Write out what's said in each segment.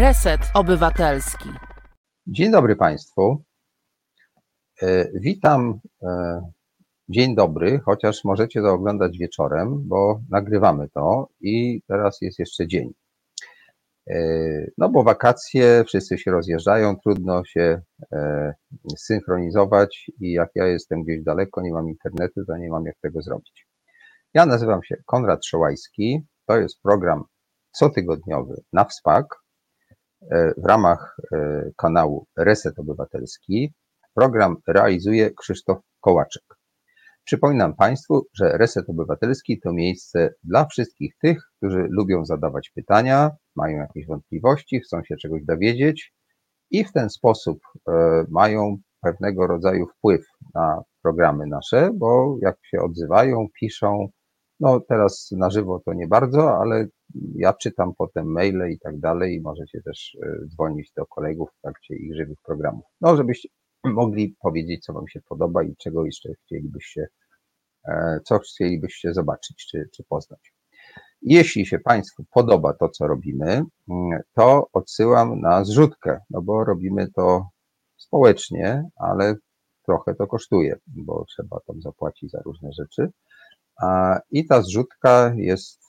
Reset Obywatelski. Dzień dobry Państwu. E, witam. E, dzień dobry, chociaż możecie to oglądać wieczorem, bo nagrywamy to i teraz jest jeszcze dzień. E, no bo wakacje, wszyscy się rozjeżdżają, trudno się synchronizować i jak ja jestem gdzieś daleko, nie mam internetu, to nie mam jak tego zrobić. Ja nazywam się Konrad Szołajski, to jest program cotygodniowy na WSPAK w ramach kanału Reset Obywatelski. Program realizuje Krzysztof Kołaczek. Przypominam Państwu, że Reset Obywatelski to miejsce dla wszystkich tych, którzy lubią zadawać pytania, mają jakieś wątpliwości, chcą się czegoś dowiedzieć i w ten sposób e, mają pewnego rodzaju wpływ na programy nasze, bo jak się odzywają, piszą, no teraz na żywo to nie bardzo, ale ja czytam potem maile i tak dalej i możecie też e, dzwonić do kolegów w trakcie ich żywych programów. No, żebyście mogli powiedzieć, co Wam się podoba i czego jeszcze chcielibyście, e, co chcielibyście zobaczyć czy, czy poznać. Jeśli się Państwu podoba to, co robimy, mm, to odsyłam na zrzutkę, no bo robimy to społecznie, ale trochę to kosztuje, bo trzeba tam zapłacić za różne rzeczy. I ta zrzutka jest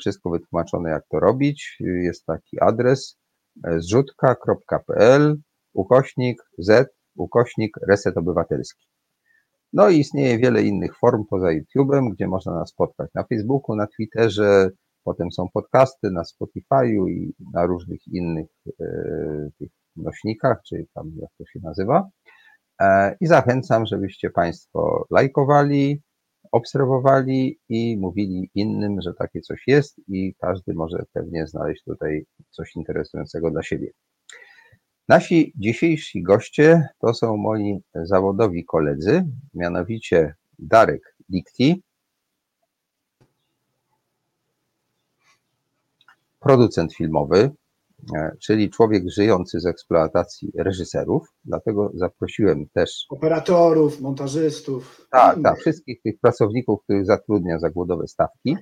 wszystko wytłumaczone, jak to robić. Jest taki adres e, zrzutka.pl ukośnik z ukośnik Reset Obywatelski. No i istnieje wiele innych form poza YouTube'em, gdzie można nas spotkać na Facebooku, na Twitterze, potem są podcasty na Spotify'u i na różnych innych e, tych nośnikach, czy tam jak to się nazywa. E, I zachęcam, żebyście Państwo lajkowali, obserwowali i mówili innym, że takie coś jest i każdy może pewnie znaleźć tutaj coś interesującego dla siebie. Nasi dzisiejsi goście to są moi zawodowi koledzy, mianowicie Darek Dikti, producent filmowy, czyli człowiek żyjący z eksploatacji reżyserów, dlatego zaprosiłem też. Operatorów, montażystów. Tak, tak, wszystkich tych pracowników, których zatrudnia za głodowe stawki.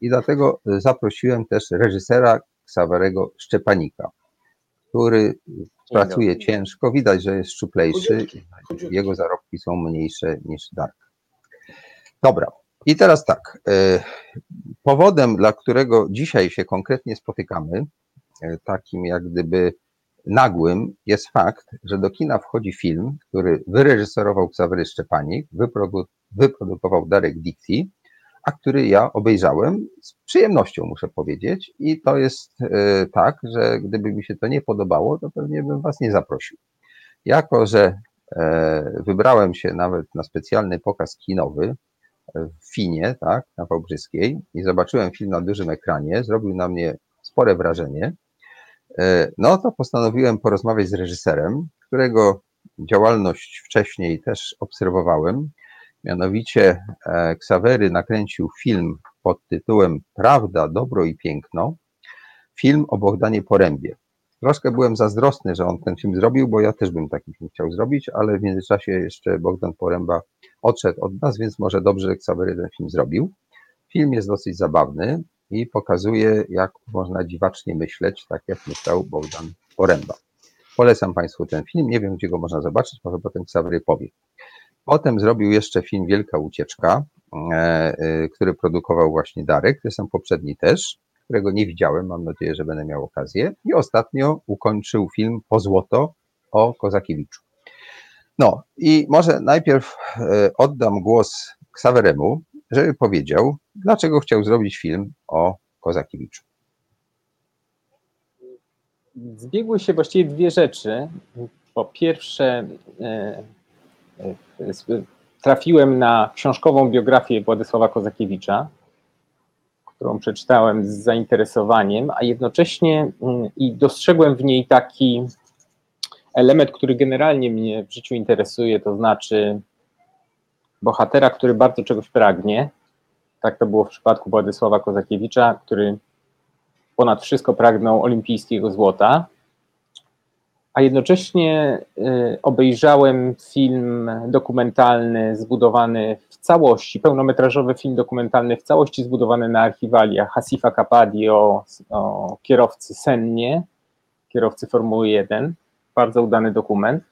I dlatego zaprosiłem też reżysera Ksawerego Szczepanika, który pracuje ciężko, widać, że jest szczuplejszy, jego zarobki są mniejsze niż Dark. Dobra, i teraz tak, e, powodem, dla którego dzisiaj się konkretnie spotykamy, e, takim jak gdyby nagłym, jest fakt, że do kina wchodzi film, który wyreżyserował Ksawery Szczepanik, wyprodukował Darek Dikti, a który ja obejrzałem z przyjemnością, muszę powiedzieć. I to jest e, tak, że gdyby mi się to nie podobało, to pewnie bym Was nie zaprosił. Jako, że e, wybrałem się nawet na specjalny pokaz kinowy w Finie, tak, na Wałbrzyskiej i zobaczyłem film na dużym ekranie, zrobił na mnie spore wrażenie, e, no to postanowiłem porozmawiać z reżyserem, którego działalność wcześniej też obserwowałem Mianowicie e, Ksawery nakręcił film pod tytułem Prawda, dobro i piękno. Film o Bogdanie Porębie. Troszkę byłem zazdrosny, że on ten film zrobił, bo ja też bym taki film chciał zrobić, ale w międzyczasie jeszcze Bogdan Poręba odszedł od nas, więc może dobrze, że Ksawery ten film zrobił. Film jest dosyć zabawny i pokazuje, jak można dziwacznie myśleć, tak jak myślał Bogdan Poręba. Polecam Państwu ten film. Nie wiem, gdzie go można zobaczyć, może potem Ksawery powie. Potem zrobił jeszcze film Wielka Ucieczka, e, e, który produkował właśnie Darek, zresztą poprzedni też, którego nie widziałem, mam nadzieję, że będę miał okazję. I ostatnio ukończył film Po złoto o Kozakiewiczu. No i może najpierw e, oddam głos Ksaweremu, żeby powiedział, dlaczego chciał zrobić film o Kozakiewiczu. Zbiegły się właściwie dwie rzeczy. Po pierwsze, trafiłem na książkową biografię Władysława Kozakiewicza, którą przeczytałem z zainteresowaniem, a jednocześnie mm, i dostrzegłem w niej taki element, który generalnie mnie w życiu interesuje, to znaczy bohatera, który bardzo czegoś pragnie. Tak to było w przypadku Władysława Kozakiewicza, który ponad wszystko pragnął olimpijskiego złota a jednocześnie y, obejrzałem film dokumentalny zbudowany w całości, pełnometrażowy film dokumentalny w całości zbudowany na archiwaliach Hasifa Kapadi o, o kierowcy Sennie, kierowcy Formuły 1. Bardzo udany dokument.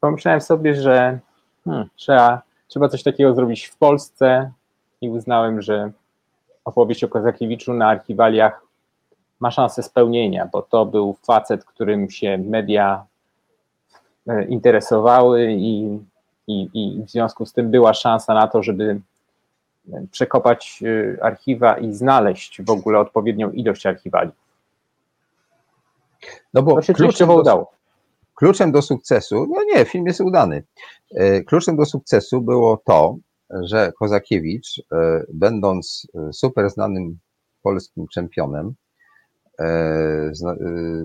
Pomyślałem sobie, że hmm, trzeba, trzeba coś takiego zrobić w Polsce i uznałem, że opowieść o Kozakiewiczu na archiwaliach ma szansę spełnienia, bo to był facet, którym się media e, interesowały i, i, i w związku z tym była szansa na to, żeby przekopać e, archiwa i znaleźć w ogóle odpowiednią ilość archiwali. No bo To się do, udało. kluczem do sukcesu, no nie, film jest udany. E, Kluczem do sukcesu było to, że Kozakiewicz, e, będąc e, super znanym polskim czempionem, e,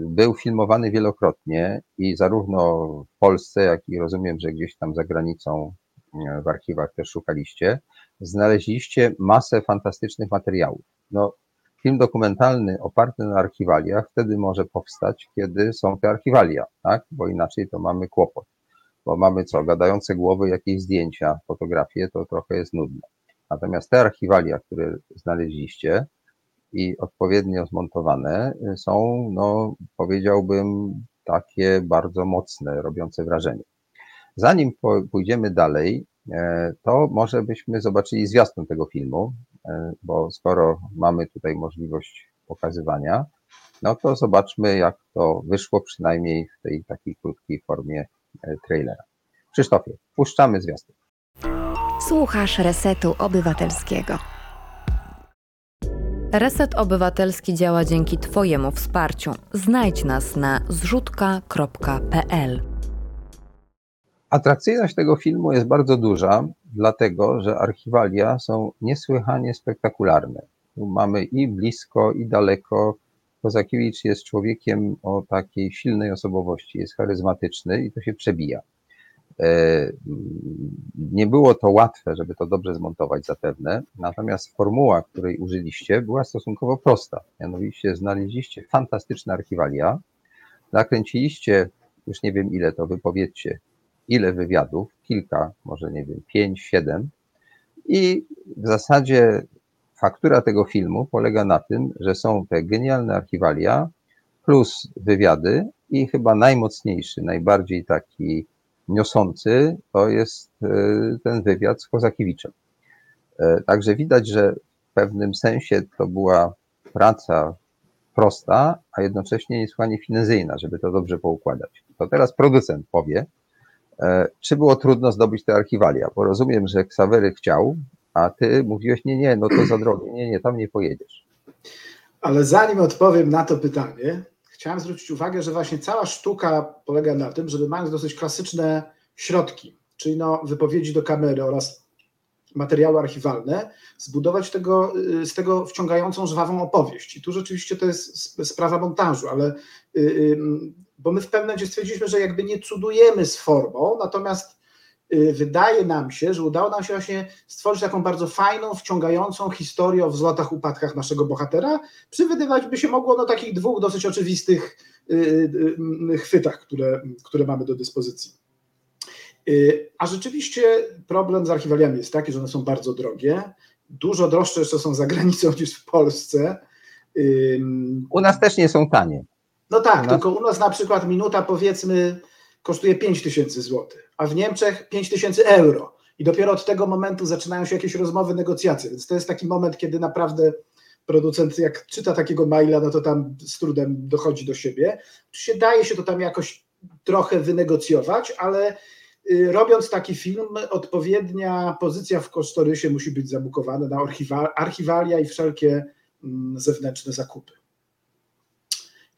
był filmowany wielokrotnie i zarówno w Polsce, jak i rozumiem, że gdzieś tam za granicą w archiwach też szukaliście, znaleźliście masę fantastycznych materiałów. No, film dokumentalny oparty na archiwaliach wtedy może powstać, kiedy są te archiwalia, tak? Bo inaczej to mamy kłopot. Bo mamy co, gadające głowy, jakieś zdjęcia, fotografie, to trochę jest nudne. Natomiast te archiwalia, które znaleźliście i odpowiednio zmontowane, y, są, no, powiedziałbym, takie bardzo mocne, robiące wrażenie. Zanim pójdziemy dalej, e, to może byśmy zobaczyli zwiastun tego filmu, e, bo skoro mamy tutaj możliwość pokazywania, no to zobaczmy, jak to wyszło, przynajmniej w tej takiej krótkiej formie trailera. Krzysztofie, puszczamy zwiastun. Słuchasz Resetu Obywatelskiego. Reset Obywatelski działa dzięki Twojemu wsparciu. Znajdź nas na zrzutka.pl. Atrakcyjność tego filmu jest bardzo duża, dlatego że archiwalia są niesłychanie spektakularne. Tu mamy i blisko, i daleko. Kozakiewicz jest człowiekiem o takiej silnej osobowości, jest charyzmatyczny i to się przebija. E, Nie było to łatwe, żeby to dobrze zmontować zapewne, natomiast formuła, której użyliście, była stosunkowo prosta. Mianowicie znaleźliście fantastyczne archiwalia, nakręciliście, już nie wiem ile to, wypowiedzcie, ile wywiadów, kilka, może nie wiem, pięć, siedem. I w zasadzie faktura tego filmu polega na tym, że są te genialne archiwalia plus wywiady i chyba najmocniejszy, najbardziej taki niosący to jest e, ten wywiad z Kozakiewiczem. Także widać, że w pewnym sensie to była praca prosta, a jednocześnie niesłychanie finezyjna, żeby to dobrze poukładać. To teraz producent powie, E, Czy było trudno zdobyć te archiwalia? Bo rozumiem, że Ksawery chciał, a ty mówiłeś, nie, nie, no to za drogie, nie, nie, tam nie pojedziesz. Ale zanim odpowiem na to pytanie, chciałem zwrócić uwagę, że właśnie cała sztuka polega na tym, żeby mając dosyć klasyczne środki, czyli no wypowiedzi do kamery oraz materiały archiwalne, zbudować tego, y, z tego wciągającą, żwawą opowieść. I tu rzeczywiście to jest sp- sprawa montażu, ale y, y, bo my w pewnym momencie stwierdziliśmy, że jakby nie cudujemy z formą, natomiast wydaje nam się, że udało nam się właśnie stworzyć taką bardzo fajną, wciągającą historię o wzlotach, upadkach naszego bohatera. Przywydywać by się mogło no, takich dwóch dosyć oczywistych y, y, y, chwytach, które, które mamy do dyspozycji. Y, A rzeczywiście problem z archiwaliami jest taki, że one są bardzo drogie. Dużo droższe jeszcze są za granicą niż w Polsce. U nas też nie są tanie. no tak, U tylko u nas na przykład minuta powiedzmy kosztuje 5 tysięcy złotych, a w Niemczech 5 tysięcy euro. I dopiero od tego momentu zaczynają się jakieś rozmowy, negocjacje. Więc to jest taki moment, kiedy naprawdę producent, jak czyta takiego maila, no to tam z trudem dochodzi do siebie. Oczywiście daje się to tam jakoś trochę wynegocjować, ale y, robiąc taki film, odpowiednia pozycja w kosztorysie musi być zabukowana na archiwa- archiwalia i wszelkie mm, zewnętrzne zakupy.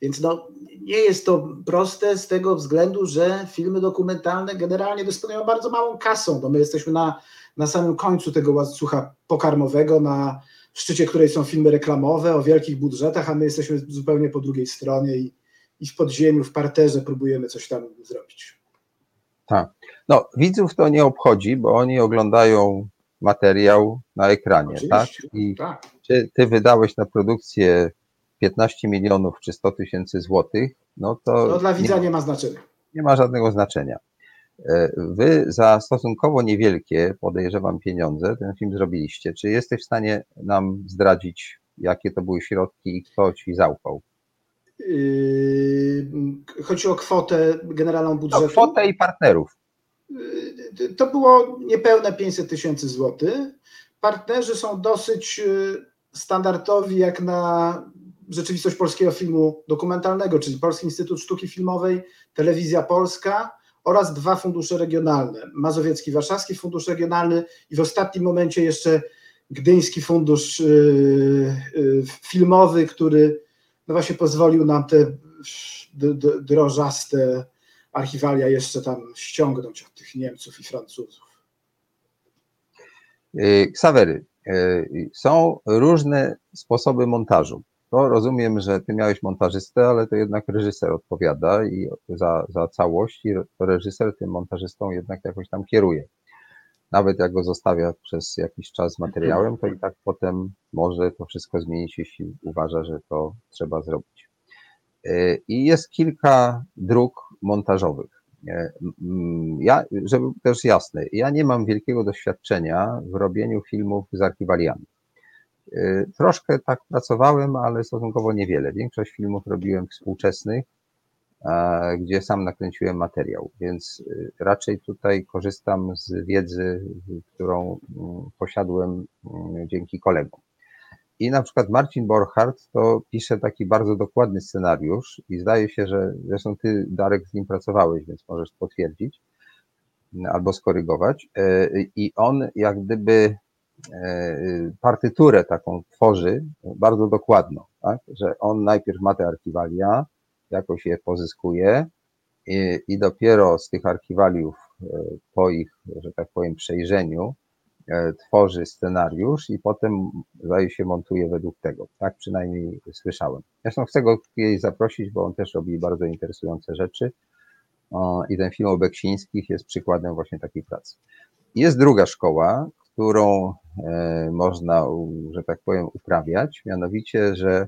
Więc no, nie jest to proste z tego względu, że filmy dokumentalne generalnie dysponują bardzo małą kasą, bo my jesteśmy na, na samym końcu tego łańcucha pokarmowego, na szczycie której są filmy reklamowe o wielkich budżetach, a my jesteśmy zupełnie po drugiej stronie i, i w podziemiu, w parterze próbujemy coś tam zrobić. Tak. No, widzów to nie obchodzi, bo oni oglądają materiał na ekranie, tak? Oczywiście, I tak. czy ty wydałeś na produkcję 15 milionów czy 100 tysięcy złotych, no to, To dla nie, widza nie ma znaczenia. nie ma żadnego znaczenia. E, Wy za stosunkowo niewielkie, podejrzewam, pieniądze ten film zrobiliście. Czy jesteś w stanie nam zdradzić, jakie to były środki i kto ci zaufał? Yy, chodzi o kwotę generalną budżetu. No, kwotę i partnerów. Yy, To było niepewne 500 tysięcy złotych. Partnerzy są dosyć yy, standardowi jak na rzeczywistość polskiego filmu dokumentalnego, czyli Polski Instytut Sztuki Filmowej, Telewizja Polska oraz dwa fundusze regionalne. Mazowiecki Warszawski Fundusz Regionalny i w ostatnim momencie jeszcze Gdyński Fundusz yy, yy, Filmowy, który no właśnie pozwolił nam te drożaste archiwalia jeszcze tam ściągnąć od tych Niemców i Francuzów. Y, Ksawery, są różne sposoby montażu. To rozumiem, że ty miałeś montażystę, ale to jednak reżyser odpowiada i za, za całość i reżyser tym montażystą jednak jakoś tam kieruje. Nawet jak go zostawia przez jakiś czas materiałem, to i tak potem może to wszystko zmienić, jeśli uważa, że to trzeba zrobić. Y, I jest kilka dróg montażowych. E, mm, Ja, żeby też jasne, ja nie mam wielkiego doświadczenia w robieniu filmów z archiwaliami. E, Troszkę tak pracowałem, ale stosunkowo niewiele. Większość filmów robiłem współczesnych, gdzie sam nakręciłem materiał, więc e, raczej tutaj korzystam z wiedzy, którą mm, posiadłem mm, dzięki kolegom. I na przykład Marcin Borchardt to pisze taki bardzo dokładny scenariusz i zdaje się, że zresztą ty Darek z nim pracowałeś, więc możesz potwierdzić albo skorygować. E, I on jak gdyby partyturę taką tworzy bardzo dokładną, tak? że on najpierw ma te archiwalia, jakoś je pozyskuje i, i dopiero z tych archiwaliów e, po ich, że tak powiem, przejrzeniu e, tworzy scenariusz i potem zdaje się montuje według tego. Tak przynajmniej słyszałem. Zresztą chcę go kiedyś zaprosić, bo on też robi bardzo interesujące rzeczy. I ten film o Beksińskich jest przykładem właśnie takiej pracy. Jest druga szkoła, którą e, można, u- że tak powiem, uprawiać, mianowicie, że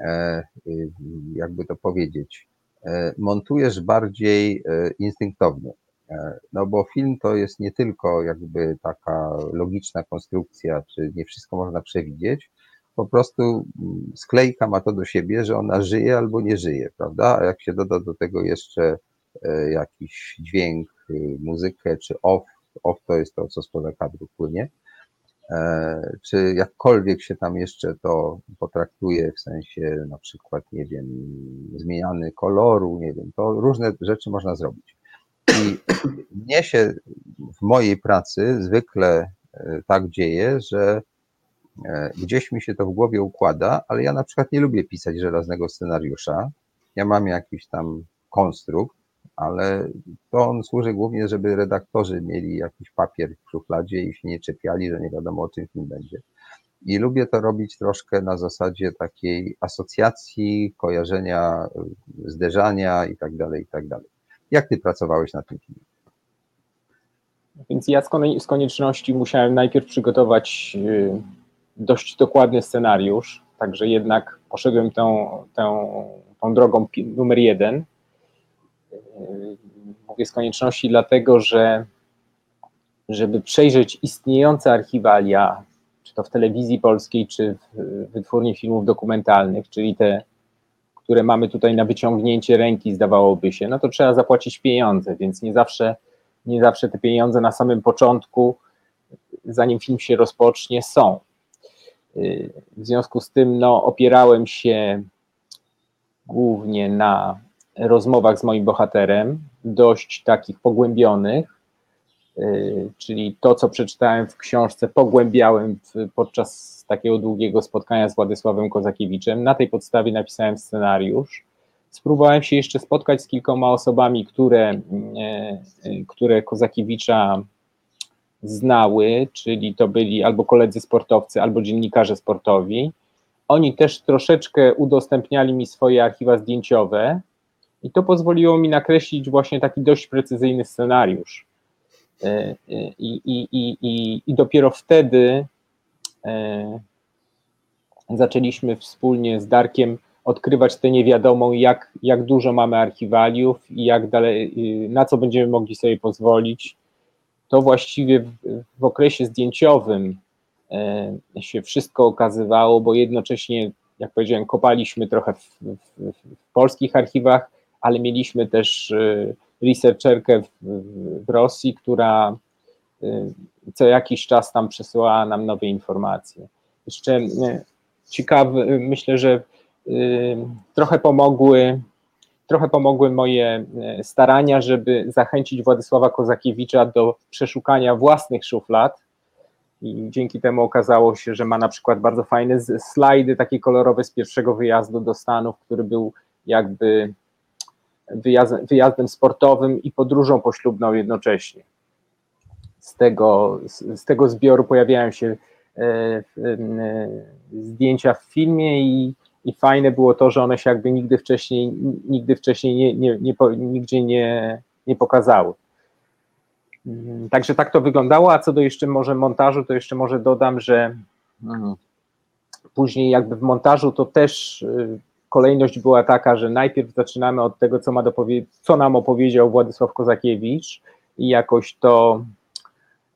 e, y, jakby to powiedzieć, e, montujesz bardziej e, instynktownie. E, No bo film to jest nie tylko jakby taka logiczna konstrukcja, czy nie wszystko można przewidzieć, po prostu mm, sklejka ma to do siebie, że ona żyje albo nie żyje, prawda? A jak się doda do tego jeszcze e, jakiś dźwięk, y, muzykę czy off, off to jest to, co spoza kadru płynie, e, czy jakkolwiek się tam jeszcze to potraktuje w sensie na przykład, nie wiem, zmiany koloru, nie wiem, to różne rzeczy można zrobić. I mnie się w mojej pracy zwykle e, tak dzieje, że e, gdzieś mi się to w głowie układa, ale ja na przykład nie lubię pisać żelaznego scenariusza. Ja mam jakiś tam konstrukt, ale to on służy głównie, żeby redaktorzy mieli jakiś papier w szufladzie i się nie czepiali, że nie wiadomo o czym film będzie. I lubię to robić troszkę na zasadzie takiej asocjacji, kojarzenia, zderzania i tak dalej, i tak dalej. Jak ty pracowałeś na tym filmie? Więc ja z, konieczności musiałem najpierw przygotować y, dość dokładny scenariusz, także jednak poszedłem tą, tą, tą drogą numer jeden. Y, Mówię z konieczności dlatego, że żeby przejrzeć istniejące archiwalia, czy to w telewizji polskiej, czy w wytwórni filmów dokumentalnych, czyli te, które mamy tutaj na wyciągnięcie ręki, zdawałoby się, no to trzeba zapłacić pieniądze, więc nie zawsze nie zawsze te pieniądze na samym początku, zanim film się rozpocznie, są. Y, W związku z tym no, opierałem się głównie na rozmowach z moim bohaterem, dość takich pogłębionych, y, czyli to, co przeczytałem w książce, pogłębiałem podczas takiego długiego spotkania z Władysławem Kozakiewiczem. Na tej podstawie napisałem scenariusz. Spróbowałem się jeszcze spotkać z kilkoma osobami, które, e, e, które Kozakiewicza znały, czyli to byli albo koledzy sportowcy, albo dziennikarze sportowi. Oni też troszeczkę udostępniali mi swoje archiwa zdjęciowe i to pozwoliło mi nakreślić właśnie taki dość precyzyjny scenariusz. E, e, I, i, i, i, i dopiero wtedy e, zaczęliśmy wspólnie z Darkiem odkrywać tę niewiadomą, jak, jak dużo mamy archiwaliów i jak dalej, y, na co będziemy mogli sobie pozwolić. To właściwie w, w okresie zdjęciowym się wszystko okazywało, bo jednocześnie jak powiedziałem, kopaliśmy trochę w, w, w polskich archiwach, ale mieliśmy też researcherkę w, w Rosji, która co jakiś czas tam przesyłała nam nowe informacje. Jeszcze ciekawy, myślę, że trochę pomogły, trochę pomogły moje starania, żeby zachęcić Władysława Kozakiewicza do przeszukania własnych szuflad. I dzięki temu okazało się, że ma na przykład bardzo fajne slajdy, takie kolorowe z pierwszego wyjazdu do Stanów, który był jakby wyjazdem, wyjazdem sportowym i podróżą poślubną jednocześnie. Z tego, z, z tego zbioru pojawiają się e, e, zdjęcia w filmie i, i fajne było to, że one się jakby nigdy wcześniej, nigdy wcześniej nie, nie, nie, nigdzie nie, nie pokazały. Mm, także tak to wyglądało, a co do jeszcze może montażu, to jeszcze może dodam, że mm, później jakby w montażu to też y, kolejność była taka, że najpierw zaczynamy od tego, co, ma co nam opowiedział Władysław Kozakiewicz i jakoś to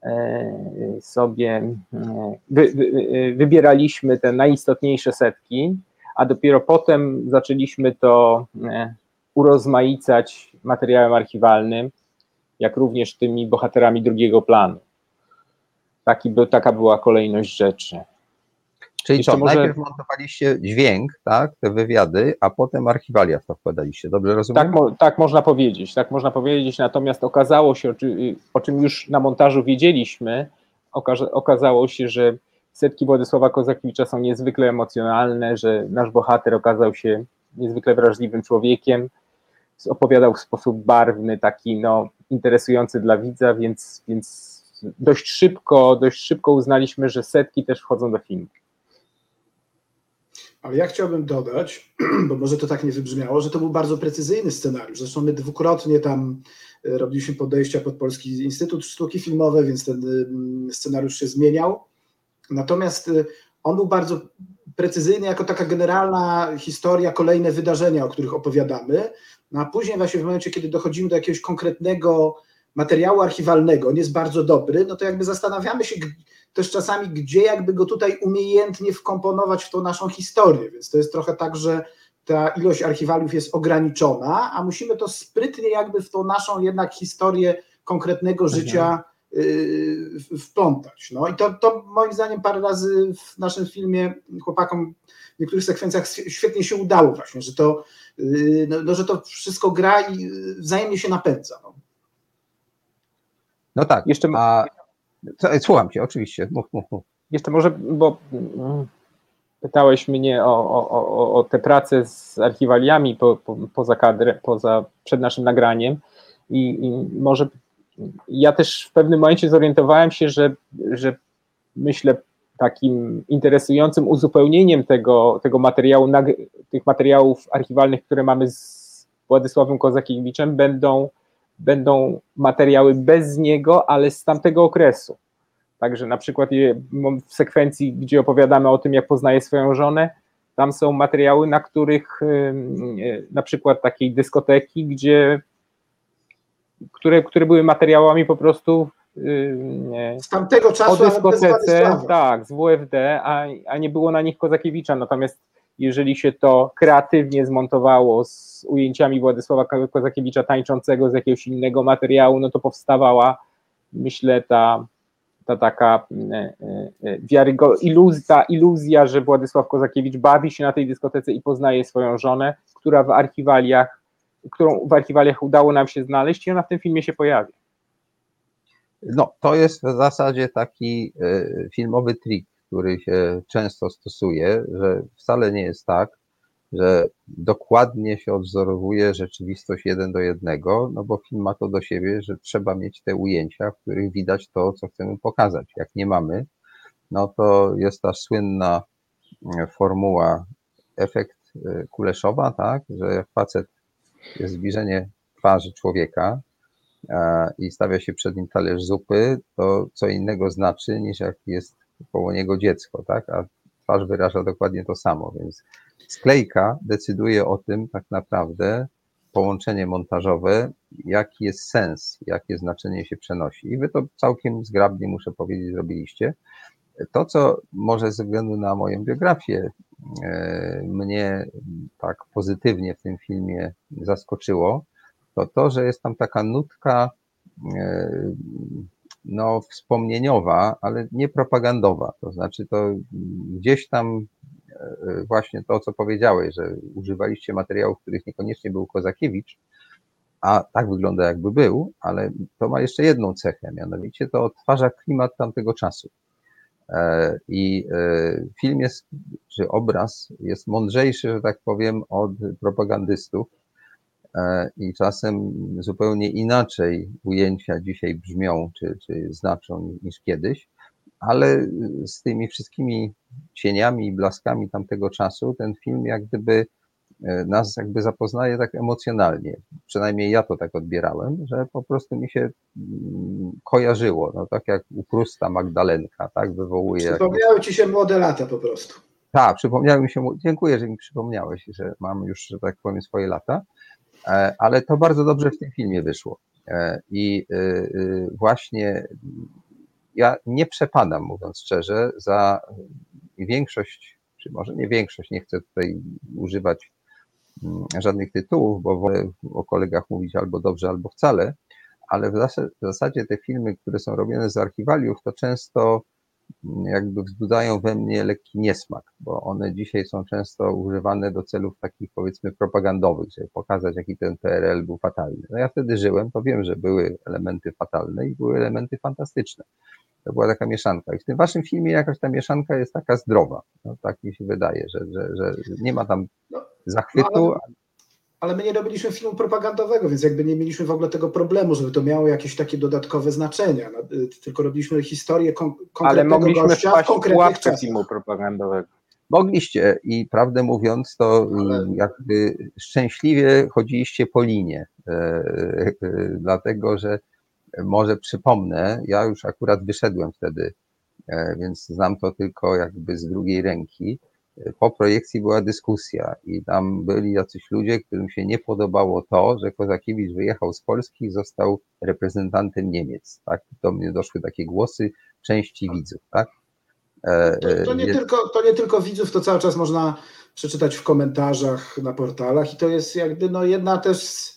e, sobie e, wy, wy, e, wybieraliśmy te najistotniejsze setki, a dopiero potem zaczęliśmy to urozmaicać materiałem archiwalnym, jak również tymi bohaterami drugiego planu. Taka była kolejność rzeczy. Czyli Jeszcze co, może... najpierw montowaliście dźwięk, tak, te wywiady, a potem archiwalia to wkładaliście, dobrze rozumiem? Tak, mo tak można powiedzieć, tak można powiedzieć, natomiast okazało się, o czym już na montażu wiedzieliśmy, okazało się, że setki Władysława Kozakiewicza są niezwykle emocjonalne, że nasz bohater okazał się niezwykle wrażliwym człowiekiem, opowiadał w sposób barwny, taki no, interesujący dla widza, więc, więc dość szybko, dość szybko uznaliśmy, że setki też wchodzą do filmu. Ale ja chciałbym dodać, bo może to tak nie wybrzmiało, że to był bardzo precyzyjny scenariusz. Zresztą my dwukrotnie tam e, robiliśmy podejścia pod Polski Instytut Sztuki Filmowej, więc ten mm, scenariusz się zmieniał. Natomiast e, on był bardzo precyzyjny jako taka generalna historia, kolejne wydarzenia, o których opowiadamy. No a później właśnie w momencie, kiedy dochodzimy do jakiegoś konkretnego materiału archiwalnego, on jest bardzo dobry, no to jakby zastanawiamy się, też czasami, gdzie jakby go tutaj umiejętnie wkomponować w tą naszą historię. Więc to jest trochę tak, że ta ilość archiwaliów jest ograniczona, a musimy to sprytnie jakby w tą naszą jednak historię konkretnego mhm. życia yy, wplątać. No i to, to moim zdaniem parę razy w naszym filmie chłopakom w niektórych sekwencjach świetnie się udało właśnie, że to, yy, no, no, że to wszystko gra i wzajemnie się napędza. No, no tak, Jeszcze... a Słucham cię, oczywiście. Mów, mów, mów. Jeszcze może, bo pytałeś mnie o, o, o, o te prace z archiwaliami po, po, poza kadrę, poza, przed naszym nagraniem i, i może ja też w pewnym momencie zorientowałem się, że, że myślę takim interesującym uzupełnieniem tego, tego materiału, tych materiałów archiwalnych, które mamy z Władysławem Kozakiewiczem, będą będą materiały bez niego, ale z tamtego okresu. Także na przykład w sekwencji, gdzie opowiadamy o tym, jak poznaje swoją żonę, tam są materiały, na których na przykład takiej dyskoteki, gdzie które, które były materiałami po prostu z tamtego czasu o dyskotece, tak, z WFD, a, a nie było na nich Kozakiewicza, natomiast jeżeli się to kreatywnie zmontowało z ujęciami Władysława Kozakiewicza tańczącego z jakiegoś innego materiału, no to powstawała, myślę, ta, ta taka e, e, wiarygo, iluz, ta iluzja, że Władysław Kozakiewicz bawi się na tej dyskotece i poznaje swoją żonę, która w archiwaliach, którą w archiwaliach udało nam się znaleźć i ona w tym filmie się pojawi. No, to jest w zasadzie taki e, filmowy trik, który się często stosuje, że wcale nie jest tak, że dokładnie się odwzorowuje rzeczywistość jeden do jednego, no bo film ma to do siebie, że trzeba mieć te ujęcia, w których widać to, co chcemy pokazać. Jak nie mamy, no to jest ta słynna e, formuła efekt e, Kuleszowa, tak, że facet jest zbliżenie twarzy człowieka e, i stawia się przed nim talerz zupy, to co innego znaczy niż jak jest koło niego dziecko, tak? A twarz wyraża dokładnie to samo, więc sklejka decyduje o tym tak naprawdę, połączenie montażowe, jaki jest sens, jakie znaczenie się przenosi. I wy to całkiem zgrabnie, muszę powiedzieć, zrobiliście. To, co może ze względu na moją biografię e, mnie tak pozytywnie w tym filmie zaskoczyło, to to, że jest tam taka nutka e, no, wspomnieniowa, ale nie propagandowa. To znaczy, to gdzieś tam właśnie to, co powiedziałeś, że używaliście materiałów, których niekoniecznie był Kozakiewicz, a tak wygląda jakby był, ale to ma jeszcze jedną cechę, mianowicie to odtwarza klimat tamtego czasu. E, I e, film jest, czy obraz jest mądrzejszy, że tak powiem, od propagandystów e, i czasem zupełnie inaczej ujęcia dzisiaj brzmią, czy, czy znaczą niż kiedyś, ale z tymi wszystkimi cieniami i blaskami tamtego czasu ten film jak gdyby E, nas jakby zapoznaje tak emocjonalnie. Przynajmniej ja to tak odbierałem, że po prostu mi się mm, kojarzyło, no tak jak u Prusta Magdalenka, tak, wywołuje... Przypomniały ci się młode lata po prostu. Tak, przypomniały mi się, dziękuję, że mi przypomniałeś, że mam już, że tak powiem, swoje lata, e, ale to bardzo dobrze w tym filmie wyszło. E, I właśnie ja nie przepadam, mówiąc szczerze, za większość, czy może nie większość, nie chcę tutaj używać Mm, żadnych tytułów, bo wolę o kolegach mówić albo dobrze, albo wcale, ale w zasadzie te filmy, które są robione z archiwaliów, to często jakby wzbudzają we mnie lekki niesmak, bo one dzisiaj są często używane do celów takich powiedzmy propagandowych, żeby pokazać, jaki ten PRL był fatalny. No ja wtedy żyłem, to wiem, że były elementy fatalne i były elementy fantastyczne. To była taka mieszanka. I w tym waszym filmie jakaś ta mieszanka jest taka zdrowa. No, tak mi się wydaje, że, że, że nie ma tam no, zachwytu. Ale, my nie robiliśmy filmu propagandowego, więc jakby nie mieliśmy w ogóle tego problemu, żeby to miało jakieś takie dodatkowe znaczenia. No, y, tylko robiliśmy historię kon konkretnego Ale mogliśmy gościa wpaść w konkretnych filmu propagandowego. Mogliście i prawdę mówiąc, to ale... jakby szczęśliwie chodziliście po linie, e, e, dlatego że może przypomnę, ja już akurat wyszedłem wtedy, e, więc znam to tylko jakby z drugiej ręki. Po projekcji była dyskusja i tam byli jacyś ludzie, którym się nie podobało to, że Kozakiewicz wyjechał z Polski i został reprezentantem Niemiec. Tak? Do mnie doszły takie głosy części widzów. Tak? E, to, to, nie tylko, to nie tylko widzów, to cały czas można przeczytać w komentarzach na portalach i to jest jakby no jedna też z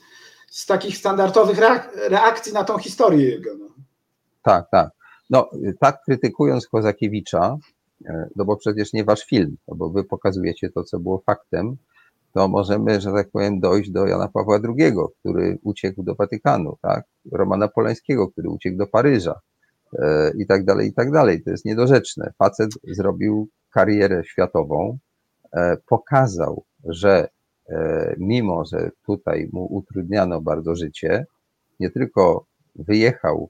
z takich standardowych reakcji na tą historię jego. No. Tak, tak. No, tak krytykując Kozakiewicza, e, no bo przecież nie wasz film, no bo wy pokazujecie to, co było faktem, to możemy, że tak powiem, dojść do Jana Pawła II, który uciekł do Watykanu, tak? Romana Polańskiego, który uciekł do Paryża e, i tak dalej, i tak dalej. To jest niedorzeczne. Facet zrobił karierę światową, e, pokazał, że E, mimo że tutaj mu utrudniano bardzo życie, nie tylko wyjechał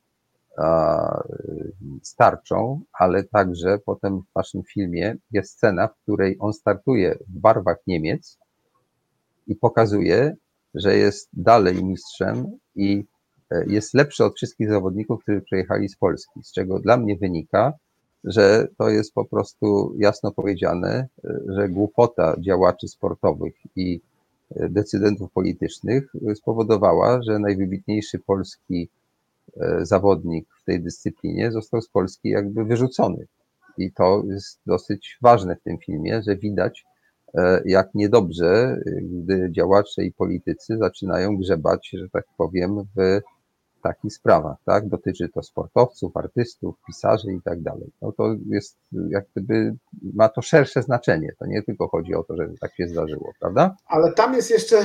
starczą, ale także potem w waszym filmie jest scena, w której on startuje w barwach Niemiec i pokazuje, że jest dalej mistrzem i e, jest lepszy od wszystkich zawodników, którzy przyjechali z Polski, z czego dla mnie wynika, że to jest po prostu jasno powiedziane, że głupota działaczy sportowych i decydentów politycznych spowodowała, że najwybitniejszy polski e, zawodnik w tej dyscyplinie został z Polski jakby wyrzucony. I to jest dosyć ważne w tym filmie, że widać, e, jak niedobrze, gdy działacze i politycy zaczynają grzebać, że tak powiem, w takich sprawach, tak? Dotyczy to sportowców, artystów, pisarzy i tak dalej. No to jest jak gdyby, ma to szersze znaczenie. To nie tylko chodzi o to, że tak się zdarzyło, prawda? Ale tam jest jeszcze,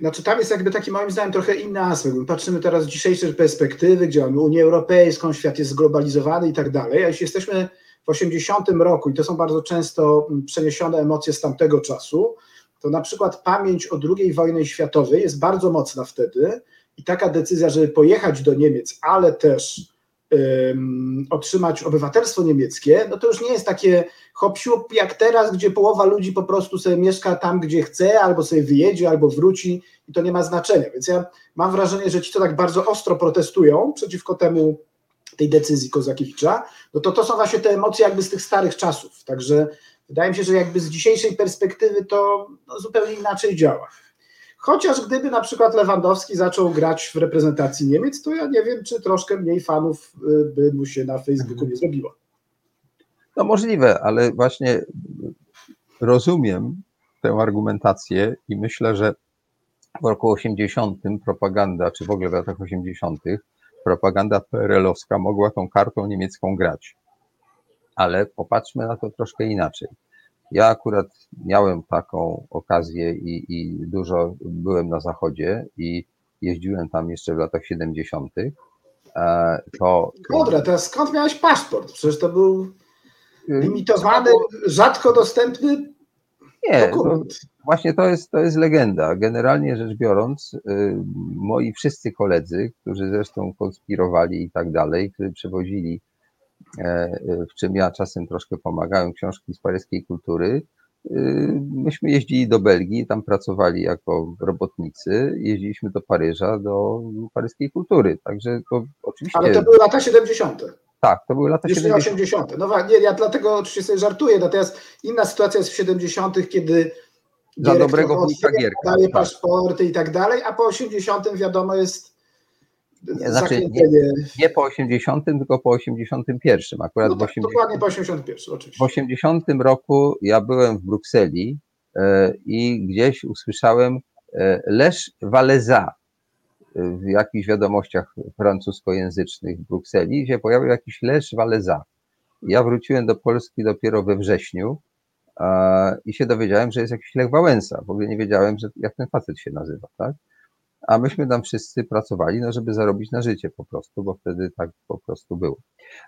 znaczy tam jest jakby taki moim zdaniem trochę inny aspekt. Patrzymy teraz z dzisiejszej perspektywy, gdzie mamy Unię Europejską, świat jest zglobalizowany i tak dalej, a jeśli jesteśmy w 80 roku i to są bardzo często przeniesione emocje z tamtego czasu, to na przykład pamięć o II wojnie światowej jest bardzo mocna wtedy, i taka decyzja, żeby pojechać do Niemiec, ale też um, otrzymać obywatelstwo niemieckie, no to już nie jest takie hop jak teraz, gdzie połowa ludzi po prostu sobie mieszka tam, gdzie chce, albo sobie wyjedzie, albo wróci i to nie ma znaczenia. Więc ja mam wrażenie, że ci, co tak bardzo ostro protestują przeciwko temu, tej decyzji Kozakiewicza, no to to są właśnie te emocje jakby z tych starych czasów. Także wydaje mi się, że jakby z dzisiejszej perspektywy to no, zupełnie inaczej działa. Chociaż gdyby na przykład Lewandowski zaczął grać w reprezentacji Niemiec, to ja nie wiem, czy troszkę mniej fanów y, by mu się na Facebooku nie zrobiło. No możliwe, ale właśnie rozumiem tę argumentację i myślę, że w roku 80 propaganda, czy w ogóle w latach 80 propaganda PRL-owska mogła tą kartą niemiecką grać. Ale popatrzmy na to troszkę inaczej. Ja akurat miałem taką okazję i, i dużo byłem na zachodzie i jeździłem tam jeszcze w latach 70. E, to. Dobra, teraz skąd miałeś paszport? Przecież to był y, limitowany, rzadko dostępny Nie, to, właśnie to jest, to jest legenda. Generalnie rzecz biorąc, y, moi wszyscy koledzy, którzy zresztą konspirowali i tak dalej, którzy przewozili, w czym ja czasem troszkę pomagałem, książki z paryskiej kultury, y, myśmy jeździli do Belgii, tam pracowali jako robotnicy, jeździliśmy do Paryża, do paryskiej kultury. Także to oczywiście. Ale to były lata 70. Tak, to były lata Już nie 70. 80. No nie, ja dlatego oczywiście sobie żartuję, natomiast inna sytuacja jest w 70., kiedy Za dobrego wujka Gierka, daje tak. paszporty i tak dalej, a po 80 wiadomo jest znaczy, zakręcenie. Nie po 80, tylko po 81. Akurat No w tak, 80. dokładnie po 81 W oczywiście. 80 roku ja byłem w Brukseli e, i gdzieś usłyszałem e, Lesz Waleza w jakichś wiadomościach francuskojęzycznych w Brukseli się pojawił jakiś Lesz Waleza. Ja wróciłem do Polski dopiero we wrześniu e, i się dowiedziałem, że jest jakiś Lech Wałęsa. W ogóle nie wiedziałem, że jak ten facet się nazywa, tak? A myśmy tam wszyscy pracowali, no żeby zarobić na życie po prostu, bo wtedy tak po prostu było.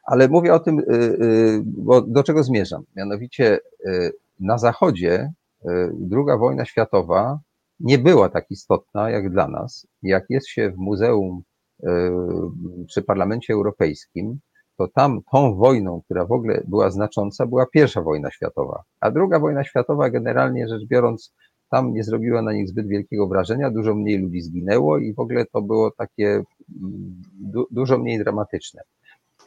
Ale mówię o tym, y, y, bo do czego zmierzam? Mianowicie y, na Zachodzie II wojna światowa nie była tak istotna jak dla nas. Jak jest się w muzeum przy Parlamencie Europejskim, to tam tą wojną, która w ogóle była znacząca, była pierwsza wojna światowa. A druga wojna światowa, generalnie rzecz biorąc, tam nie zrobiła na nich zbyt wielkiego wrażenia, dużo mniej ludzi zginęło i w ogóle to było takie mm, du, dużo mniej dramatyczne.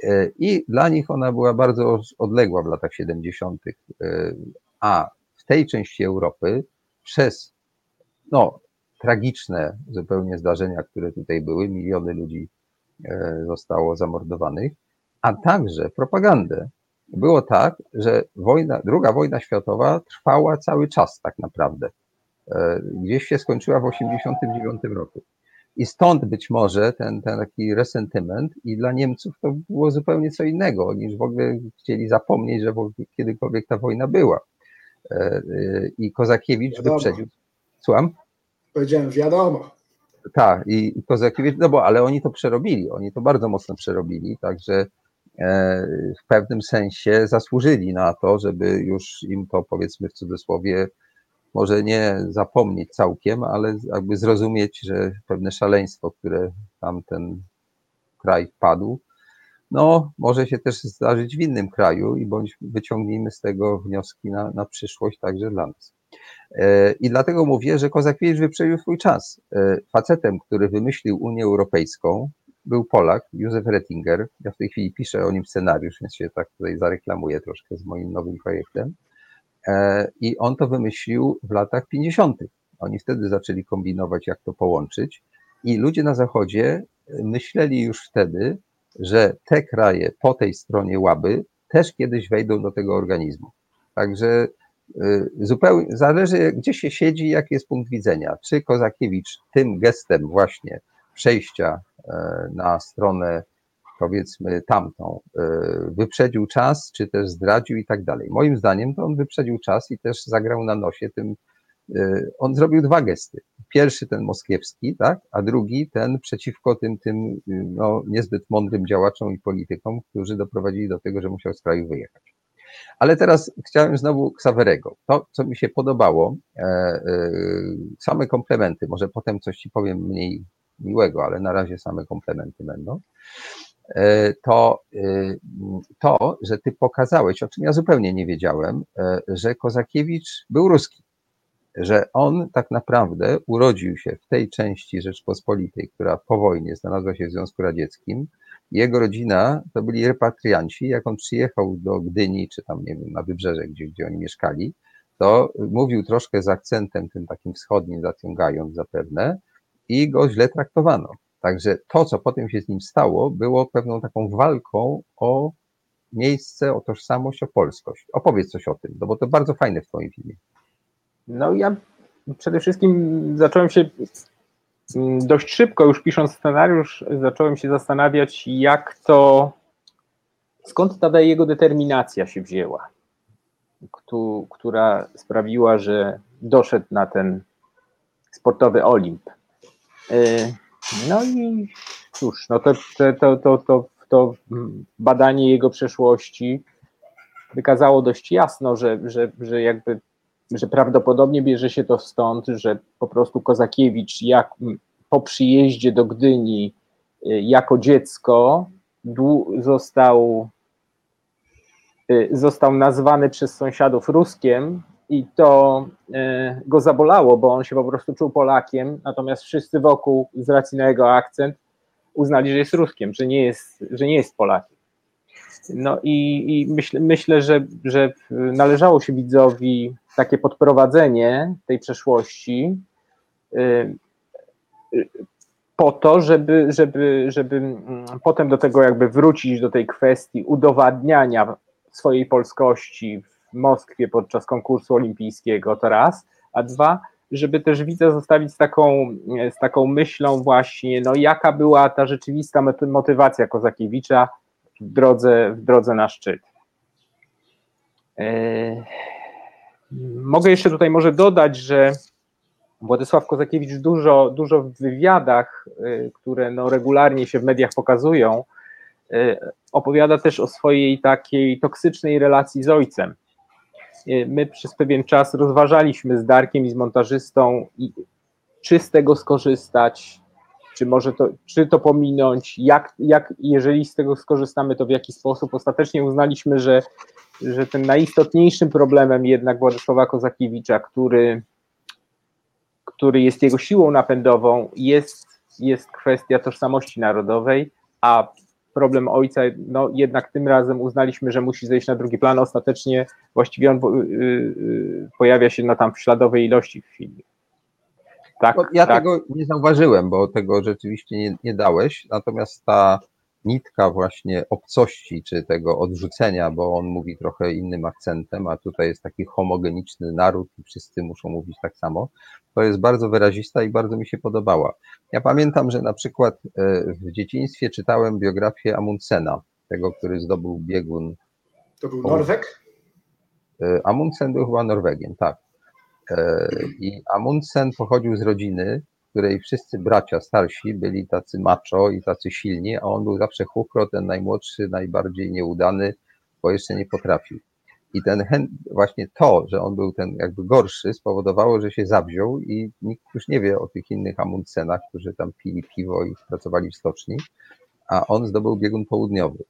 E, I dla nich ona była bardzo odległa w latach 70., e, a w tej części Europy przez no, tragiczne zupełnie zdarzenia, które tutaj były, miliony ludzi e, zostało zamordowanych, a także propagandę. Było tak, że wojna, druga wojna światowa trwała cały czas tak naprawdę. Gdzieś się skończyła w 1989 roku. I stąd być może ten, ten taki resentyment i dla Niemców to było zupełnie co innego, niż w ogóle chcieli zapomnieć, że kiedykolwiek ta wojna była. I Kozakiewicz Wiadomo. wyprzedził. Słucham? Powiedziałem, wiadomo. Tak, i i Kozakiewicz, no bo ale oni to przerobili, oni to bardzo mocno przerobili, także e, w pewnym sensie zasłużyli na to, żeby już im to powiedzmy w cudzysłowie może nie zapomnieć całkiem, ale jakby zrozumieć, że pewne szaleństwo, które tam ten kraj wpadł, no może się też zdarzyć w innym kraju i bądź wyciągnijmy z tego wnioski na, na przyszłość także dla nas. E, I dlatego mówię, że Kozakiewicz wyprzedził swój czas. E, Facetem, który wymyślił Unię Europejską, był Polak, Józef Rettinger. Ja w tej chwili piszę o nim scenariusz, więc się tak tutaj zareklamuję troszkę z moim nowym projektem. E, I on to wymyślił w latach 50. Oni wtedy zaczęli kombinować, jak to połączyć. I ludzie na Zachodzie myśleli już wtedy, że te kraje po tej stronie łaby też kiedyś wejdą do tego organizmu. Także y, zupełnie zależy, gdzie się siedzi, jaki jest punkt widzenia. Czy Kozakiewicz tym gestem właśnie przejścia e, na stronę powiedzmy tamtą, e, wyprzedził czas, czy też zdradził i tak dalej. Moim zdaniem to on wyprzedził czas i też zagrał na nosie tym, e, on zrobił dwa gesty. Pierwszy ten moskiewski, tak, a drugi ten przeciwko tym, tym no, niezbyt mądrym działaczom i politykom, którzy doprowadzili do tego, że musiał z kraju wyjechać. Ale teraz chciałem znowu Ksawerego. To, co mi się podobało, e, e, same komplementy, może potem coś ci powiem mniej miłego, ale na razie same komplementy będą to, e, to, że ty pokazałeś, o czym ja zupełnie nie wiedziałem, e, że Kozakiewicz był ruski, że on tak naprawdę urodził się w tej części Rzeczpospolitej, która po wojnie znalazła się w Związku Radzieckim. Jego rodzina to byli repatrianci. Jak on przyjechał do Gdyni, czy tam, nie wiem, na wybrzeże, gdzie, gdzie oni mieszkali, to mówił troszkę z akcentem tym takim wschodnim, zaciągając zapewne, i go źle traktowano. Także to, co potem się z nim stało, było pewną taką walką o miejsce, o tożsamość, o polskość. Opowiedz coś o tym, no bo to bardzo fajne w Twoim filmie. No ja przede wszystkim zacząłem się dość szybko, już pisząc scenariusz, zacząłem się zastanawiać, jak to, skąd ta jego determinacja się wzięła, która sprawiła, że doszedł na ten sportowy Olimp. No i cóż, no to, to, to, to, to badanie jego przeszłości wykazało dość jasno, że, że, że jakby że prawdopodobnie bierze się to stąd, że po prostu Kozakiewicz jak po przyjeździe do Gdyni y, jako dziecko został, y, został nazwany przez sąsiadów Ruskiem i to y, go zabolało, bo on się po prostu czuł Polakiem, natomiast wszyscy wokół z racji na jego akcent uznali, że jest Ruskiem, że nie jest, że nie jest Polakiem. No i, i myśl, myślę, że, że należało się widzowi takie podprowadzenie tej przeszłości y, po to, żeby, żeby, żeby mm, potem do tego jakby wrócić do tej kwestii udowadniania swojej polskości w Moskwie podczas konkursu olimpijskiego, to raz, a dwa, żeby też widza zostawić z taką, z taką myślą właśnie, no jaka była ta rzeczywista motywacja Kozakiewicza w drodze, w drodze na szczyt. E, mogę jeszcze tutaj może dodać, że Władysław Kozakiewicz dużo, dużo w wywiadach, e, które no regularnie się w mediach pokazują, e, opowiada też o swojej takiej toksycznej relacji z ojcem. My przez pewien czas rozważaliśmy z Darkiem i z montażystą, czy z tego skorzystać, czy może to, czy to pominąć, jak, jak, jeżeli z tego skorzystamy, to w jaki sposób. Ostatecznie uznaliśmy, że, że tym najistotniejszym problemem jednak Władysława Kozakiewicza, który, który jest jego siłą napędową, jest, jest kwestia tożsamości narodowej, a problem ojca, no jednak tym razem uznaliśmy, że musi zejść na drugi plan. Ostatecznie właściwie on y, y, pojawia się na tam w śladowej ilości w filmie. Tak, ja tak. tego nie zauważyłem, bo tego rzeczywiście nie, nie dałeś, natomiast ta nitka właśnie obcości, czy tego odrzucenia, bo on mówi trochę innym akcentem, a tutaj jest taki homogeniczny naród i wszyscy muszą mówić tak samo, to jest bardzo wyrazista i bardzo mi się podobała. Ja pamiętam, że na przykład e, w dzieciństwie czytałem biografię Amundsena, tego, który zdobył biegun. To był Norweg? E, Amundsen był chyba Norwegiem, tak. E, I Amundsen pochodził z rodziny, której wszyscy bracia starsi byli tacy macho i tacy silni, a on był zawsze chukro, ten najmłodszy, najbardziej nieudany, bo jeszcze nie potrafił. I ten właśnie to, że on był ten jakby gorszy, spowodowało, że się zawziął i nikt już nie wie o tych innych Amundsenach, którzy tam pili piwo i pracowali w stoczni, a on zdobył biegun południowy.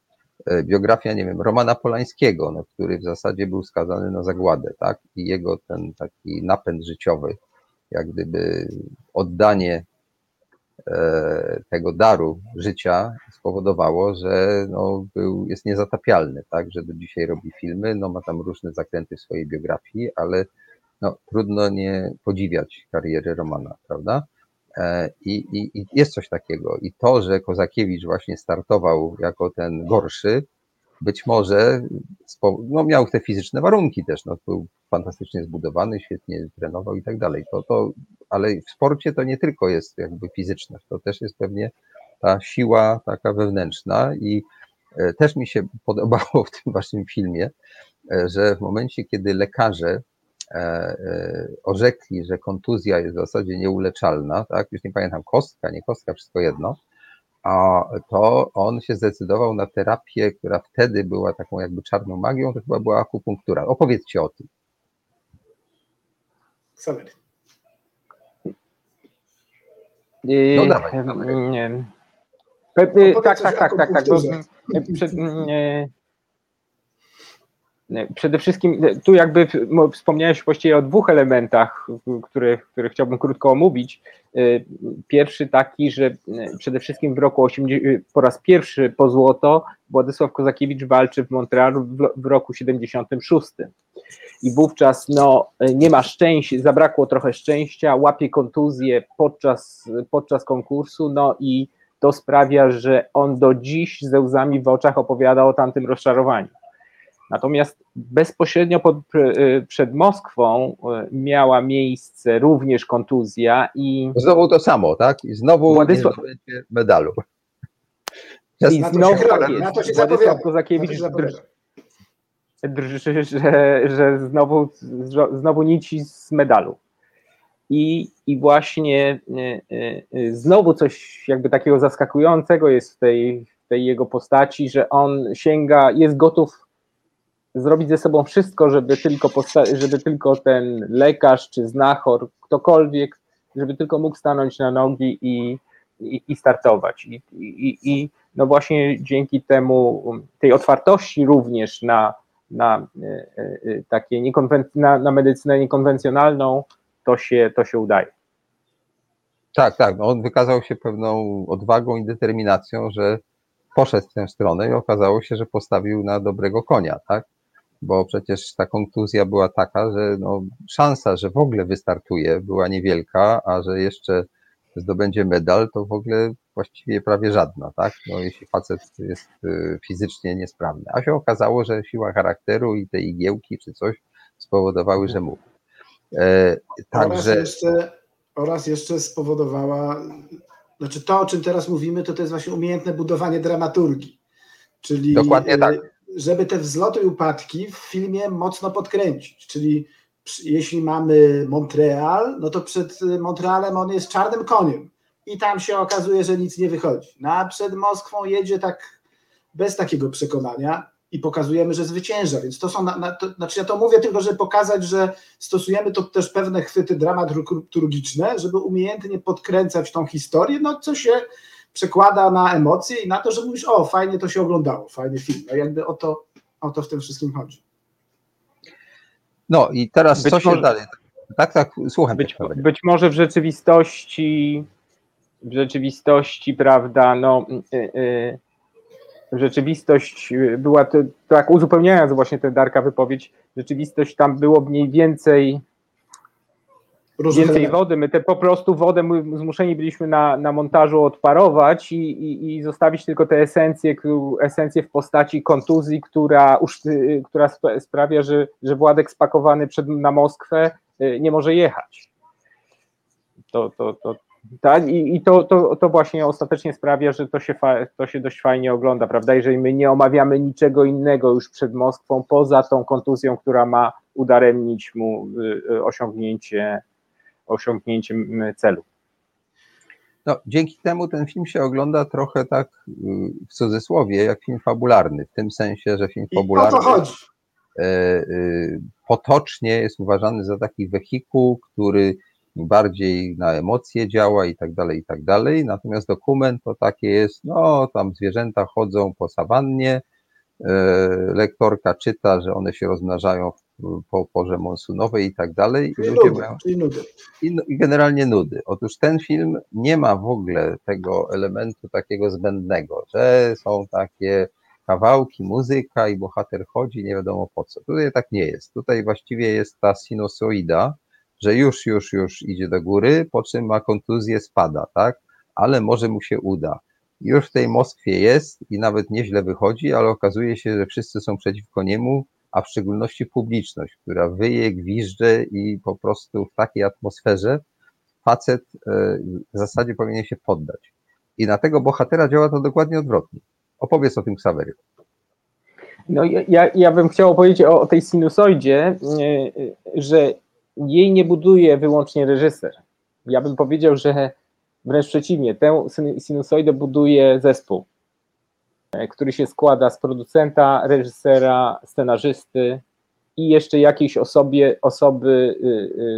E, biografia, nie wiem, Romana Polańskiego, no, który w zasadzie był skazany na zagładę, tak? I jego ten taki napęd życiowy, jak gdyby oddanie e, tego daru życia spowodowało, że no, był, jest niezatapialny, tak? Że do dzisiaj robi filmy, no ma tam różne zakręty w swojej biografii, ale no, trudno nie podziwiać kariery Romana, prawda? E, I, i, I, jest coś takiego. I to, że Kozakiewicz właśnie startował jako ten gorszy, być może no, miał te fizyczne warunki też. No, był fantastycznie zbudowany, świetnie trenował i tak dalej. To, to, ale w sporcie to nie tylko jest jakby fizyczność, to też jest pewnie ta siła taka wewnętrzna i e, też mi się podobało w tym waszym filmie, e, że w momencie, kiedy lekarze e, orzekli, że kontuzja jest w zasadzie nieuleczalna, tak, już nie pamiętam, kostka, nie kostka, wszystko jedno, a to on się zdecydował na terapię, która wtedy była taką jakby czarną magią, to chyba była akupunktura. Opowiedzcie o tym. Sawery. No dawaj. Nie. Tak, tak, tak, tak, tak. Bo, przed, nie, Przede wszystkim tu jakby wspomniałeś właściwie o dwóch elementach, które, które chciałbym krótko omówić. Y, pierwszy taki, że y, przede wszystkim w roku 80, y, po raz pierwszy po złoto Władysław Kozakiewicz walczy w Montrealu w, roku 76. I wówczas no, nie ma szczęścia, zabrakło trochę szczęścia, łapie kontuzję podczas, podczas konkursu, no i to sprawia, że on do dziś ze łzami w oczach opowiada o tamtym rozczarowaniu. Natomiast bezpośrednio pod, przed Moskwą miała miejsce również kontuzja i. Znowu to samo, tak? I znowu Władysław... nie medalu. I znowu tak jest. Władysław Kozakiewicz drży, że, że znowu, znowu nici z medalu. I, I właśnie znowu coś jakby takiego zaskakującego jest w tej, w tej jego postaci, że on sięga, jest gotów zrobić ze sobą wszystko, żeby tylko, żeby tylko ten lekarz czy znachor, ktokolwiek, żeby tylko mógł stanąć na nogi i, i, i startować. I, i, I no właśnie dzięki temu, tej otwartości również na, na e, e, takie niekonwen- na, na medycynę niekonwencjonalną, to się, to się udaje. Tak, tak. No on wykazał się pewną odwagą i determinacją, że poszedł w tę stronę i okazało się, że postawił na dobrego konia, tak? Bo przecież ta kontuzja była taka, że no, szansa, że w ogóle wystartuje, była niewielka, a że jeszcze zdobędzie medal, to w ogóle właściwie prawie żadna, tak? No, jeśli facet jest y, fizycznie niesprawny. A się okazało, że siła charakteru i te igiełki czy coś spowodowały, że mógł. E, także... Oraz jeszcze, oraz jeszcze spowodowała, znaczy to, o czym teraz mówimy, to to jest właśnie umiejętne budowanie dramaturgii. Czyli Dokładnie tak. Żeby te wzloty i upadki w filmie mocno podkręcić. Czyli jeśli mamy Montreal, no to przed Montrealem on jest czarnym koniem i tam się okazuje, że nic nie wychodzi. No a przed Moskwą jedzie tak bez takiego przekonania i pokazujemy, że zwycięża. Więc to są, na, na, to, znaczy ja to mówię tylko, żeby pokazać, że stosujemy tu też pewne chwyty dramaturgiczne, żeby umiejętnie podkręcać tą historię, no co się przekłada na emocje i na to, że mówisz, o fajnie to się oglądało, fajny film. No jakby o to, o to w tym wszystkim chodzi. No i teraz być co może, się dalej? Tak, tak, słucham. Być, być może w rzeczywistości w rzeczywistości, prawda, no yy, yy, rzeczywistość była, to, tak uzupełniając właśnie tę Darka wypowiedź, rzeczywistość tam było mniej więcej więcej wody. My te po prostu wodę my zmuszeni byliśmy na, na montażu odparować i, i, i zostawić tylko te esencje, esencje w postaci kontuzji, która, która sprawia, że, że Władek spakowany przed, na Moskwę y, nie może jechać. To, to, to, tak, i, i to, to, to właśnie ostatecznie sprawia, że to się, fa, to się dość fajnie ogląda, prawda? Jeżeli my nie omawiamy niczego innego już przed Moskwą, poza tą kontuzją, która ma udaremnić mu y, y, osiągnięcie, osiągnięcie celu. No, dzięki temu ten film się ogląda trochę tak y, w cudzysłowie, jak film fabularny, w tym sensie, że film fabularny potocznie jest uważany za taki wehikuł, który bardziej na emocje działa i tak dalej, i tak dalej. Natomiast dokument to takie jest, no tam zwierzęta chodzą po sawannie, e, lektorka czyta, że one się rozmnażają po porze monsunowej i tak dalej. Czyli nudy, mają, czyli nudy. I, I generalnie nudy. Otóż ten film nie ma w ogóle tego elementu takiego zbędnego, że są takie kawałki, muzyka i bohater chodzi, nie wiadomo po co. Tutaj tak nie jest. Tutaj właściwie jest ta sinusoida, że już, już, już idzie do góry, po czym ma kontuzję, spada, tak? Ale może mu się uda. Już w tej Moskwie jest i nawet nieźle wychodzi, ale okazuje się, że wszyscy są przeciwko niemu, a w szczególności publiczność, która wyje, gwizdże i po prostu w takiej atmosferze facet e, w zasadzie powinien się poddać. I na tego bohatera działa to dokładnie odwrotnie. Opowiedz o tym Ksawery. No ja, ja bym chciał opowiedzieć o, o tej sinusoidzie, e, że jej nie buduje wyłącznie reżyser. Ja bym powiedział, że wręcz przeciwnie, tę sinusoidę buduje zespół, który się składa z producenta, reżysera, scenarzysty i jeszcze jakiejś osobie, osoby y,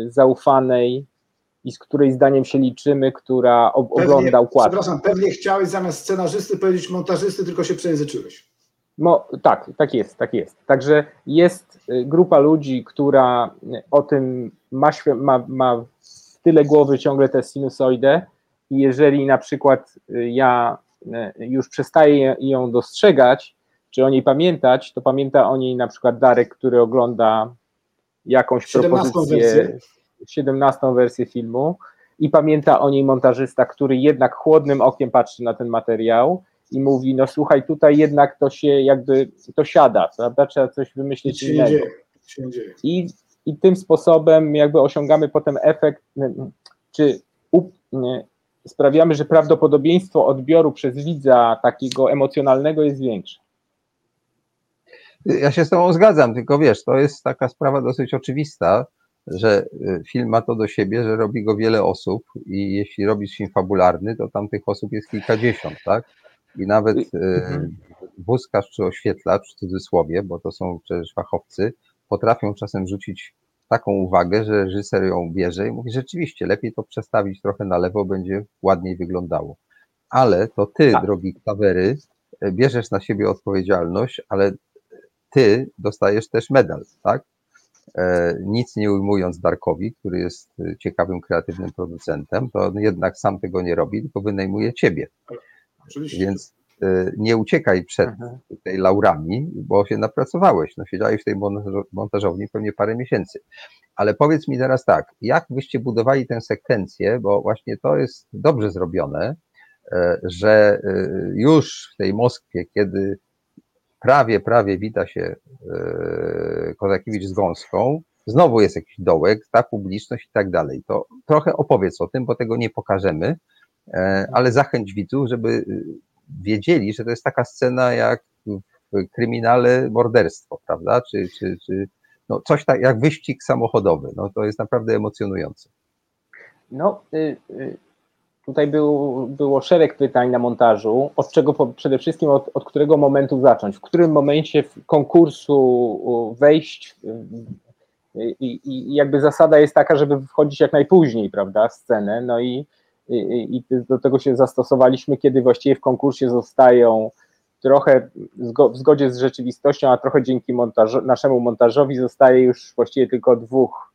y, zaufanej i z której zdaniem się liczymy, która ogląda układ. Przepraszam, pewnie chciałeś zamiast scenarzysty powiedzieć montażysty, tylko się przejęzyczyłeś. No, tak, tak jest, tak jest. Także jest y, grupa ludzi, która o tym ma, ma, ma w tyle głowy ciągle tę sinusoidę i jeżeli na przykład ja już przestaję ją dostrzegać, czy o niej pamiętać, to pamięta o niej na przykład Darek, który ogląda jakąś propozycję, wersję. 17 wersję filmu i pamięta o niej montażysta, który jednak chłodnym okiem patrzy na ten materiał i mówi, no słuchaj, tutaj jednak to się jakby, to siada, prawda, trzeba coś wymyślić nie innego. I, I tym sposobem jakby osiągamy potem efekt, czy u, nie, sprawiamy, że prawdopodobieństwo odbioru przez widza takiego emocjonalnego jest większe. Ja się z Tobą zgadzam, tylko wiesz, to jest taka sprawa dosyć oczywista, że y, film ma to do siebie, że robi go wiele osób i jeśli robisz film fabularny, to tam tych osób jest kilkadziesiąt, tak? I nawet y, Mhm. wózkarz czy oświetlacz w cudzysłowie, bo to są przecież fachowcy, potrafią czasem rzucić taką uwagę, że reżyser ją bierze i mówi, rzeczywiście, lepiej to przestawić trochę na lewo, będzie ładniej wyglądało. Ale to ty, Tak. drogi Klawery, y, bierzesz na siebie odpowiedzialność, ale ty dostajesz też medal, tak? E, nic nie ujmując Darkowi, który jest e, ciekawym, kreatywnym producentem, to on jednak sam tego nie robi, tylko wynajmuje ciebie. Oczywiście. Więc e, nie uciekaj przed Mhm. tutaj laurami, bo się napracowałeś. No, siedziałeś w tej montażo- montażowni pewnie parę miesięcy. Ale powiedz mi teraz tak, jak wyście budowali tę sekwencję, bo właśnie to jest dobrze zrobione, e, że e, już w tej Moskwie, kiedy prawie, prawie wita się e, Kozakiewicz z Gąską, znowu jest jakiś dołek, ta publiczność i tak dalej. To trochę opowiedz o tym, bo tego nie pokażemy, ale zachęć widzów, żeby y, wiedzieli, że to jest taka scena jak w kryminale morderstwo, prawda? Czy, czy, czy no coś tak jak wyścig samochodowy. No to jest naprawdę emocjonujące. No, y, y, tutaj był, było szereg pytań na montażu. Od czego przede wszystkim od, od którego momentu zacząć? W którym momencie w konkursu wejść? I jakby zasada jest taka, żeby wchodzić jak najpóźniej, prawda, w scenę. No i, i, do tego się zastosowaliśmy, kiedy właściwie w konkursie zostają trochę w zgodzie z rzeczywistością, a trochę dzięki naszemu montażowi zostaje już właściwie tylko dwóch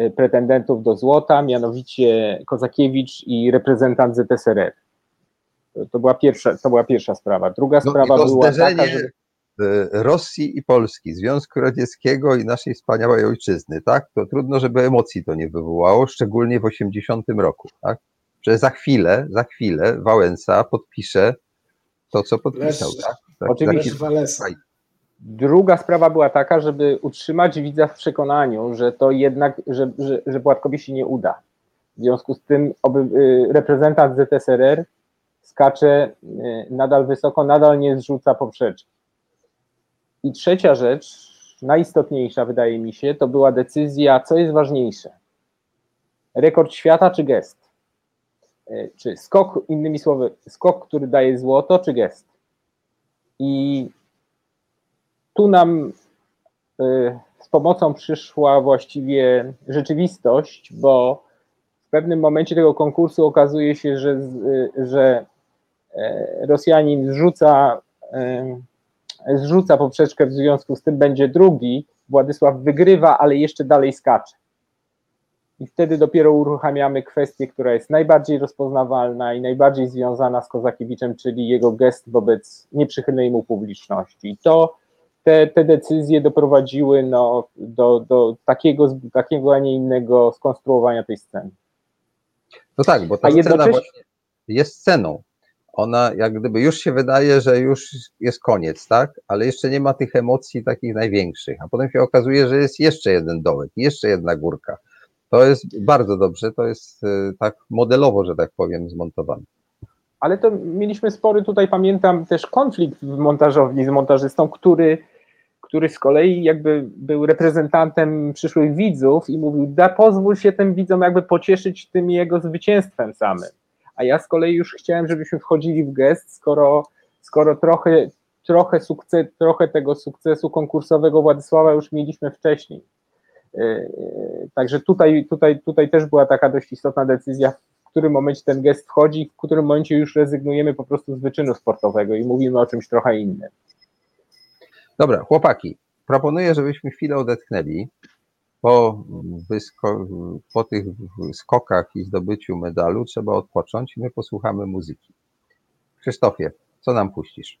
y, pretendentów do złota, mianowicie Kozakiewicz i reprezentant ZSRR. To, była, pierwsza, to była pierwsza sprawa. Druga No sprawa była taka, że e, Rosji i Polski, Związku Radzieckiego i naszej wspaniałej ojczyzny, tak? To trudno, żeby emocji to nie wywołało, szczególnie w 80 roku, tak? Że za chwilę, za chwilę Wałęsa podpisze to, co podpisał, Leszcz. tak? tak Oczywiście. Lesz Walesa. Druga sprawa była taka, żeby utrzymać widza w przekonaniu, że to jednak, że, że, że Władkowi się nie uda. W związku z tym oby, y, reprezentant ZSRR skacze y, nadal wysoko, nadal nie zrzuca poprzeczki. I trzecia rzecz, najistotniejsza wydaje mi się, to była decyzja, co jest ważniejsze. Rekord świata czy gest? Y, Czy skok, innymi słowy, skok, który daje złoto, czy gest? I tu nam y, z pomocą przyszła właściwie rzeczywistość, bo w pewnym momencie tego konkursu okazuje się, że, y, że e, Rosjanin zrzuca, zrzuca poprzeczkę, w związku z tym będzie drugi. Władysław wygrywa, ale jeszcze dalej skacze. I wtedy dopiero uruchamiamy kwestię, która jest najbardziej rozpoznawalna i najbardziej związana z Kozakiewiczem, czyli jego gest wobec nieprzychylnej mu publiczności. I to te, te decyzje doprowadziły no, do, do takiego, takiego, a nie innego skonstruowania tej sceny. No tak, bo ta A scena jednocześnie- właśnie jest sceną. Ona jak gdyby już się wydaje, że już jest koniec, tak? Ale jeszcze nie ma tych emocji takich największych. A potem się okazuje, że jest jeszcze jeden dołek, jeszcze jedna górka. To jest bardzo dobrze, to jest e, tak modelowo, że tak powiem, zmontowane. Ale to mieliśmy spory tutaj, pamiętam też konflikt w montażowni z montażystą, który, który z kolei jakby był reprezentantem przyszłych widzów i mówił, da pozwól się tym widzom jakby pocieszyć tym jego zwycięstwem samym. A ja z kolei już chciałem, żebyśmy wchodzili w gest, skoro, skoro trochę, trochę, sukces, trochę tego sukcesu konkursowego Władysława już mieliśmy wcześniej. Także tutaj, tutaj, tutaj też była taka dość istotna decyzja, w którym momencie ten gest wchodzi, w którym momencie już rezygnujemy po prostu z wyczynu sportowego i mówimy o czymś trochę innym. Dobra, chłopaki, proponuję, żebyśmy chwilę odetchnęli. Po, wysko- po tych skokach i zdobyciu medalu trzeba odpocząć i my posłuchamy muzyki. Krzysztofie, co nam puścisz?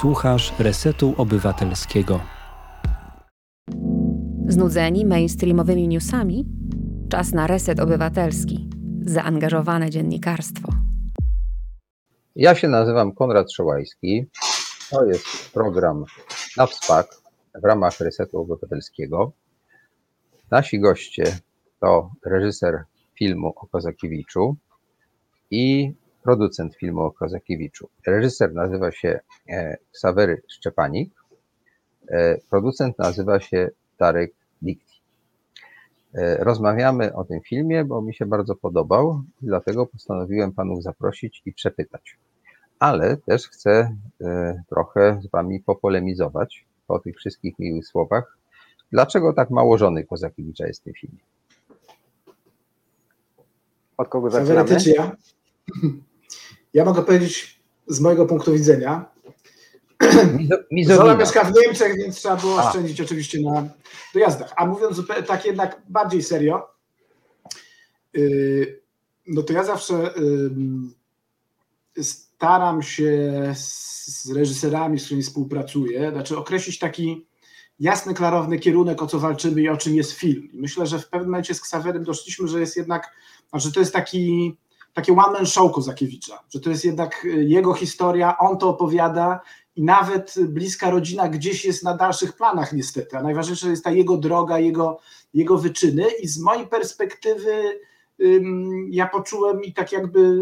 Słuchasz Resetu Obywatelskiego. Znudzeni mainstreamowymi newsami? Czas na reset obywatelski. Zaangażowane dziennikarstwo. Ja się nazywam Konrad Szołajski. To jest program na WSPAK w ramach Resetu Obywatelskiego. Nasi goście to reżyser filmu o Kozakiewiczu i producent filmu o Kozakiewiczu. Reżyser nazywa się e, Ksawery Szczepanik, e, producent nazywa się Darek Dikti. E, rozmawiamy o tym filmie, bo mi się bardzo podobał, dlatego postanowiłem panów zaprosić i przepytać. Ale też chcę trochę z wami popolemizować po tych wszystkich miłych słowach. Dlaczego tak mało żony Kozakiewicza jest w tym filmie? Od kogo zaczynamy? Ja? ja mogę powiedzieć z mojego punktu widzenia. Zola mieszka w Niemczech, więc trzeba było A. oszczędzić oczywiście na dojazdach. A mówiąc tak jednak bardziej serio, yy, no to ja zawsze staram się z reżyserami, z którymi współpracuję, znaczy określić taki jasny, klarowny kierunek, o co walczymy i o czym jest film. I myślę, że w pewnym momencie z Ksawerem doszliśmy, że jest jednak, znaczy to jest taki, taki one-man show Kozakiewicza, że to jest jednak y, jego historia, on to opowiada i nawet bliska rodzina gdzieś jest na dalszych planach niestety, a najważniejsza jest ta jego droga, jego, jego wyczyny i z mojej perspektywy ja poczułem i tak jakby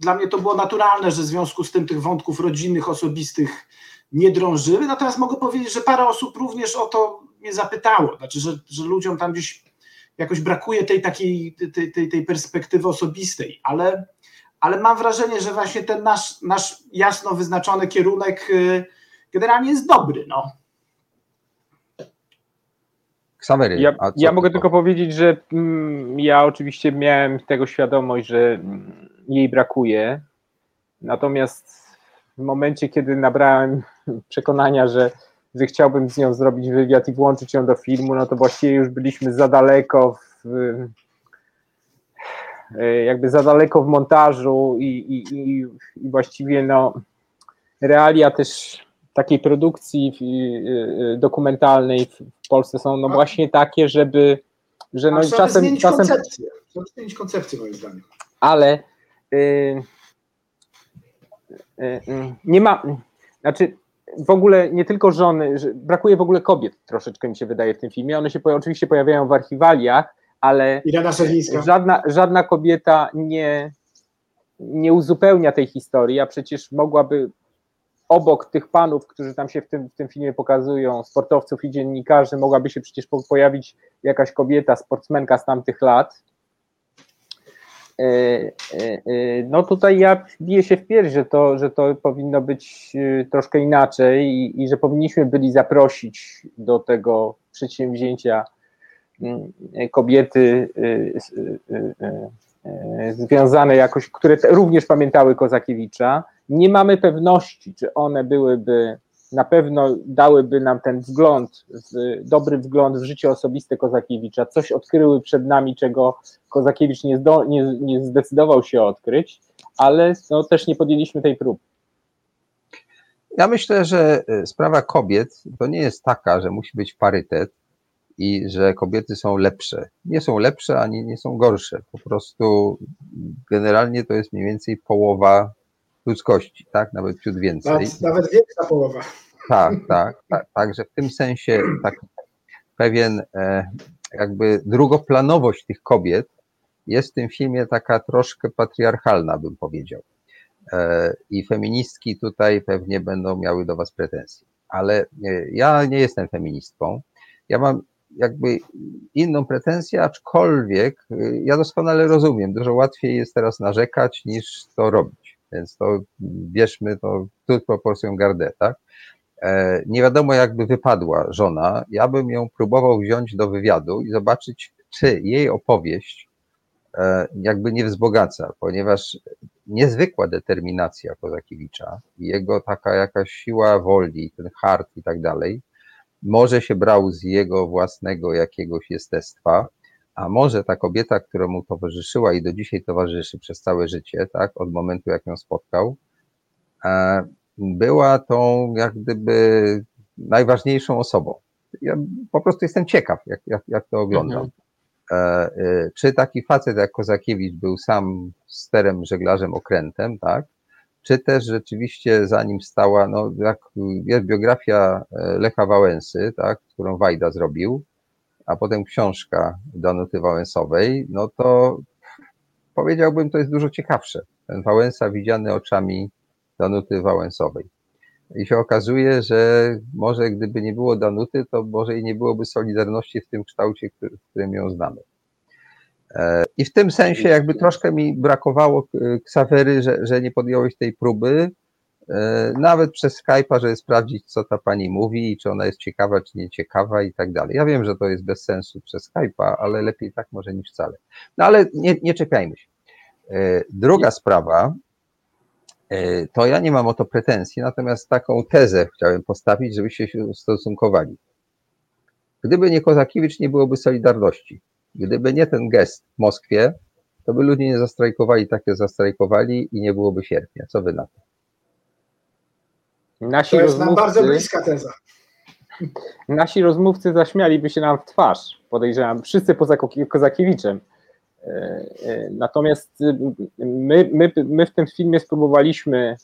dla mnie to było naturalne, że w związku z tym tych wątków rodzinnych, osobistych nie drążyły. Natomiast mogę powiedzieć, że parę osób również o to mnie zapytało. Znaczy, że, że ludziom tam gdzieś jakoś brakuje tej takiej tej, tej, tej perspektywy osobistej, ale, ale mam wrażenie, że właśnie ten nasz, nasz jasno wyznaczony kierunek y, generalnie jest dobry. No. Ksawery, ja, ja mogę tylko powiedzieć, że mm, ja oczywiście miałem tego świadomość, że mm, jej brakuje. Natomiast w momencie, kiedy nabrałem przekonania, że, że chciałbym z nią zrobić wywiad i włączyć ją do filmu, no to właściwie już byliśmy za daleko w, jakby za daleko w montażu i, i, i, i właściwie no realia też takiej produkcji dokumentalnej w Polsce są no właśnie takie, żeby że no trzeba czasem, zmienić czasem koncepcję. Trzeba zmienić koncepcję moim zdaniem. Ale y, y, y, nie ma, znaczy w ogóle nie tylko żony, brakuje w ogóle kobiet troszeczkę mi się wydaje w tym filmie. One się oczywiście pojawiają w archiwaliach, ale żadna, żadna kobieta nie, nie uzupełnia tej historii, a przecież mogłaby obok tych panów, którzy tam się w tym, w tym filmie pokazują, sportowców i dziennikarzy, mogłaby się przecież pojawić jakaś kobieta, sportsmenka z tamtych lat, E, e, e, no tutaj ja biję się w pierś, że to, że to powinno być troszkę inaczej i, i że powinniśmy byli zaprosić do tego przedsięwzięcia kobiety związane jakoś, które również pamiętały Kozakiewicza. Nie mamy pewności, czy one byłyby na pewno dałyby nam ten wgląd, dobry wgląd w życie osobiste Kozakiewicza, coś odkryły przed nami, czego Kozakiewicz nie, zdo, nie, nie zdecydował się odkryć, ale no, też nie podjęliśmy tej próby. Ja myślę, że sprawa kobiet to nie jest taka, że musi być parytet i że kobiety są lepsze. Nie są lepsze ani nie są gorsze. Po prostu generalnie to jest mniej więcej połowa ludzkości, tak? Nawet ciut więcej. Nawet, nawet większa połowa. Tak, tak, tak. Także w tym sensie taki pewien e, jakby drugoplanowość tych kobiet jest w tym filmie taka troszkę patriarchalna, bym powiedział. E, I feministki tutaj pewnie będą miały do Was pretensje. Ale e, ja nie jestem feministką. Ja mam jakby inną pretensję, aczkolwiek ja doskonale rozumiem, dużo łatwiej jest teraz narzekać niż to robić. Więc to bierzmy to tu proporcją gardę, tak? E, nie wiadomo, jakby wypadła żona. Ja bym ją próbował wziąć do wywiadu i zobaczyć, czy jej opowieść e, jakby nie wzbogaca, ponieważ niezwykła determinacja Kozakiewicza jego taka jakaś siła woli, ten hart i tak dalej, może się brał z jego własnego jakiegoś jestestwa, a może ta kobieta, która mu towarzyszyła i do dzisiaj towarzyszy przez całe życie, tak, od momentu jak ją spotkał, e, była tą jak gdyby najważniejszą osobą. Ja po prostu jestem ciekaw, jak, jak, jak to oglądam. Mhm. E, e, czy taki facet jak Kozakiewicz był sam sterem, żeglarzem, okrętem, tak? Czy też rzeczywiście za nim stała, no jak jest biografia e, Lecha Wałęsy, tak, którą Wajda zrobił, a potem książka Danuty Wałęsowej, no to powiedziałbym, to jest dużo ciekawsze. Ten Wałęsa widziany oczami Danuty Wałęsowej. I się okazuje, że może gdyby nie było Danuty, to może i nie byłoby Solidarności w tym kształcie, w którym ją znamy. E, I w tym sensie jakby troszkę mi brakowało Ksawery, że, że nie podjąłeś tej próby, e, nawet przez Skype'a, żeby sprawdzić, co ta pani mówi i czy ona jest ciekawa, czy nie ciekawa i tak dalej. Ja wiem, że to jest bez sensu przez Skype'a, ale lepiej tak może niż wcale. No ale nie, nie czepiajmy się. E, druga sprawa, E, to ja nie mam o to pretensji, natomiast taką tezę chciałem postawić, żebyście się ustosunkowali. Gdyby nie Kozakiewicz, nie byłoby Solidarności. Gdyby nie ten gest w Moskwie, to by ludzie nie zastrajkowali tak, jak zastrajkowali i nie byłoby sierpnia. Co wy na to? Nasi to jest rozmówcy, nam bardzo bliska teza. Nasi rozmówcy zaśmialiby się nam w twarz, podejrzewam, wszyscy poza Kozakiewiczem. E, e, natomiast y, my, my, my w tym filmie spróbowaliśmy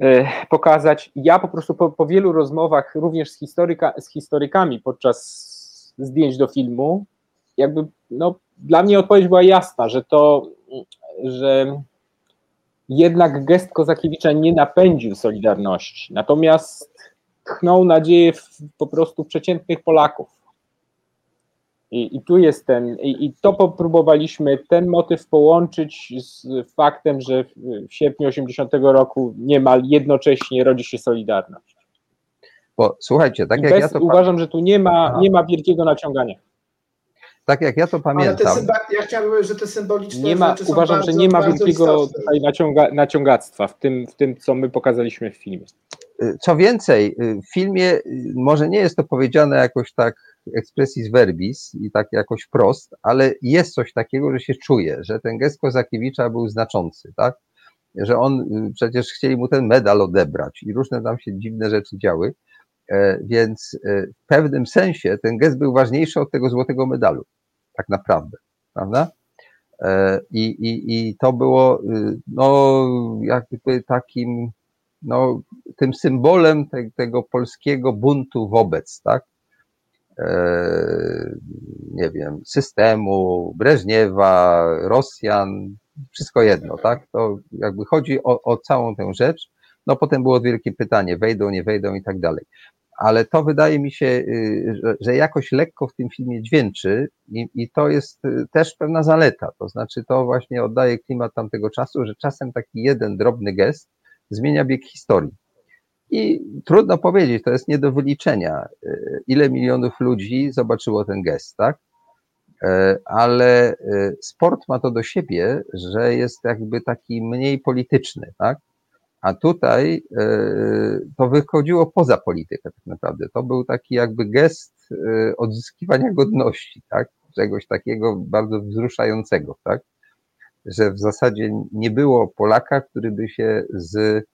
e, pokazać, ja po prostu po, po wielu rozmowach, również z, historyka, z historykami podczas zdjęć do filmu, jakby no, dla mnie odpowiedź była jasna, że to, że jednak gest Kozakiewicza nie napędził Solidarności, natomiast tchnął nadzieję w, po prostu przeciętnych Polaków. I, I, tu jest ten, i, i to próbowaliśmy ten motyw połączyć z faktem, że w, w sierpniu 80 roku niemal jednocześnie rodzi się Solidarność. Bo słuchajcie, tak jak bez, ja to. Uważam, że tu nie ma, nie ma wielkiego naciągania. Tak jak ja to pamiętam. Symba- ja chciałbym, że te symboliczne nie ma, Uważam, bardzo, że nie ma wielkiego tutaj naciąga, naciągactwa w tym, w tym, co my pokazaliśmy w filmie. Co więcej, w filmie może nie jest to powiedziane jakoś tak expressis verbis i tak jakoś wprost, ale jest coś takiego, że się czuje, że ten gest Kozakiewicza był znaczący, tak? Że on, y, przecież chcieli mu ten medal odebrać i różne tam się dziwne rzeczy działy, więc e, w pewnym sensie ten gest był ważniejszy od tego złotego medalu, tak naprawdę, prawda? E, I, i, i to było, y, no, jakby takim, no, tym symbolem te, tego polskiego buntu wobec, tak? E, nie wiem, systemu, Breżniewa, Rosjan, wszystko jedno, tak? To jakby chodzi o, o całą tę rzecz. No potem było wielkie pytanie, wejdą, nie wejdą i tak dalej. Ale to wydaje mi się, y, że, jakoś lekko w tym filmie dźwięczy i, i to jest y, też pewna zaleta. To znaczy, to właśnie oddaje klimat tamtego czasu, że czasem taki jeden drobny gest zmienia bieg historii. I trudno powiedzieć, to jest nie do wyliczenia, e, ile milionów ludzi zobaczyło ten gest, tak? E, ale sport ma to do siebie, że jest jakby taki mniej polityczny, tak? A tutaj to wychodziło poza politykę tak naprawdę. To był taki jakby gest odzyskiwania godności, tak? Czegoś takiego bardzo wzruszającego, tak? Że w zasadzie nie było Polaka, który by się z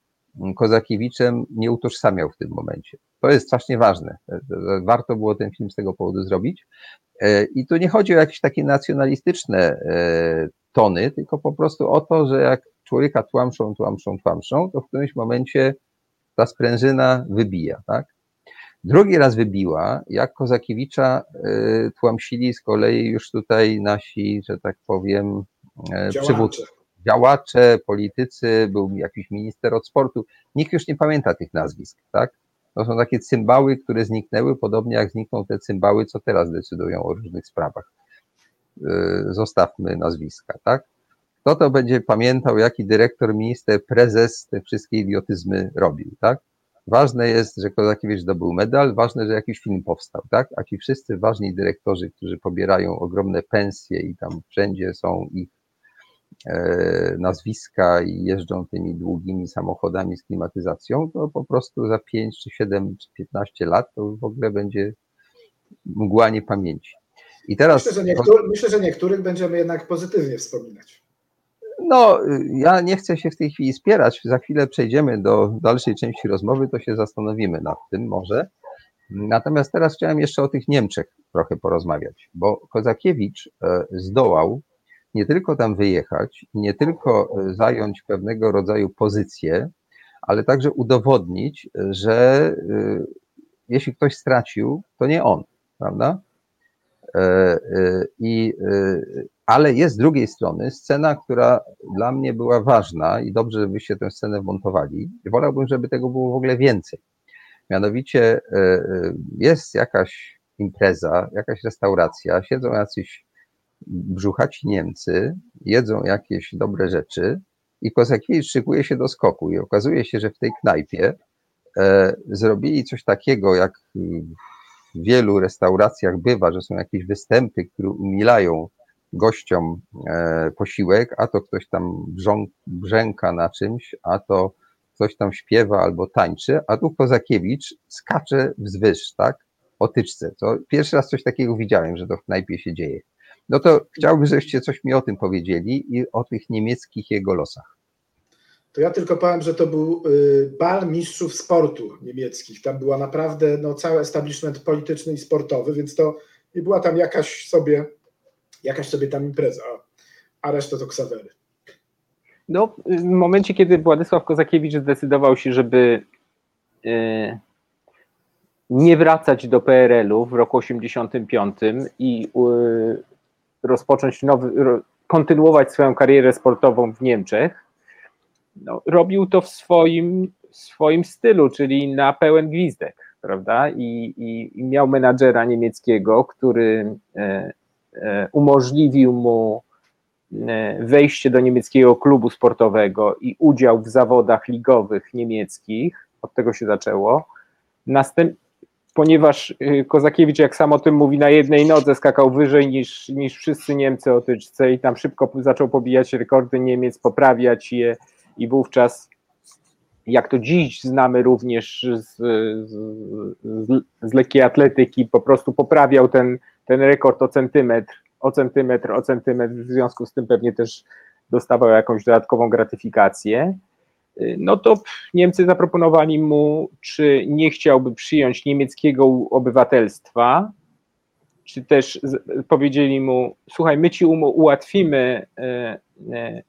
Kozakiewiczem nie utożsamiał w tym momencie. To jest strasznie ważne. Warto było ten film z tego powodu zrobić. E, I tu nie chodzi o jakieś takie nacjonalistyczne e, tony, tylko po prostu o to, że jak człowieka tłamszą, tłamszą, tłamszą, to w którymś momencie ta sprężyna wybija, tak? Drugi raz wybiła, jak Kozakiewicza e, tłamsili z kolei już tutaj nasi, że tak powiem, przywódcy działacze, politycy, był jakiś minister od sportu. Nikt już nie pamięta tych nazwisk, tak? To są takie cymbały, które zniknęły, podobnie jak znikną te cymbały, co teraz decydują o różnych sprawach. Y, zostawmy nazwiska, tak? Kto to będzie pamiętał, jaki dyrektor, minister, prezes te wszystkie idiotyzmy robił, tak? Ważne jest, że Kozakiewicz zdobył medal, ważne, że jakiś film powstał, tak? A ci wszyscy ważni dyrektorzy, którzy pobierają ogromne pensje i tam wszędzie są ich E, nazwiska i jeżdżą tymi długimi samochodami z klimatyzacją, to po prostu za 5 czy 7 czy 15 lat to w ogóle będzie mgła niepamięci. I teraz. Myślę, że, myślę, że niektórych będziemy jednak pozytywnie wspominać. No, ja nie chcę się w tej chwili spierać. Za chwilę przejdziemy do dalszej części rozmowy, to się zastanowimy nad tym może. Natomiast teraz chciałem jeszcze o tych Niemczech trochę porozmawiać, bo Kozakiewicz e, zdołał nie tylko tam wyjechać, nie tylko e, zająć pewnego rodzaju pozycję, ale także udowodnić, że e, jeśli ktoś stracił, to nie on, prawda? I, ale jest z drugiej strony scena, która dla mnie była ważna i dobrze, żebyście tę scenę wmontowali. Wolałbym, żeby tego było w ogóle więcej. Mianowicie jest jakaś impreza, jakaś restauracja, siedzą jacyś brzuchaci Niemcy, jedzą jakieś dobre rzeczy i Kozakiewicz szykuje się do skoku i okazuje się, że w tej knajpie e, zrobili coś takiego, jak w wielu restauracjach bywa, że są jakieś występy, które umilają gościom e, posiłek, a to ktoś tam brzęka na czymś, a to ktoś tam śpiewa albo tańczy, a tu Kozakiewicz skacze wzwyż, tak, o tyczce. To pierwszy raz coś takiego widziałem, że to w knajpie się dzieje. No to chciałbym, żebyście coś mi o tym powiedzieli i o tych niemieckich jego losach. To ja tylko powiem, że to był y, bal mistrzów sportu niemieckich. Tam była naprawdę no, cały establishment polityczny i sportowy, więc to nie była tam jakaś sobie, jakaś sobie tam impreza, a reszta to ksawery. No, w momencie, kiedy Władysław Kozakiewicz zdecydował się, żeby y, nie wracać do PRL-u w roku 85 i y, rozpocząć nowy, kontynuować swoją karierę sportową w Niemczech, no, robił to w swoim, swoim stylu, czyli na pełen gwizdek, prawda? I, i, i miał menadżera niemieckiego, który e, e, umożliwił mu e, wejście do niemieckiego klubu sportowego i udział w zawodach ligowych niemieckich. Od tego się zaczęło. Następ, ponieważ y, Kozakiewicz, jak sam o tym mówi, na jednej nodze skakał wyżej niż, niż wszyscy Niemcy o i tam szybko zaczął pobijać rekordy Niemiec, poprawiać je i wówczas, jak to dziś znamy również z, z, z lekkiej atletyki, po prostu poprawiał ten, ten rekord o centymetr, o centymetr, o centymetr, w związku z tym pewnie też dostawał jakąś dodatkową gratyfikację. No to Niemcy zaproponowali mu, czy nie chciałby przyjąć niemieckiego obywatelstwa, czy też powiedzieli mu, słuchaj, my ci ułatwimy e, e,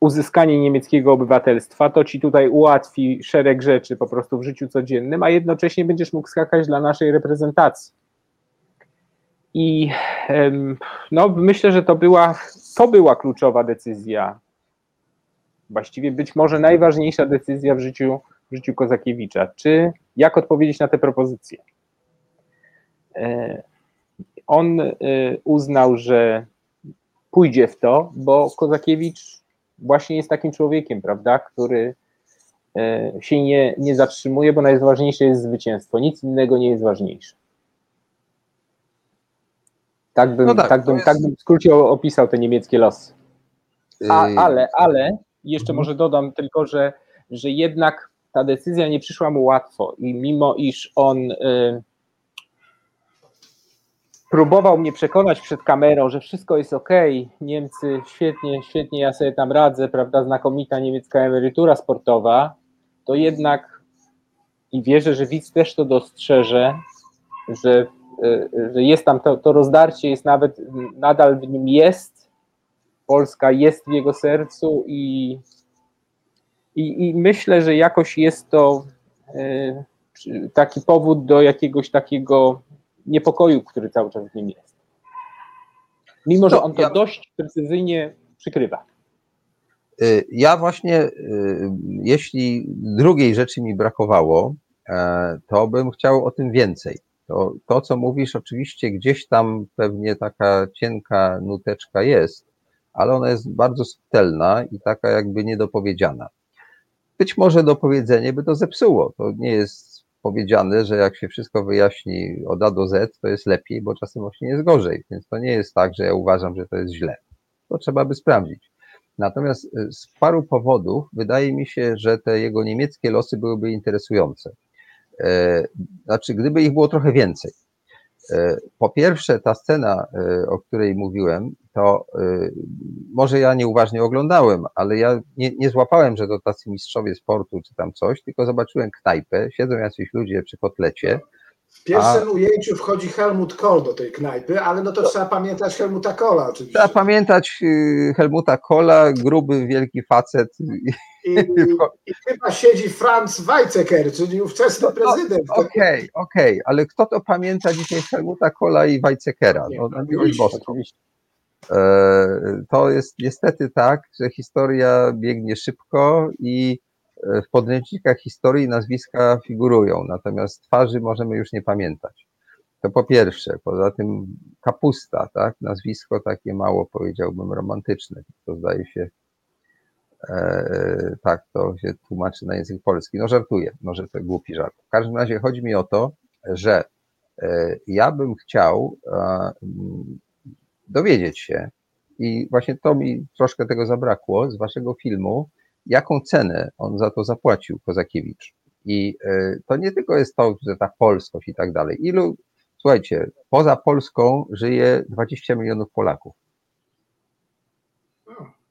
uzyskanie niemieckiego obywatelstwa, to ci tutaj ułatwi szereg rzeczy po prostu w życiu codziennym, a jednocześnie będziesz mógł skakać dla naszej reprezentacji. I no, myślę, że to była, to była kluczowa decyzja właściwie być może najważniejsza decyzja w życiu, w życiu Kozakiewicza. Czy jak odpowiedzieć na te propozycje? E, on e, uznał, że pójdzie w to, bo Kozakiewicz właśnie jest takim człowiekiem, prawda, który e, się nie, nie zatrzymuje, bo najważniejsze jest zwycięstwo. Nic innego nie jest ważniejsze. Tak bym, no tak, tak, bym, jest... tak bym w skrócie opisał te niemieckie losy. A, ale, ale jeszcze mhm. może dodam tylko, że, że jednak ta decyzja nie przyszła mu łatwo i mimo iż on y, próbował mnie przekonać przed kamerą, że wszystko jest ok, Niemcy świetnie, świetnie, ja sobie tam radzę, prawda, znakomita niemiecka emerytura sportowa, to jednak i wierzę, że widz też to dostrzeże, że, y, że jest tam to, to rozdarcie, jest nawet, nadal w nim jest, Polska jest w jego sercu i, i, i myślę, że jakoś jest to e, taki powód do jakiegoś takiego niepokoju, który cały czas w nim jest. Mimo, że on to ja... dość precyzyjnie przykrywa. Y, ja właśnie, y, jeśli drugiej rzeczy mi brakowało, e, to bym chciał o tym więcej. To, to, co mówisz, oczywiście gdzieś tam pewnie taka cienka nuteczka jest, ale ona jest bardzo subtelna i taka jakby niedopowiedziana. Być może dopowiedzenie by to zepsuło. To nie jest powiedziane, że jak się wszystko wyjaśni od A do Z, to jest lepiej, bo czasem właśnie jest gorzej. Więc to nie jest tak, że ja uważam, że to jest źle. To trzeba by sprawdzić. Natomiast y, z paru powodów wydaje mi się, że te jego niemieckie losy byłyby interesujące. E, znaczy, gdyby ich było trochę więcej. E, po pierwsze, ta scena, e, o której mówiłem, to y, może ja nieuważnie oglądałem, ale ja nie, nie złapałem, że to tacy mistrzowie sportu czy tam coś, tylko zobaczyłem knajpę, siedzą jacyś ludzie przy kotlecie W pierwszym A... ujęciu wchodzi Helmut Kohl do tej knajpy, ale no to trzeba pamiętać Helmuta Kohla oczywiście. Trzeba pamiętać y, Helmuta Kohla, gruby, wielki facet. I, i chyba siedzi Franz Weizsäcker, czyli ówczesny no, prezydent. Okej, okay, okej, okay. ale kto to pamięta dzisiaj Helmuta Kohla i Weizsäckera? No, na miłość boską. To jest niestety tak, że historia biegnie szybko i e, w podręcznikach historii nazwiska figurują, natomiast twarzy możemy już nie pamiętać. To po pierwsze. Poza tym kapusta, tak? Nazwisko takie mało powiedziałbym romantyczne. To zdaje się, e, tak, to się tłumaczy na język polski. No żartuję, może to głupi żart. W każdym razie chodzi mi o to, że e, ja bym chciał e, dowiedzieć się, i właśnie to mi troszkę tego zabrakło z waszego filmu, jaką cenę on za to zapłacił, Kozakiewicz. I e, to nie tylko jest to, że ta polskość i tak dalej. Ilu, słuchajcie, poza Polską żyje 20 milionów Polaków.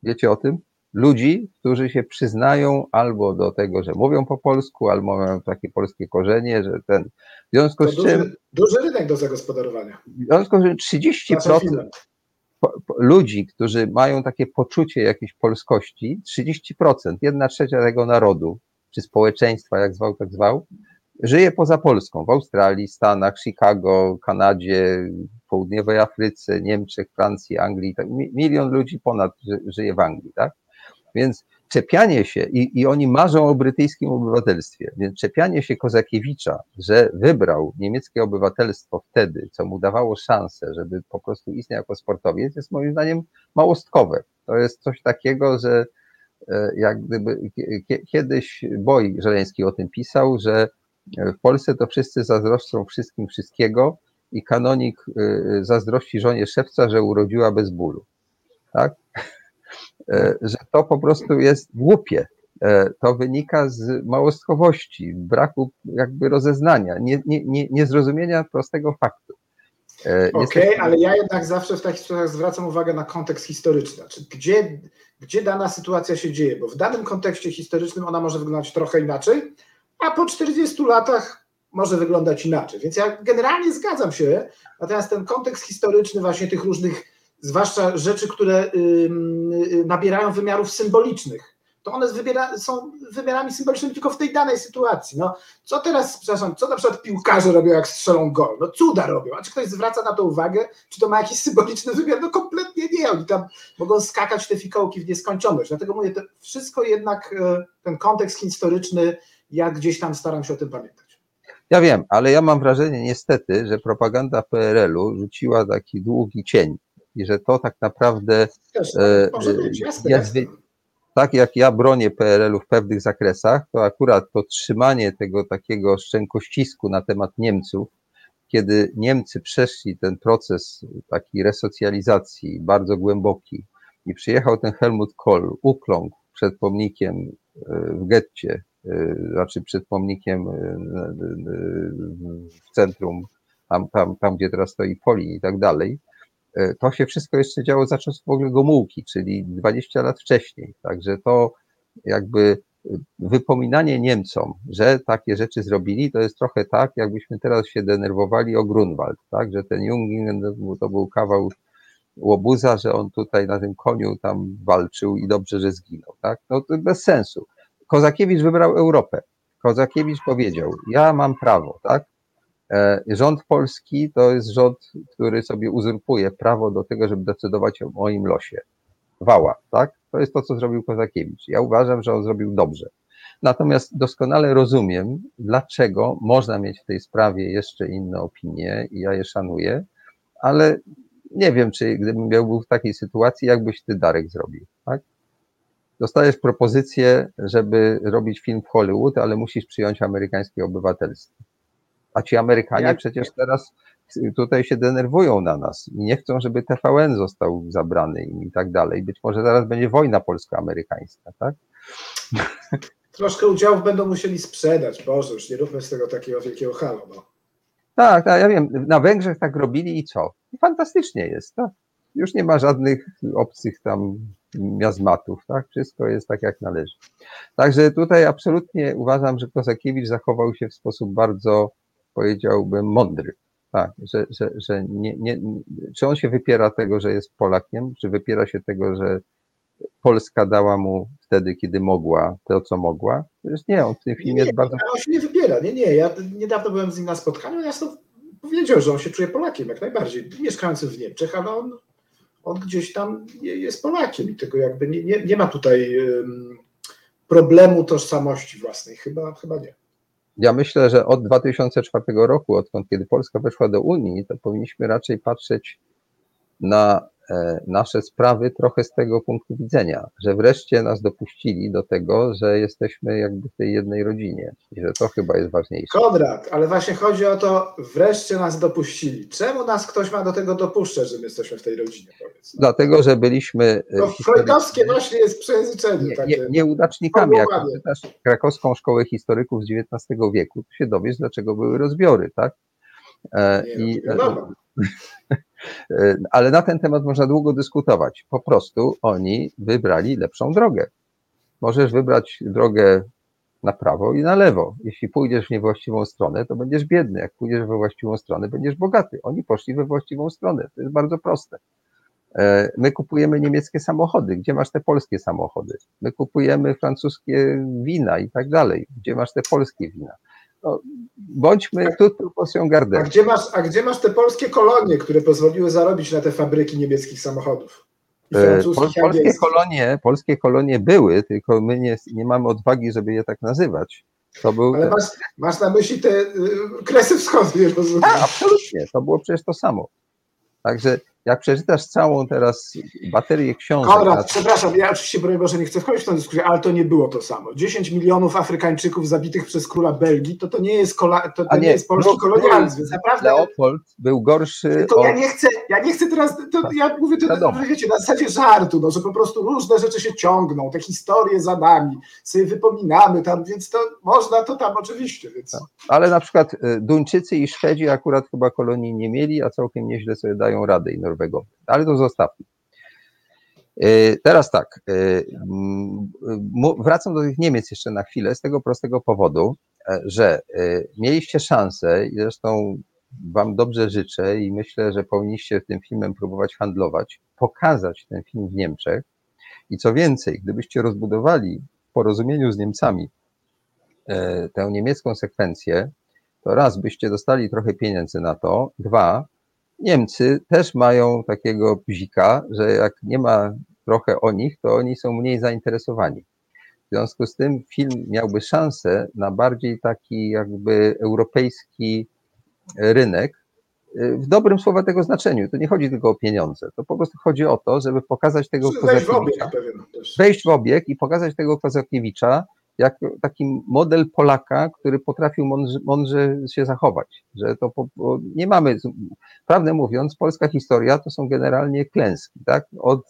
Wiecie o tym? Ludzi, którzy się przyznają albo do tego, że mówią po polsku, albo mają takie polskie korzenie, że ten. W związku to z duży, czym. Duży rynek do zagospodarowania. W związku z czym 30% ludzi, którzy mają takie poczucie jakiejś polskości, 30%, jedna trzecia tego narodu, czy społeczeństwa, jak zwał, tak zwał, żyje poza Polską, w Australii, Stanach, Chicago, Kanadzie, południowej Afryce, Niemczech, Francji, Anglii, tak, milion ludzi ponad żyje w Anglii, tak? Więc czepianie się, i, i oni marzą o brytyjskim obywatelstwie, więc czepianie się Kozakiewicza, że wybrał niemieckie obywatelstwo wtedy, co mu dawało szansę, żeby po prostu istniał jako sportowiec, jest moim zdaniem małostkowe. To jest coś takiego, że e, jak gdyby kiedyś Boj Żeleński o tym pisał, że w Polsce to wszyscy zazdroszczą wszystkim wszystkiego i kanonik e, zazdrości żonie szewca, że urodziła bez bólu. Tak? E, że to po prostu jest głupie. E, to wynika z małostkowości, braku jakby rozeznania, nie, nie, nie, niezrozumienia prostego faktu. E, Okej, okay, ale ja jednak zawsze w takich sytuacjach zwracam uwagę na kontekst historyczny. Znaczy, gdzie, gdzie dana sytuacja się dzieje, bo w danym kontekście historycznym ona może wyglądać trochę inaczej, a po 40 latach może wyglądać inaczej. Więc ja generalnie zgadzam się, natomiast ten kontekst historyczny właśnie tych różnych zwłaszcza rzeczy, które nabierają wymiarów symbolicznych, to one są wymiarami symbolicznymi tylko w tej danej sytuacji. No, co teraz, przepraszam, co na przykład piłkarze robią, jak strzelą gol? No cuda robią. A czy ktoś zwraca na to uwagę? Czy to ma jakiś symboliczny wymiar? No kompletnie nie. Oni tam mogą skakać te fikołki w nieskończoność. Dlatego mówię, to wszystko jednak, e, ten kontekst historyczny, ja gdzieś tam staram się o tym pamiętać. Ja wiem, ale ja mam wrażenie niestety, że propaganda PRL-u rzuciła taki długi cień i że to tak naprawdę Też, e, jest, tak jak ja bronię PRL-u w pewnych zakresach, to akurat to trzymanie tego takiego szczękościsku na temat Niemców, kiedy Niemcy przeszli ten proces takiej resocjalizacji bardzo głęboki i przyjechał ten Helmut Kohl, ukląkł przed pomnikiem e, w getcie, e, znaczy przed pomnikiem w centrum, tam, tam, tam gdzie teraz stoi Polin i tak dalej, E, to się wszystko jeszcze działo za czasów w ogóle Gomułki, czyli 20 lat wcześniej. Także to jakby wypominanie Niemcom, że takie rzeczy zrobili, to jest trochę tak, jakbyśmy teraz się denerwowali o Grunwald, tak, że ten Jungingen to był kawał łobuza, że on tutaj na tym koniu tam walczył i dobrze, że zginął, tak, no to bez sensu. Kozakiewicz wybrał Europę. Kozakiewicz powiedział, ja mam prawo, tak, E, rząd polski to jest rząd, który sobie uzurpuje prawo do tego, żeby decydować o moim losie. Wała, tak? To jest to, co zrobił Kozakiewicz. Ja uważam, że on zrobił dobrze. Natomiast doskonale rozumiem, dlaczego można mieć w tej sprawie jeszcze inne opinie i ja je szanuję, ale nie wiem, czy gdybym miał był w takiej sytuacji, jakbyś ty Darek zrobił, tak? Dostajesz propozycję, żeby robić film w Hollywood, ale musisz przyjąć amerykańskie obywatelstwo. A ci Amerykanie Jak? przecież teraz tutaj się denerwują na nas i nie chcą, żeby TVN został zabrany i tak dalej. Być może zaraz będzie wojna polsko-amerykańska, tak? Troszkę udziałów będą musieli sprzedać. Boże, już nie róbmy z tego takiego wielkiego halo. No. Tak, tak, ja wiem. Na Węgrzech tak robili i co? Fantastycznie jest, tak? Już nie ma żadnych obcych tam miazmatów, tak? Wszystko jest tak, jak należy. Także tutaj absolutnie uważam, że Kozakiewicz zachował się w sposób bardzo powiedziałbym, mądry. Tak, że, że, że nie, nie, czy on się wypiera tego, że jest Polakiem, czy wypiera się tego, że Polska dała mu wtedy, kiedy mogła, to co mogła? Przecież nie, on w tym filmie Nie, jest bardzo. On się nie wybiera, nie, nie. Ja niedawno byłem z nim na spotkaniu, jasno powiedział, że on się czuje Polakiem jak najbardziej, mieszkającym w Niemczech, ale on, on gdzieś tam jest Polakiem i tego jakby nie, nie, nie ma tutaj problemu tożsamości własnej, chyba, chyba nie. Ja myślę, że od 2004 roku, odkąd kiedy Polska weszła do Unii, to powinniśmy raczej patrzeć na nasze sprawy trochę z tego punktu widzenia, że wreszcie nas dopuścili do tego, że jesteśmy jakby w tej jednej rodzinie i że to chyba jest ważniejsze. Konrad, ale właśnie chodzi o to, wreszcie nas dopuścili. Czemu nas ktoś ma do tego dopuszczać, że my jesteśmy w tej rodzinie? Powiedz? Dlatego, że byliśmy. No, freudowskie właśnie jest przejęzyczenie. Nie, nie, nieudacznikami. Jak czytasz krakowską szkołę historyków z XIX wieku, to się dowiesz, dlaczego były rozbiory, tak? E, nie, I, no, ale na ten temat można długo dyskutować. Po prostu oni wybrali lepszą drogę. Możesz wybrać drogę na prawo i na lewo. Jeśli pójdziesz w niewłaściwą stronę, to będziesz biedny. Jak pójdziesz we właściwą stronę, będziesz bogaty. Oni poszli we właściwą stronę. To jest bardzo proste. My kupujemy niemieckie samochody. Gdzie masz te polskie samochody? My kupujemy francuskie wina i tak dalej. Gdzie masz te polskie wina? No, bądźmy tu, tu a gdzie, masz, a gdzie masz te polskie kolonie, które pozwoliły zarobić na te fabryki niemieckich samochodów? Pol, polskie, kolonie, polskie kolonie były, tylko my nie, nie mamy odwagi, żeby je tak nazywać. To był Ale ten... masz, masz na myśli te y, kresy wschodnie, rozumiem? A, absolutnie, to było przecież to samo. Także jak przeczytasz całą teraz baterię książek... Konrad, przepraszam, ja oczywiście, broń Boże, nie chcę wchodzić w tę dyskusję, ale to nie było to samo. 10 milionów Afrykańczyków zabitych przez króla Belgii, to to nie jest, kola... to, to nie, nie, jest polski kolonializm, więc naprawdę... Leopold był gorszy Tylko od... ja, nie chcę, ja nie chcę teraz, to, ja mówię to, to wiecie, na zasadzie żartu, no, że po prostu różne rzeczy się ciągną, te historie za nami, sobie wypominamy tam, więc to można to tam oczywiście. Więc... Tak. Ale na przykład Duńczycy i Szwedzi akurat chyba kolonii nie mieli, a całkiem nieźle sobie dają radę i Norwegowie. Ale to zostawmy. Teraz tak, wracam do tych Niemiec jeszcze na chwilę z tego prostego powodu, że mieliście szansę i zresztą Wam dobrze życzę i myślę, że powinniście tym filmem próbować handlować, pokazać ten film w Niemczech. I co więcej, gdybyście rozbudowali w porozumieniu z Niemcami tę niemiecką sekwencję, to raz byście dostali trochę pieniędzy na to, dwa, Niemcy też mają takiego bzika, że jak nie ma trochę o nich, to oni są mniej zainteresowani. W związku z tym film miałby szansę na bardziej taki jakby europejski rynek, w dobrym słowa tego znaczeniu. To nie chodzi tylko o pieniądze, to po prostu chodzi o to, żeby pokazać tego wejść w, obieg, wejść w obieg i pokazać tego Kozakiewicza jak taki model Polaka, który potrafił mądrze, mądrze się zachować. Że to po, nie mamy, prawdę mówiąc, polska historia to są generalnie klęski, tak? Od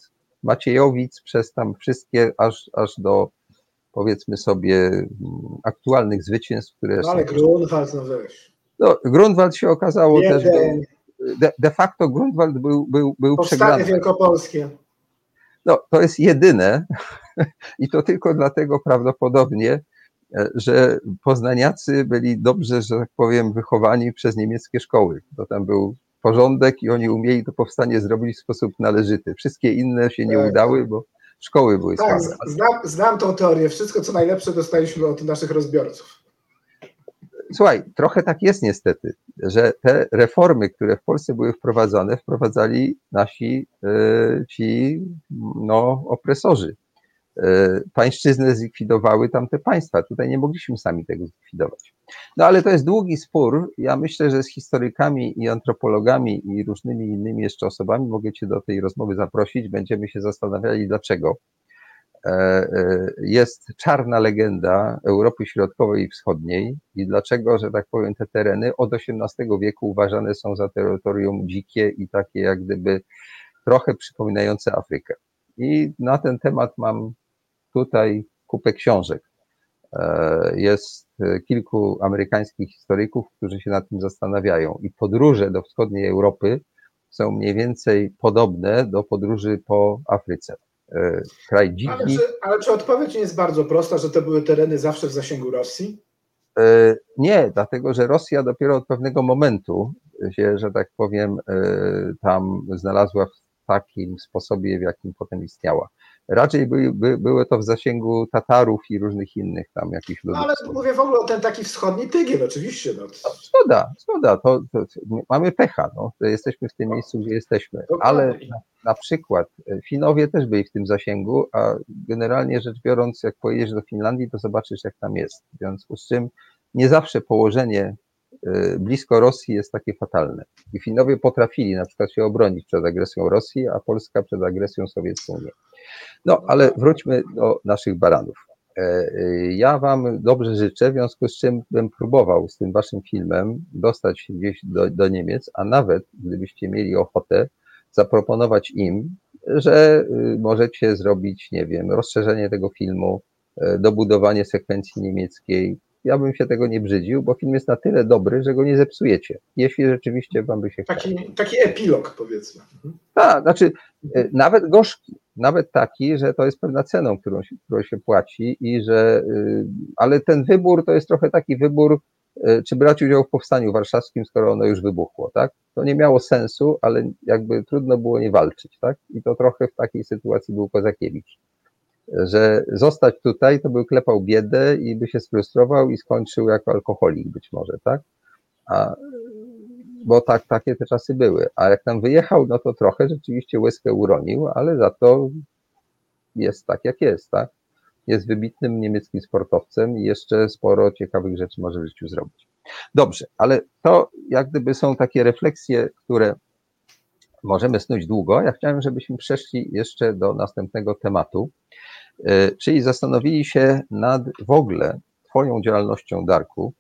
Maciejowic przez tam wszystkie, aż, aż do powiedzmy sobie aktualnych zwycięstw, które no, ale są. Grunwald, no weź. No, Grunwald się okazało Jeden. też, de, de, facto Grunwald był, był, był Powstanie przegrany. wielkopolskie. No, to jest jedyne i to tylko dlatego prawdopodobnie, że poznaniacy byli dobrze, że tak powiem, wychowani przez niemieckie szkoły. To tam był porządek i oni umieli to powstanie zrobić w sposób należyty. Wszystkie inne się nie Tak. udały, bo szkoły były Tak, słabe. znam, znam tą teorię. Wszystko, co najlepsze, dostaliśmy od naszych rozbiorców. Słuchaj, trochę tak jest niestety, że te reformy, które w Polsce były wprowadzone, wprowadzali nasi e, ci no, opresorzy. E, Pańszczyznę zlikwidowały tamte państwa. Tutaj nie mogliśmy sami tego zlikwidować. No ale to jest długi spór. Ja myślę, że z historykami i antropologami i różnymi innymi jeszcze osobami mogę Cię do tej rozmowy zaprosić. Będziemy się zastanawiali, dlaczego jest czarna legenda Europy Środkowej i Wschodniej i dlaczego, że tak powiem, te tereny od XVIII wieku uważane są za terytorium dzikie i takie jak gdyby trochę przypominające Afrykę. I na ten temat mam tutaj kupę książek. E, Jest kilku amerykańskich historyków, którzy się nad tym zastanawiają i podróże do wschodniej Europy są mniej więcej podobne do podróży po Afryce. E, Kraj Ale dziki, czy, ale czy odpowiedź nie jest bardzo prosta, że to były tereny zawsze w zasięgu Rosji? E, nie, dlatego że Rosja dopiero od pewnego momentu się, że tak powiem, e, tam znalazła w takim sposobie, w jakim potem istniała. Raczej by, by, były to w zasięgu Tatarów i różnych innych tam jakichś No ludów. ale mówię w ogóle o ten taki wschodni tygiel, oczywiście. No. Zgoda, zgoda, to, to, mamy pecha, no, jesteśmy w tym miejscu, gdzie jesteśmy, ale na, na przykład e, Finowie też byli w tym zasięgu, a generalnie rzecz biorąc, jak pojedziesz do Finlandii, to zobaczysz, jak tam jest. W związku z czym nie zawsze położenie e, blisko Rosji jest takie fatalne. I Finowie potrafili na przykład się obronić przed agresją Rosji, a Polska przed agresją sowiecką nie. No, ale wróćmy do naszych baranów. E, e, Ja Wam dobrze życzę, w związku z czym bym próbował z tym Waszym filmem dostać się gdzieś do, do Niemiec, a nawet gdybyście mieli ochotę, zaproponować im, że y, możecie zrobić, nie wiem, rozszerzenie tego filmu, e, dobudowanie sekwencji niemieckiej. Ja bym się tego nie brzydził, bo film jest na tyle dobry, że go nie zepsujecie, jeśli rzeczywiście Wam by się chciało. Taki, taki epilog, powiedzmy. Mhm. Tak, znaczy nawet gorzki, nawet taki, że to jest pewna ceną, którą się, którą się płaci i że, y, ale ten wybór to jest trochę taki wybór, y, czy brać udział w powstaniu warszawskim, skoro ono już wybuchło, tak? To nie miało sensu, ale jakby trudno było nie walczyć, tak? I to trochę w takiej sytuacji był Kozakiewicz, że zostać tutaj to by klepał biedę i by się sfrustrował i skończył jako alkoholik być może, tak? A bo tak, takie te czasy były. A jak tam wyjechał, no to trochę rzeczywiście łezkę uronił, ale za to jest tak, jak jest, tak? Jest wybitnym niemieckim sportowcem i jeszcze sporo ciekawych rzeczy może w życiu zrobić. Dobrze, ale to jak gdyby są takie refleksje, które możemy snuć długo. Ja chciałem, żebyśmy przeszli jeszcze do następnego tematu, e, czyli zastanowili się nad w ogóle Twoją działalnością, Darku,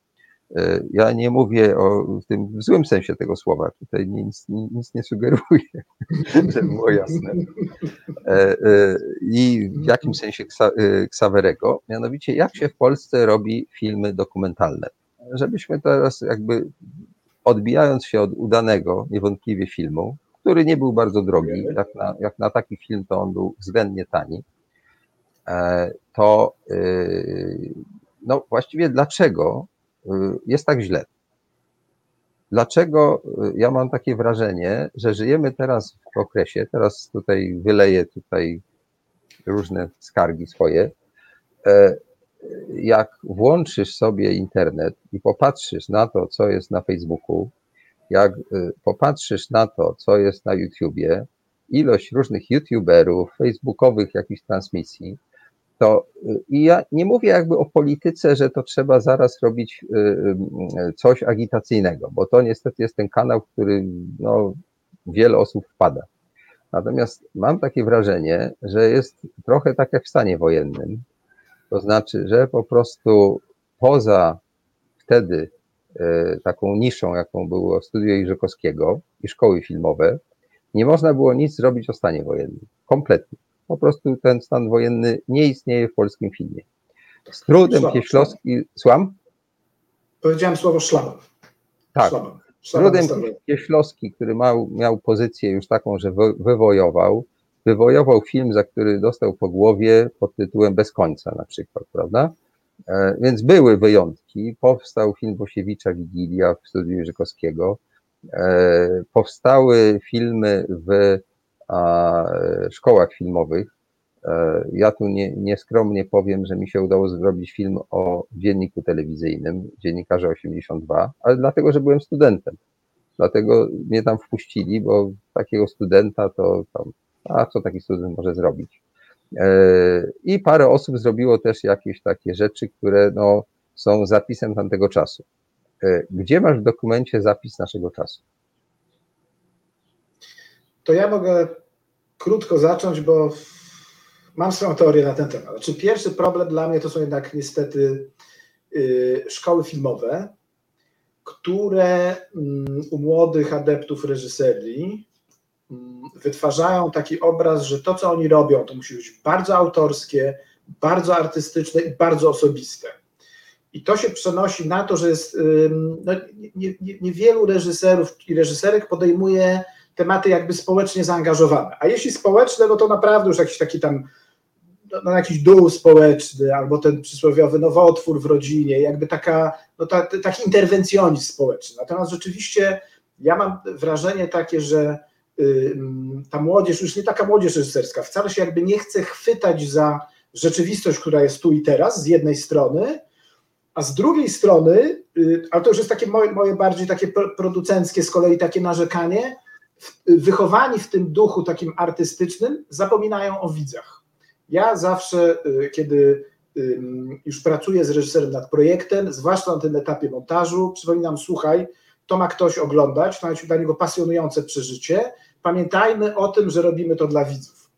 Ja nie mówię o tym w złym sensie tego słowa, tutaj nic, nic nie sugeruję, żeby było jasne. E, e, I w jakim sensie Ksa- e, Ksawerego, mianowicie jak się w Polsce robi filmy dokumentalne. Żebyśmy teraz jakby odbijając się od udanego niewątpliwie filmu, który nie był bardzo drogi, jak na, jak na taki film to on był względnie tani, e, to e, no właściwie dlaczego jest tak źle. Dlaczego y, ja mam takie wrażenie, że żyjemy teraz w okresie, teraz tutaj wyleję tutaj różne skargi swoje, e, jak włączysz sobie internet i popatrzysz na to, co jest na Facebooku, jak y, popatrzysz na to, co jest na YouTubie, ilość różnych YouTuberów, facebookowych jakichś transmisji, to y, i ja nie mówię jakby o polityce, że to trzeba zaraz robić y, y, coś agitacyjnego, bo to niestety jest ten kanał, w który no, wiele osób wpada. Natomiast mam takie wrażenie, że jest trochę tak jak w stanie wojennym. To znaczy, że po prostu poza wtedy taką niszą, jaką było studio Iżykowskiego i szkoły filmowe, nie można było nic zrobić o stanie wojennym. Kompletnie. Po prostu ten stan wojenny nie istnieje w polskim filmie. Z trudem Szlam, Kieślowski, słucham? Powiedziałem słowo szlaban. Tak. Szlaban. Szlaban Trudem. Kieślowski, który miał, miał pozycję już taką, że wy- wywojował, wywojował film, za który dostał po głowie pod tytułem Bez końca na przykład, prawda? E, Więc były wyjątki. Powstał film Bosiewicza Wigilia w studiu Jerzykowskiego. E, Powstały filmy w a, szkołach filmowych. E, Ja tu nie, nieskromnie powiem, że mi się udało zrobić film o dzienniku telewizyjnym, dziennikarze 82, ale dlatego, że byłem studentem. Dlatego mnie tam wpuścili, bo takiego studenta to tam, a co taki student może zrobić? E, I parę osób zrobiło też jakieś takie rzeczy, które no, są zapisem tamtego czasu. E, Gdzie masz w dokumencie zapis naszego czasu? To ja mogę krótko zacząć, bo mam swoją teorię na ten temat. Znaczy, pierwszy problem dla mnie to są jednak niestety y, szkoły filmowe, które mm, u młodych adeptów reżyserii mm, wytwarzają taki obraz, że to, co oni robią, to musi być bardzo autorskie, bardzo artystyczne i bardzo osobiste. I to się przenosi na to, że jest no, nie- nie- niewielu reżyserów i reżyserek podejmuje tematy jakby społecznie zaangażowane. A jeśli społeczne, no to naprawdę już jakiś taki tam no, no, jakiś dół społeczny, albo ten przysłowiowy nowotwór w rodzinie, jakby taka, no ta, taki interwencjonizm społeczny. Natomiast rzeczywiście ja mam wrażenie takie, że ta młodzież, już nie taka młodzież reżyserska, wcale się jakby nie chce chwytać za rzeczywistość, która jest tu i teraz, z jednej strony, a z drugiej strony, y, ale to już jest takie moje, moje bardziej takie producenckie z kolei takie narzekanie, wychowani w tym duchu takim artystycznym, zapominają o widzach. Ja zawsze, y, kiedy już pracuję z reżyserem nad projektem, zwłaszcza na tym etapie montażu, przypominam, słuchaj, to ma ktoś oglądać, to ma dla niego pasjonujące przeżycie. Pamiętajmy o tym, że robimy to dla widzów.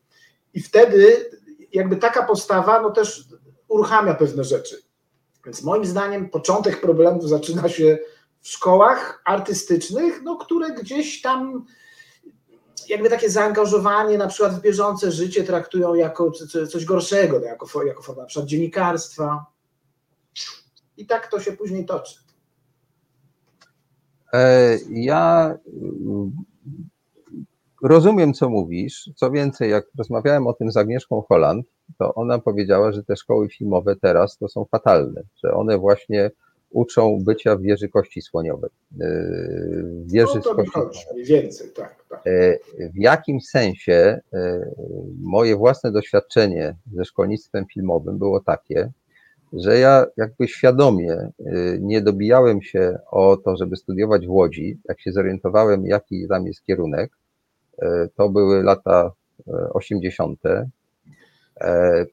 I wtedy jakby taka postawa no też uruchamia pewne rzeczy. Więc moim zdaniem początek problemów zaczyna się w szkołach artystycznych, no, które gdzieś tam jakby takie zaangażowanie na przykład w bieżące życie traktują jako coś gorszego, no, jako, jako formę na przykład dziennikarstwa. I tak to się później toczy. E, ja mm, rozumiem, co mówisz. Co więcej, jak rozmawiałem o tym z Agnieszką Holland, to ona powiedziała, że te szkoły filmowe teraz to są fatalne, że one właśnie uczą bycia w wieży kości słoniowej. E, w wieży no to kości słoniowej. więcej, tak, tak. E, w jakim sensie moje własne doświadczenie ze szkolnictwem filmowym było takie, że ja jakby świadomie nie dobijałem się o to, żeby studiować w Łodzi. Jak się zorientowałem, jaki tam jest kierunek, to były lata 80., y,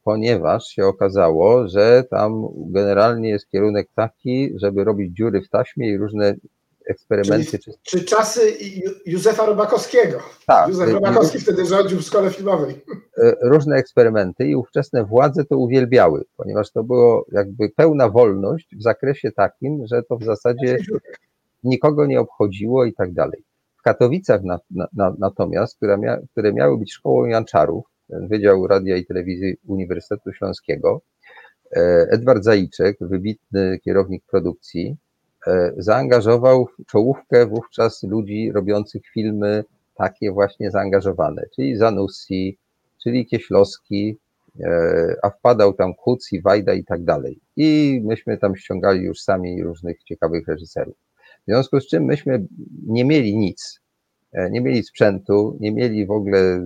ponieważ się okazało, że tam generalnie jest kierunek taki, żeby robić dziury w taśmie i różne eksperymenty. Czyli, czy czasy Józefa Robakowskiego. Tak. Józef Robakowski wtedy rządził w szkole filmowej. E, różne eksperymenty i ówczesne władze to uwielbiały, ponieważ to było jakby pełna wolność w zakresie takim, że to w zasadzie nikogo nie obchodziło i tak dalej. W Katowicach na, na, natomiast, które, mia, które miały być szkołą Janczarów, Wydział Radia i Telewizji Uniwersytetu Śląskiego, e, Edward Zajczek, wybitny kierownik produkcji, E, zaangażował w czołówkę wówczas ludzi robiących filmy takie właśnie zaangażowane, czyli Zanussi, czyli Kieślowski, e, a wpadał tam Kuc Wajda i tak dalej. I myśmy tam ściągali już sami różnych ciekawych reżyserów. W związku z czym myśmy nie mieli nic, nie mieli sprzętu, nie mieli w ogóle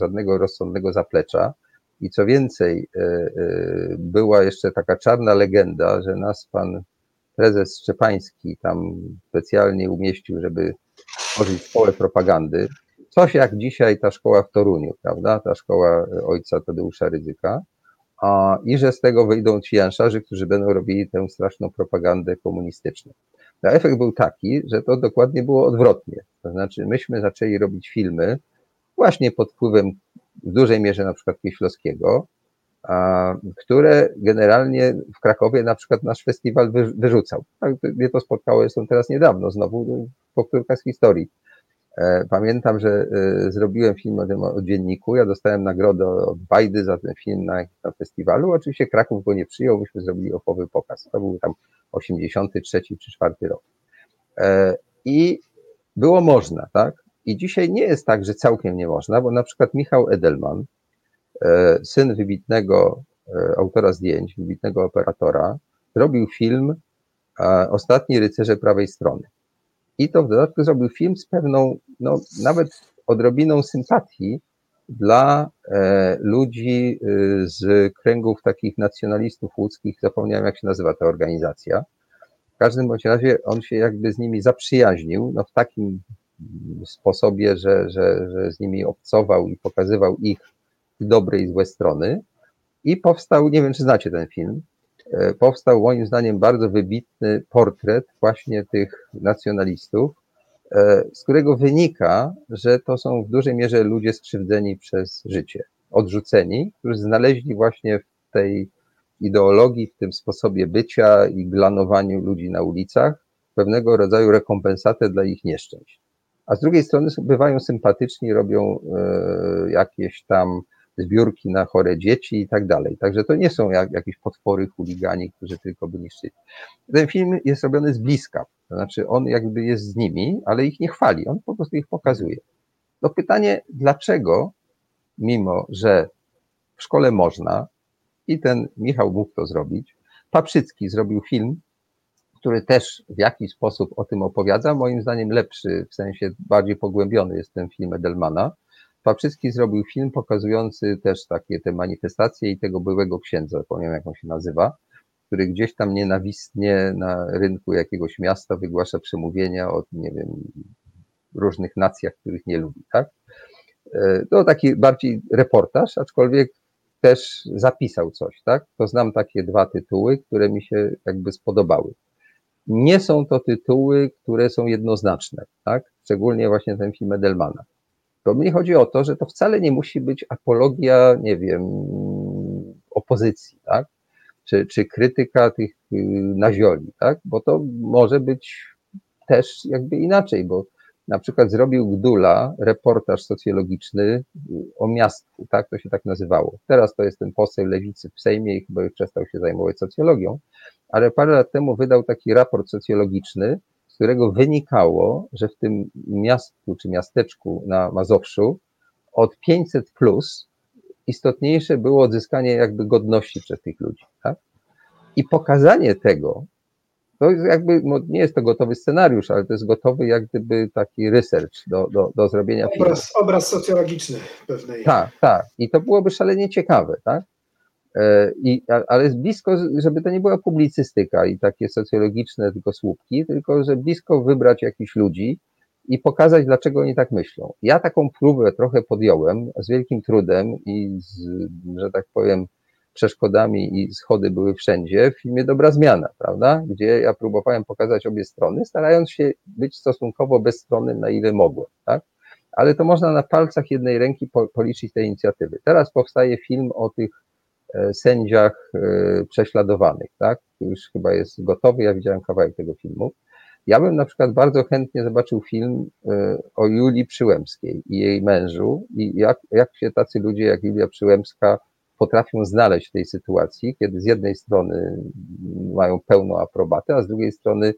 żadnego rozsądnego zaplecza. I co więcej, była jeszcze taka czarna legenda, że nas pan prezes Szczepański tam specjalnie umieścił, żeby tworzyć szkołę propagandy. Coś jak dzisiaj ta szkoła w Toruniu, prawda? Ta szkoła ojca Tadeusza Ryzyka. A, I że z tego wyjdą ci janszarzy, którzy będą robili tę straszną propagandę komunistyczną. A efekt był taki, że to dokładnie było odwrotnie. To znaczy, myśmy zaczęli robić filmy właśnie pod wpływem w dużej mierze na przykład Kieślowskiego, które generalnie w Krakowie na przykład nasz festiwal wyrzucał. Tak, mnie to spotkało, jestem teraz niedawno, znowu powtórka z historii. E, pamiętam, że e, zrobiłem film o, tym, o dzienniku, ja dostałem nagrodę od Bajdy za ten film na, na festiwalu. Oczywiście Kraków go nie przyjął, myśmy zrobili opowy pokaz. To był tam 83 czy 4 rok. E, I było można, tak? I dzisiaj nie jest tak, że całkiem nie można, bo na przykład Michał Edelman, syn wybitnego autora zdjęć, wybitnego operatora, zrobił film Ostatni rycerze prawej strony. I to w dodatku zrobił film z pewną, no, nawet odrobiną sympatii dla e, ludzi z kręgów takich nacjonalistów łódzkich, zapomniałem jak się nazywa ta organizacja. W każdym bądź razie on się jakby z nimi zaprzyjaźnił, no w takim sposobie, że, że, że z nimi obcował i pokazywał ich dobre i złe strony. I powstał, nie wiem czy znacie ten film, e, powstał moim zdaniem bardzo wybitny portret właśnie tych nacjonalistów, e, z którego wynika, że to są w dużej mierze ludzie skrzywdzeni przez życie, odrzuceni, którzy znaleźli właśnie w tej ideologii, w tym sposobie bycia i glanowaniu ludzi na ulicach pewnego rodzaju rekompensatę dla ich nieszczęść. A z drugiej strony bywają sympatyczni, robią e, jakieś tam zbiórki na chore dzieci i tak dalej. Także to nie są jak, jakieś potwory chuligani, którzy tylko by niszczyli. Ten film jest robiony z bliska, to znaczy on jakby jest z nimi, ale ich nie chwali, on po prostu ich pokazuje. To pytanie, dlaczego, mimo że w szkole można, I ten Michał mógł to zrobić. Paprzycki zrobił film, który też w jakiś sposób o tym opowiada. Moim zdaniem lepszy, w sensie bardziej pogłębiony jest ten film Edelmana. Paprzycki zrobił film pokazujący też takie te manifestacje i tego byłego księdza, zapomniałem jak on się nazywa, który gdzieś tam nienawistnie na rynku jakiegoś miasta wygłasza przemówienia o, nie wiem, różnych nacjach, których nie lubi, tak? E, to taki bardziej reportaż, aczkolwiek też zapisał coś, tak? To znam takie dwa tytuły, które mi się jakby spodobały. Nie są to tytuły, które są jednoznaczne, tak? Szczególnie właśnie ten film Edelmana. To mnie chodzi o to, że to wcale nie musi być apologia, nie wiem, opozycji, tak? Czy, czy krytyka tych y, nazioli, tak? Bo to może być też jakby inaczej, bo na przykład zrobił Gdula reportaż socjologiczny y, o miastku, tak? To się tak nazywało. Teraz to jest ten poseł lewicy w Sejmie i chyba już przestał się zajmować socjologią, ale parę lat temu wydał taki raport socjologiczny, z którego wynikało, że w tym miastku czy miasteczku na Mazowszu od 500 plus istotniejsze było odzyskanie jakby godności przez tych ludzi. Tak? I pokazanie tego, to jakby, no nie jest to gotowy scenariusz, ale to jest gotowy jak gdyby taki research do, do, do zrobienia obraz, filmu. Obraz socjologiczny pewnej. Tak, tak. I to byłoby szalenie ciekawe, tak? E, I, ale jest blisko, żeby to nie była publicystyka i takie socjologiczne tylko słupki, tylko że blisko wybrać jakichś ludzi i pokazać, dlaczego oni tak myślą. Ja taką próbę trochę podjąłem z wielkim trudem i z, że tak powiem, przeszkodami i schody były wszędzie w filmie Dobra Zmiana, prawda? Gdzie ja próbowałem pokazać obie strony, starając się być stosunkowo bezstronnym, na ile mogłem, tak? Ale to można na palcach jednej ręki po, policzyć te inicjatywy. Teraz powstaje film o tych sędziach e, prześladowanych, tak? Już chyba jest gotowy, ja widziałem kawałek tego filmu. Ja bym na przykład bardzo chętnie zobaczył film e, o Julii Przyłębskiej i jej mężu i jak, jak się tacy ludzie jak Julia Przyłębska potrafią znaleźć w tej sytuacji, kiedy z jednej strony mają pełną aprobatę, a z drugiej strony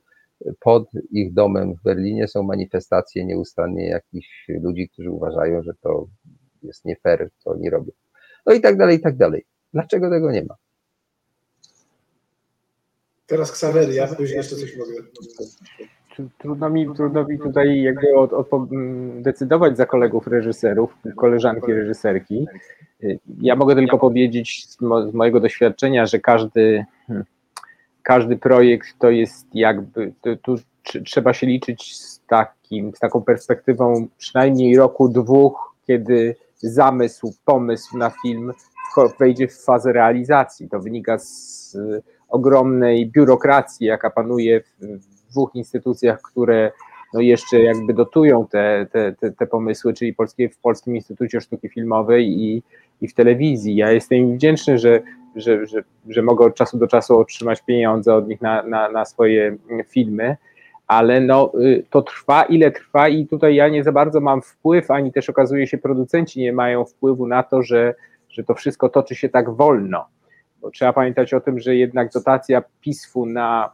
pod ich domem w Berlinie są manifestacje nieustannie jakichś ludzi, którzy uważają, że to jest nie fair, co oni robią. No i tak dalej, i tak dalej. Dlaczego tego nie ma? Teraz Ksawery, ja później jeszcze coś mogę. Trudno mi, trudno mi tutaj jakby od, od, decydować za kolegów reżyserów, koleżanki reżyserki. Ja mogę tylko powiedzieć z, mo, z mojego doświadczenia, że każdy, hmm, każdy projekt to jest jakby, to, tu trzeba się liczyć z, takim, z taką perspektywą przynajmniej roku, dwóch, kiedy zamysł, pomysł na film wejdzie w fazę realizacji. To wynika z ogromnej biurokracji, jaka panuje w dwóch instytucjach, które no jeszcze jakby dotują te, te, te, te pomysły, czyli polskie, w Polskim Instytucie Sztuki Filmowej i, i w telewizji. Ja jestem im wdzięczny, że, że, że, że mogę od czasu do czasu otrzymać pieniądze od nich na, na, na swoje filmy, ale no, y, to trwa ile trwa i tutaj ja nie za bardzo mam wpływ, ani też okazuje się producenci nie mają wpływu na to, że, że to wszystko toczy się tak wolno. Bo trzeba pamiętać o tym, że jednak dotacja PISF-u na,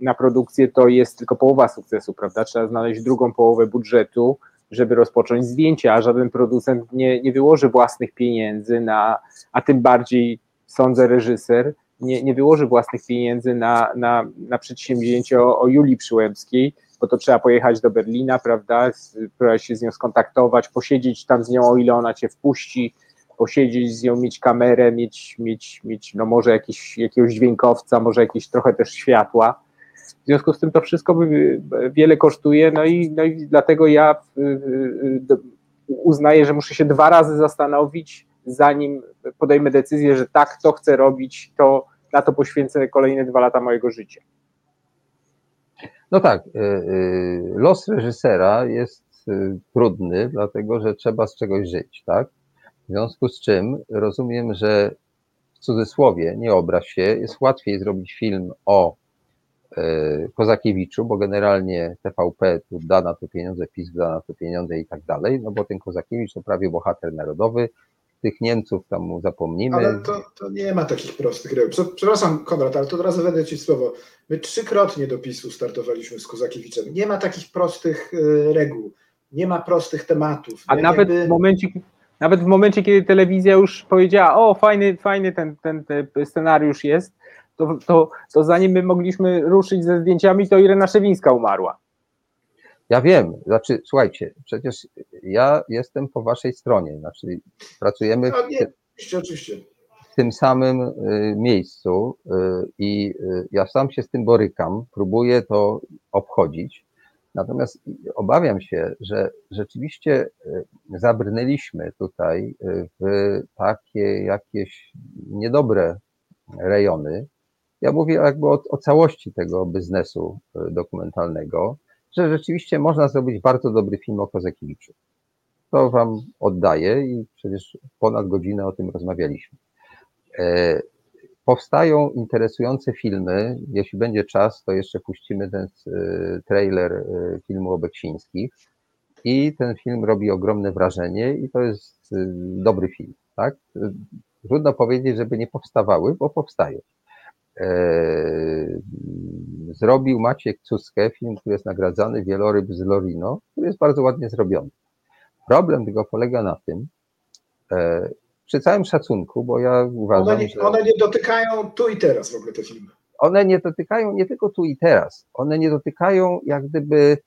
na produkcję to jest tylko połowa sukcesu, prawda? Trzeba znaleźć drugą połowę budżetu, żeby rozpocząć zdjęcie, a żaden producent nie, nie wyłoży własnych pieniędzy na, a tym bardziej sądzę reżyser, nie, nie wyłoży własnych pieniędzy na, na, na przedsięwzięcie o, o Julii Przyłębskiej, bo to trzeba pojechać do Berlina, prawda, spróbować się z nią skontaktować, posiedzieć tam z nią, o ile ona cię wpuści, posiedzieć z nią, mieć kamerę, mieć, mieć, mieć no może jakiś, jakiegoś dźwiękowca, może jakieś trochę też światła. W związku z tym to wszystko wiele kosztuje, no i, no i dlatego ja y, y, uznaję, że muszę się dwa razy zastanowić, zanim podejmę decyzję, że tak, to chcę robić, to na to poświęcę kolejne dwa lata mojego życia. No tak, y, los reżysera jest trudny, dlatego że trzeba z czegoś żyć, tak? W związku z czym rozumiem, że w cudzysłowie, nie obraź się, jest łatwiej zrobić film o e, Kozakiewiczu, bo generalnie TVP tu da na to pieniądze, PiS da na to pieniądze i tak dalej, no bo ten Kozakiewicz to prawie bohater narodowy, tych Niemców tam mu zapomnimy. Ale to, to nie ma takich prostych reguł. Przepraszam, Konrad, ale to od razu wejdę Ci słowo. My trzykrotnie do PiSu startowaliśmy z Kozakiewiczem. Nie ma takich prostych e, reguł, nie ma prostych tematów. A nawet jakby... w momencie, Nawet w momencie, kiedy telewizja już powiedziała, o fajny, fajny ten, ten, ten scenariusz jest, to, to, to zanim my mogliśmy ruszyć ze zdjęciami, to Irena Szewińska umarła. Ja wiem, znaczy, słuchajcie, przecież ja jestem po waszej stronie, znaczy pracujemy No, nie, oczywiście, oczywiście. w tym samym y, miejscu y, i y, ja sam się z tym borykam, próbuję to obchodzić, natomiast obawiam się, że rzeczywiście y, zabrnęliśmy tutaj y, w takie jakieś niedobre rejony. Ja mówię jakby o, o całości tego biznesu y, dokumentalnego, że rzeczywiście można zrobić bardzo dobry film o Kozakiewiczu. To wam oddaję i przecież ponad godzinę o tym rozmawialiśmy. Powstają interesujące filmy. Jeśli będzie czas, to jeszcze puścimy ten e, trailer e, filmu o Beksińskich. I ten film robi ogromne wrażenie i to jest e, dobry film, tak? Trudno powiedzieć, żeby nie powstawały, bo powstają. E, Zrobił Maciek Cuskę, film, który jest nagradzany, Wieloryb z Lorino, który jest bardzo ładnie zrobiony. Problem tylko polega na tym, e, przy całym szacunku, bo ja uważam, One nie, że one nie dotykają tu i teraz w ogóle te filmy. one nie dotykają nie tylko tu i teraz, one nie dotykają jak gdyby,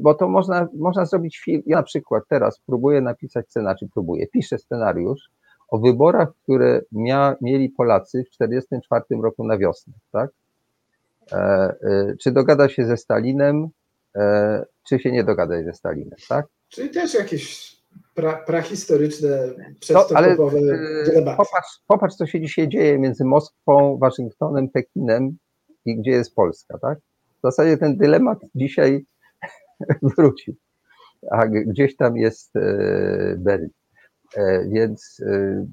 bo to można, można zrobić film. Ja na przykład teraz próbuję napisać scenariusz, czy próbuję, piszę scenariusz o wyborach, które mia, mieli Polacy w 1944 roku na wiosnę, tak? E, e, czy dogada się ze Stalinem, e, czy się nie dogada ze Stalinem, tak? Czyli też jakieś pra, prahistoryczne, No, ale przedstępowe e, dylematy. popatrz, popatrz, co się dzisiaj dzieje między Moskwą, Waszyngtonem, Pekinem i gdzie jest Polska, tak? W zasadzie ten dylemat dzisiaj wrócił, a gdzieś tam jest e, Berlin. E, Więc e,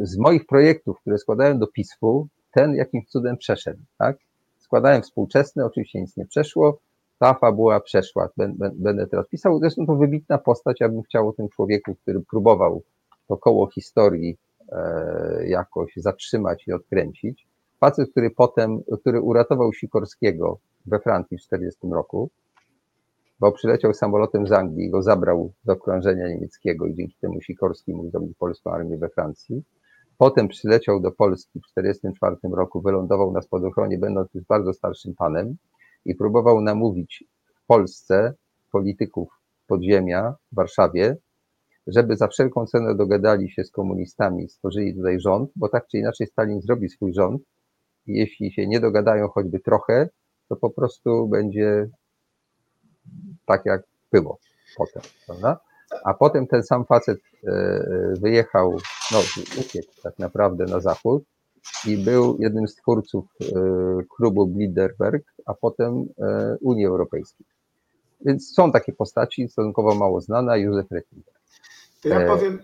z moich projektów, które składałem do PISF-u, ten jakimś cudem przeszedł, tak? Składałem współczesne, oczywiście nic nie przeszło, ta fabuła przeszła, Bę- bę- będę teraz pisał. Zresztą to wybitna postać, ja bym chciał o tym człowieku, który próbował to koło historii e, jakoś zatrzymać i odkręcić. Facet, który potem, który uratował Sikorskiego we Francji w 1940 roku, bo przyleciał samolotem z Anglii, go zabrał do krążenia niemieckiego i dzięki temu Sikorski mógł zrobić polską armię we Francji. Potem przyleciał do Polski w 1944 roku, wylądował na spadochronie, będąc już bardzo starszym panem i próbował namówić w Polsce polityków podziemia w Warszawie, żeby za wszelką cenę dogadali się z komunistami, stworzyli tutaj rząd, bo tak czy inaczej Stalin zrobi swój rząd i jeśli się nie dogadają choćby trochę, to po prostu będzie tak jak było potem, prawda? A potem ten sam facet e, e, wyjechał, no uciekł tak naprawdę na zachód i był jednym z twórców e, klubu Bilderberg, a potem e, Unii Europejskiej. Więc są takie postaci, stosunkowo mało znane, Józef Rettinger. To ja E, powiem,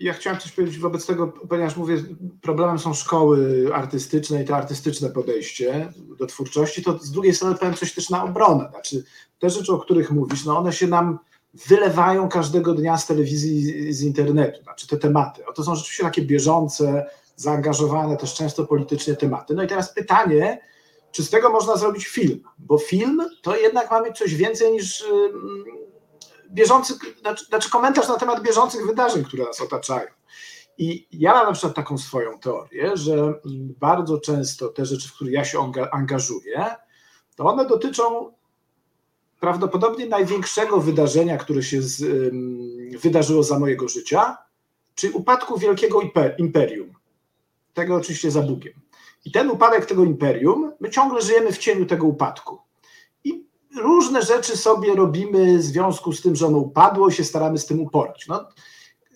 ja- chciałem coś powiedzieć wobec tego, ponieważ mówię, problemem są szkoły artystyczne i to artystyczne podejście do twórczości, to z drugiej strony powiem coś też na obronę. Znaczy, te rzeczy, o których mówisz, no one się nam wylewają każdego dnia z telewizji, z internetu. Znaczy te tematy. O, to są rzeczywiście takie bieżące, zaangażowane też często politycznie tematy. No i teraz pytanie, czy z tego można zrobić film? Bo film to jednak ma mieć coś więcej niż bieżący, znaczy, znaczy komentarz na temat bieżących wydarzeń, które nas otaczają. I ja mam na przykład taką swoją teorię, że bardzo często te rzeczy, w które ja się anga- angażuję, to one dotyczą prawdopodobnie największego wydarzenia, które się z, wydarzyło za mojego życia, czyli upadku wielkiego impe- imperium. Tego oczywiście za Bugiem. I ten upadek tego imperium, my ciągle żyjemy w cieniu tego upadku. I różne rzeczy sobie robimy w związku z tym, że ono upadło i się staramy z tym uporać. No,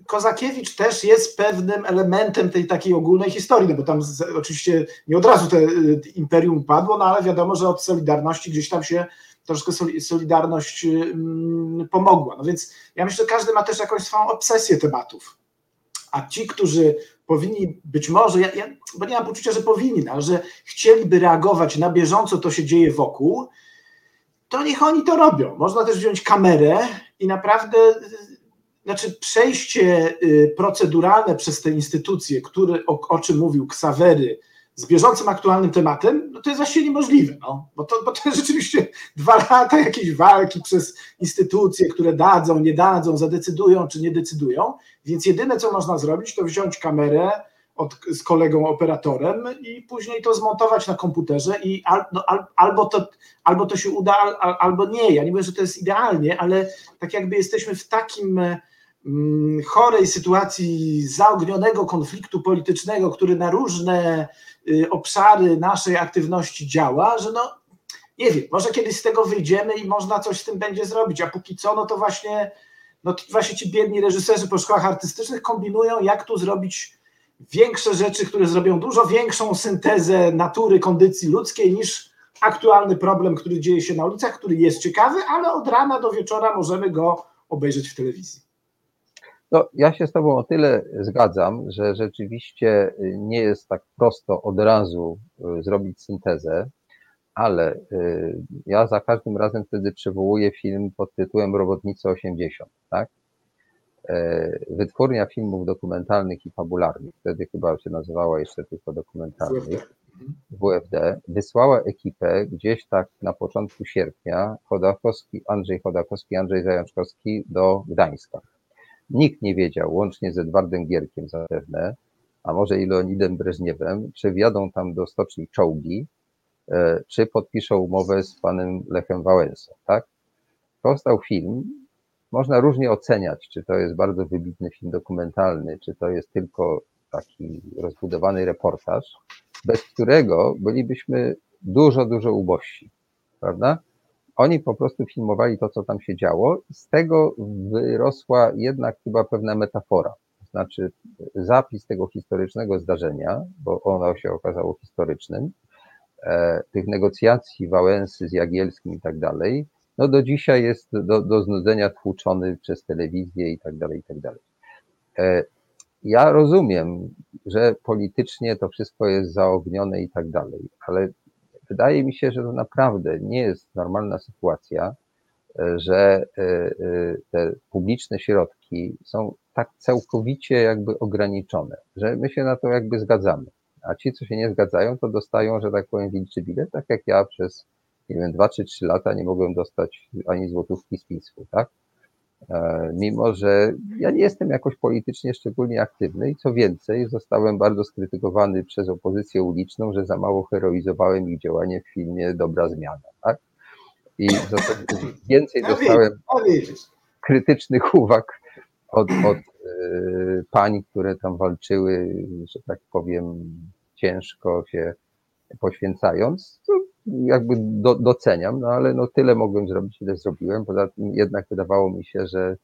Kozakiewicz też jest pewnym elementem tej takiej ogólnej historii, no bo tam z, oczywiście nie od razu te y, imperium padło, no ale wiadomo, że od Solidarności gdzieś tam się troszkę soli- Solidarność ym, pomogła. No więc ja myślę, że każdy ma też jakąś swoją obsesję tematów. A ci, którzy powinni być może, ja, ja, bo nie mam poczucia, że powinni, ale że chcieliby reagować na bieżąco, to się dzieje wokół, to niech oni to robią. Można też wziąć kamerę i naprawdę, znaczy przejście y, proceduralne przez te instytucje, które, o, o czym mówił Ksawery, z bieżącym, aktualnym tematem, no to jest właściwie niemożliwe, no, bo, to, bo to jest rzeczywiście dwa lata jakiejś walki przez instytucje, które dadzą, nie dadzą, zadecydują czy nie decydują, więc jedyne, co można zrobić, to wziąć kamerę od, z kolegą operatorem i później to zmontować na komputerze i al, no, al, albo, to, albo to się uda, al, albo nie. Ja nie mówię, że to jest idealnie, ale tak jakby jesteśmy w takim mm, chorej sytuacji zaognionego konfliktu politycznego, który na różne y, obszary naszej aktywności działa, że no nie wiem, może kiedyś z tego wyjdziemy i można coś z tym będzie zrobić, a póki co, no to właśnie, no to właśnie ci biedni reżyserzy po szkołach artystycznych kombinują, jak tu zrobić większe rzeczy, które zrobią dużo większą syntezę natury, kondycji ludzkiej niż aktualny problem, który dzieje się na ulicach, który jest ciekawy, ale od rana do wieczora możemy go obejrzeć w telewizji. No, ja się z Tobą o tyle zgadzam, że rzeczywiście nie jest tak prosto od razu y, zrobić syntezę, ale y, ja za każdym razem wtedy przywołuję film pod tytułem Robotnicy 80, tak? E, wytwórnia filmów dokumentalnych i fabularnych, wtedy chyba się nazywała jeszcze tylko dokumentalnych, WFD, wysłała ekipę gdzieś tak na początku sierpnia Chodakowski, Andrzej Chodakowski, Andrzej Zajączkowski do Gdańska. Nikt nie wiedział, łącznie z Edwardem Gierkiem zapewne, a może i Leonidem Breżniewem, czy wjadą tam do stoczni czołgi, e, czy podpiszą umowę z panem Lechem Wałęsą, tak? Powstał film, można różnie oceniać, czy to jest bardzo wybitny film dokumentalny, czy to jest tylko taki rozbudowany reportaż, bez którego bylibyśmy dużo, dużo ubożsi, prawda? Oni po prostu filmowali to, co tam się działo, z tego wyrosła jednak chyba pewna metafora. Znaczy, zapis tego historycznego zdarzenia, bo ono się okazało historycznym, e, tych negocjacji Wałęsy z Jagielskim i tak dalej, no do dzisiaj jest do, do znudzenia tłuczony przez telewizję i tak dalej, i tak dalej. E, ja rozumiem, że politycznie to wszystko jest zaognione i tak dalej, ale wydaje mi się, że to naprawdę nie jest normalna sytuacja, e, że e, te publiczne środki są tak całkowicie jakby ograniczone, że my się na to jakby zgadzamy. A ci, co się nie zgadzają, to dostają, że tak powiem, wilczy bilet, tak jak ja przez nie wiem, dwa czy trzy lata nie mogłem dostać ani złotówki z PiSu, tak? E, mimo, że ja nie jestem jakoś politycznie szczególnie aktywny i co więcej, zostałem bardzo skrytykowany przez opozycję uliczną, że za mało heroizowałem ich działanie w filmie Dobra Zmiana, tak? I więcej dostałem krytycznych uwag od, od yy, pań, które tam walczyły, że tak powiem, ciężko się poświęcając, jakby do, doceniam, no ale no tyle mogłem zrobić, ile zrobiłem. Poza tym jednak wydawało mi się, że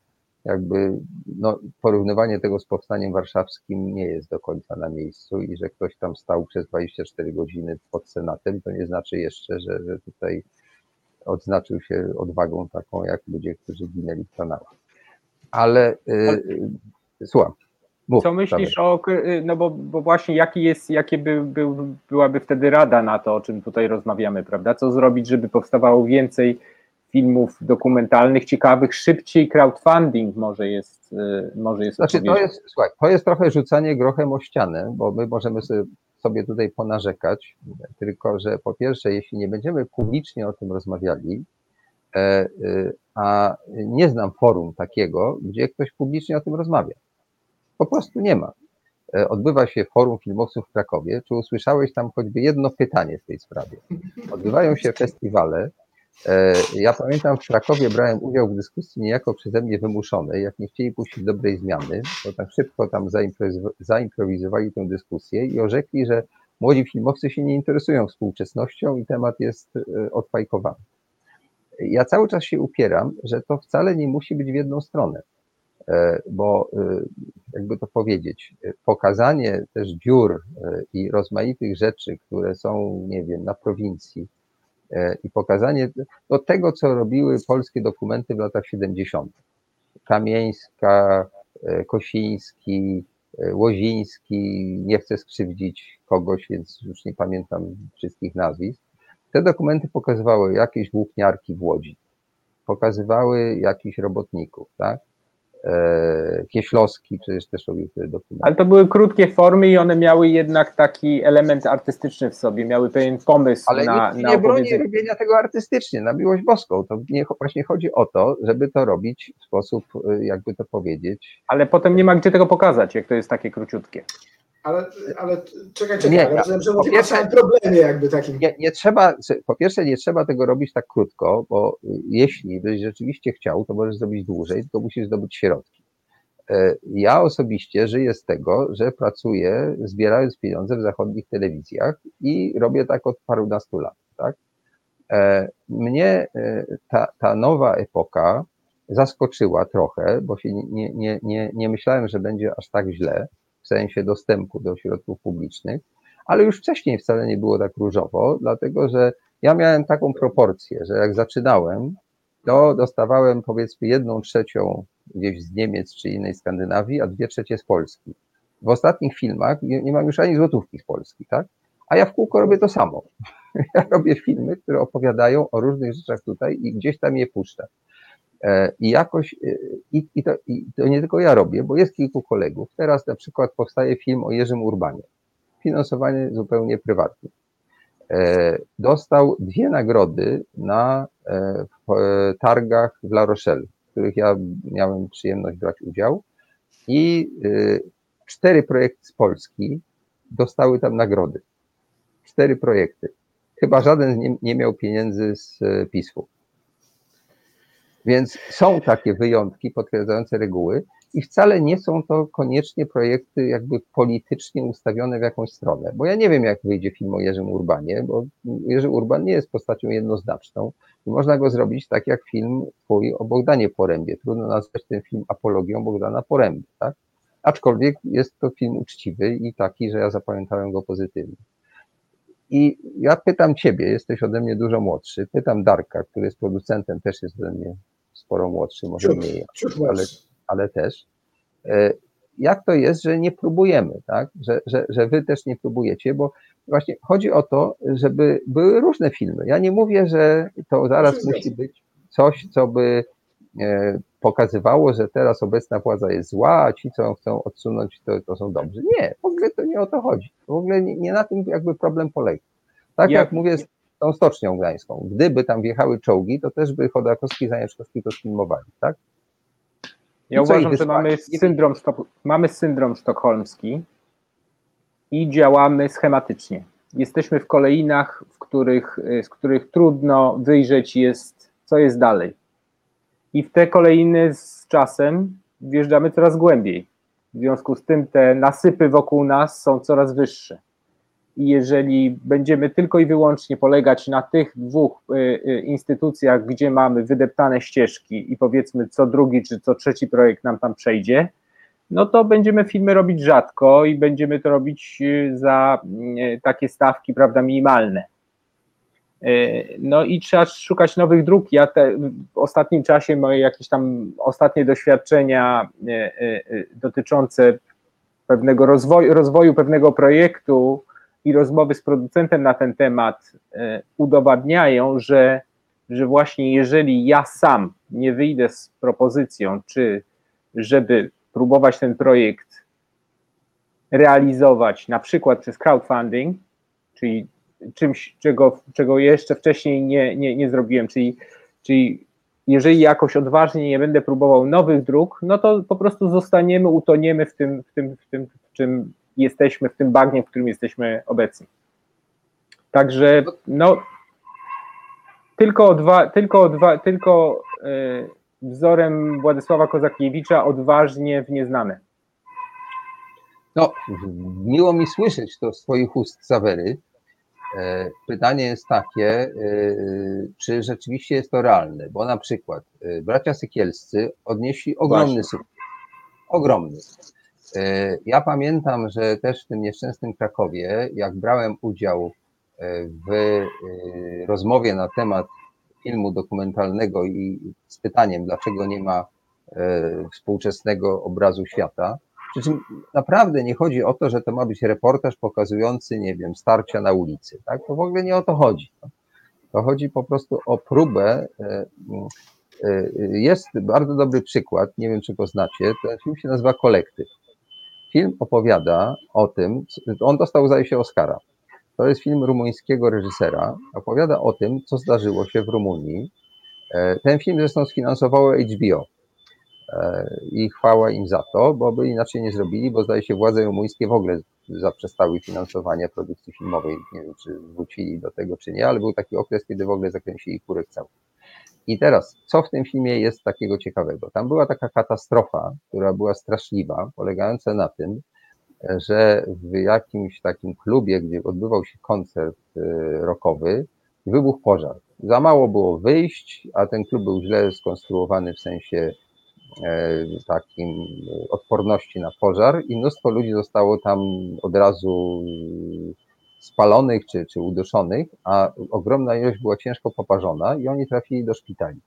jakby no, porównywanie tego z powstaniem warszawskim nie jest do końca na miejscu i że ktoś tam stał przez 24 godziny pod Senatem, to nie znaczy jeszcze, że, że tutaj odznaczył się odwagą taką jak ludzie, którzy ginęli w kanałach. Ale yy, słucham. Mów, Co myślisz o, y, no bo, bo właśnie jaki jest, jakie by, by, byłaby wtedy rada na to, o czym tutaj rozmawiamy, prawda? Co zrobić, żeby powstawało więcej filmów dokumentalnych, ciekawych, szybciej crowdfunding może jest, y, może jest Znaczy to jest, słuchaj, to jest trochę rzucanie grochem o ścianę, bo my możemy sobie, sobie tutaj ponarzekać, tylko że po pierwsze, jeśli nie będziemy publicznie o tym rozmawiali, e, y, a nie znam forum takiego, gdzie ktoś publicznie o tym rozmawia. Po prostu nie ma. E, odbywa się forum filmowców w Krakowie. Czy usłyszałeś tam choćby jedno pytanie w tej sprawie? Odbywają się festiwale. E, ja pamiętam w Krakowie brałem udział w dyskusji niejako przeze mnie wymuszonej. Jak nie chcieli puścić dobrej zmiany, to tak szybko tam zaimprowizowali tę dyskusję i orzekli, że młodzi filmowcy się nie interesują współczesnością i temat jest e, odfajkowany. Ja cały czas się upieram, że to wcale nie musi być w jedną stronę. E, bo e, jakby to powiedzieć, e, pokazanie też dziur i rozmaitych rzeczy, które są, nie wiem, na prowincji i pokazanie no, tego, co robiły polskie dokumenty w latach 70. Kamieńska, Kosiński, Łoziński, nie chcę skrzywdzić kogoś, więc już nie pamiętam wszystkich nazwisk. Te dokumenty pokazywały jakieś włókniarki w Łodzi, pokazywały jakichś robotników, tak? E, Kieślowski przecież też robił te dokumenty. Ale to były krótkie formy i one miały jednak taki element artystyczny w sobie, miały pewien pomysł Ale na, nikt na nie broni robienia tego artystycznie, na miłość boską. To nie, właśnie chodzi o to, żeby to robić w sposób, y, jakby to powiedzieć, Ale potem nie ma gdzie tego pokazać, jak to jest takie króciutkie. Ale, ale czekaj, czekaj, Nie, rozumiem, że o pierwsze- samym problemie jakby takim. nie, nie trzeba, po pierwsze nie trzeba tego robić tak krótko, bo jeśli byś rzeczywiście chciał, to możesz zrobić dłużej, tylko musisz zdobyć środki. E, Ja osobiście żyję z tego, że pracuję zbierając pieniądze w zachodnich telewizjach i robię tak od parunastu lat. Tak? E, Mnie e, ta, ta nowa epoka zaskoczyła trochę, bo się nie, nie, nie, nie myślałem, że będzie aż tak źle w sensie dostępu do środków publicznych, ale już wcześniej wcale nie było tak różowo, dlatego że ja miałem taką proporcję, że jak zaczynałem, to dostawałem powiedzmy jedną trzecią gdzieś z Niemiec czy innej Skandynawii, a dwie trzecie z Polski. W ostatnich filmach nie, nie mam już ani złotówki z Polski, tak? A ja w kółko robię to samo. Ja robię filmy, które opowiadają o różnych rzeczach tutaj i gdzieś tam je puszczę. E, I jakoś, e, i, i, to, i to nie tylko ja robię, bo jest kilku kolegów. Teraz na przykład powstaje film o Jerzym Urbanie, finansowany zupełnie prywatnie. E, Dostał dwie nagrody na targach w La Rochelle, w których ja miałem przyjemność brać udział i cztery projekty z Polski dostały tam nagrody. Cztery projekty. Chyba żaden nie, nie miał pieniędzy z PISF-u. Więc są takie wyjątki potwierdzające reguły i wcale nie są to koniecznie projekty jakby politycznie ustawione w jakąś stronę. Bo ja nie wiem, jak wyjdzie film o Jerzym Urbanie, bo Jerzy Urban nie jest postacią jednoznaczną i można go zrobić tak jak film twój o Bogdanie Porębie. Trudno nazwać ten film apologią Bogdana Poręby, tak? Aczkolwiek jest to film uczciwy i taki, że ja zapamiętałem go pozytywnie. I ja pytam ciebie, jesteś ode mnie dużo młodszy, pytam Darka, który jest producentem, też jest ode mnie sporo młodszy, może Ciut, mniej, ciut ale, ale też. E, Jak to jest, że nie próbujemy, tak? Że, że, że wy też nie próbujecie, bo właśnie chodzi o to, żeby były różne filmy. Ja nie mówię, że to zaraz Zgadzam. musi być coś, co by e, pokazywało, że teraz obecna władza jest zła, a ci, co ją chcą odsunąć, to, to są dobrzy. Nie, w ogóle to nie o to chodzi. W ogóle nie, nie na tym jakby problem polega. Tak Ja- jak mówię tą Stocznią Gdańską. Gdyby tam wjechały czołgi, to też by Chodakowski i Zanieczkowski to sfilmowali, tak? Ja I i uważam, że mamy syndrom, mamy syndrom sztokholmski i działamy schematycznie. Jesteśmy w kolejnach, w których, y, z których trudno wyjrzeć jest, co jest dalej. I w te kolejny z czasem wjeżdżamy coraz głębiej. W związku z tym te nasypy wokół nas są coraz wyższe. I jeżeli będziemy tylko i wyłącznie polegać na tych dwóch y, y, instytucjach, gdzie mamy wydeptane ścieżki i powiedzmy co drugi czy co trzeci projekt nam tam przejdzie, no to będziemy filmy robić rzadko i będziemy to robić y, za takie stawki, prawda, minimalne. No i trzeba szukać nowych dróg. Ja te, w ostatnim czasie moje jakieś tam ostatnie doświadczenia dotyczące pewnego rozwoju, rozwoju pewnego projektu i rozmowy z producentem na ten temat e, udowadniają, że, że właśnie jeżeli ja sam nie wyjdę z propozycją, czy żeby próbować ten projekt realizować na przykład przez crowdfunding, czyli czymś, czego, czego jeszcze wcześniej nie, nie, nie zrobiłem, czyli, czyli jeżeli jakoś odważnie nie będę próbował nowych dróg, no to po prostu zostaniemy, utoniemy w tym, w tym, w tym w czym jesteśmy, w tym bagnie, w którym jesteśmy obecni. Także no, tylko, odwa, tylko, odwa, tylko y, wzorem Władysława Kozakiewicza odważnie w nieznane. No, miło mi słyszeć to z Twoich ust, Sawery. E, Pytanie jest takie, e, czy rzeczywiście jest to realne, bo na przykład bracia Sykielscy odnieśli ogromny Właśnie. sukces. Ogromny. E, Ja pamiętam, że też w tym nieszczęsnym Krakowie, jak brałem udział e, w e, rozmowie na temat filmu dokumentalnego i z pytaniem, dlaczego nie ma współczesnego obrazu świata, przy czym naprawdę nie chodzi o to, że to ma być reportaż pokazujący, nie wiem, starcia na ulicy. Tak? To w ogóle nie o to chodzi. To chodzi po prostu o próbę jest bardzo dobry przykład, nie wiem czy go znacie, ten film się nazywa Kolektyw. Film opowiada o tym, on dostał zdaje się Oscara. To jest film rumuńskiego reżysera. Opowiada o tym, co zdarzyło się w Rumunii. E, ten film zresztą sfinansowało HBO. E, I chwała im za to, bo by inaczej nie zrobili, bo zdaje się władze rumuńskie w ogóle zaprzestały finansowania produkcji filmowej. Nie wiem, czy wrócili do tego, czy nie, ale był taki okres, kiedy w ogóle zakręcili kurek cały. I teraz, co w tym filmie jest takiego ciekawego? Tam była taka katastrofa, która była straszliwa, polegająca na tym, że w jakimś takim klubie, gdzie odbywał się koncert y, rockowy, wybuchł pożar. Za mało było wyjść, a ten klub był źle skonstruowany w sensie takim odporności na pożar i mnóstwo ludzi zostało tam od razu spalonych czy, czy uduszonych, a ogromna ilość była ciężko poparzona i oni trafili do szpitali.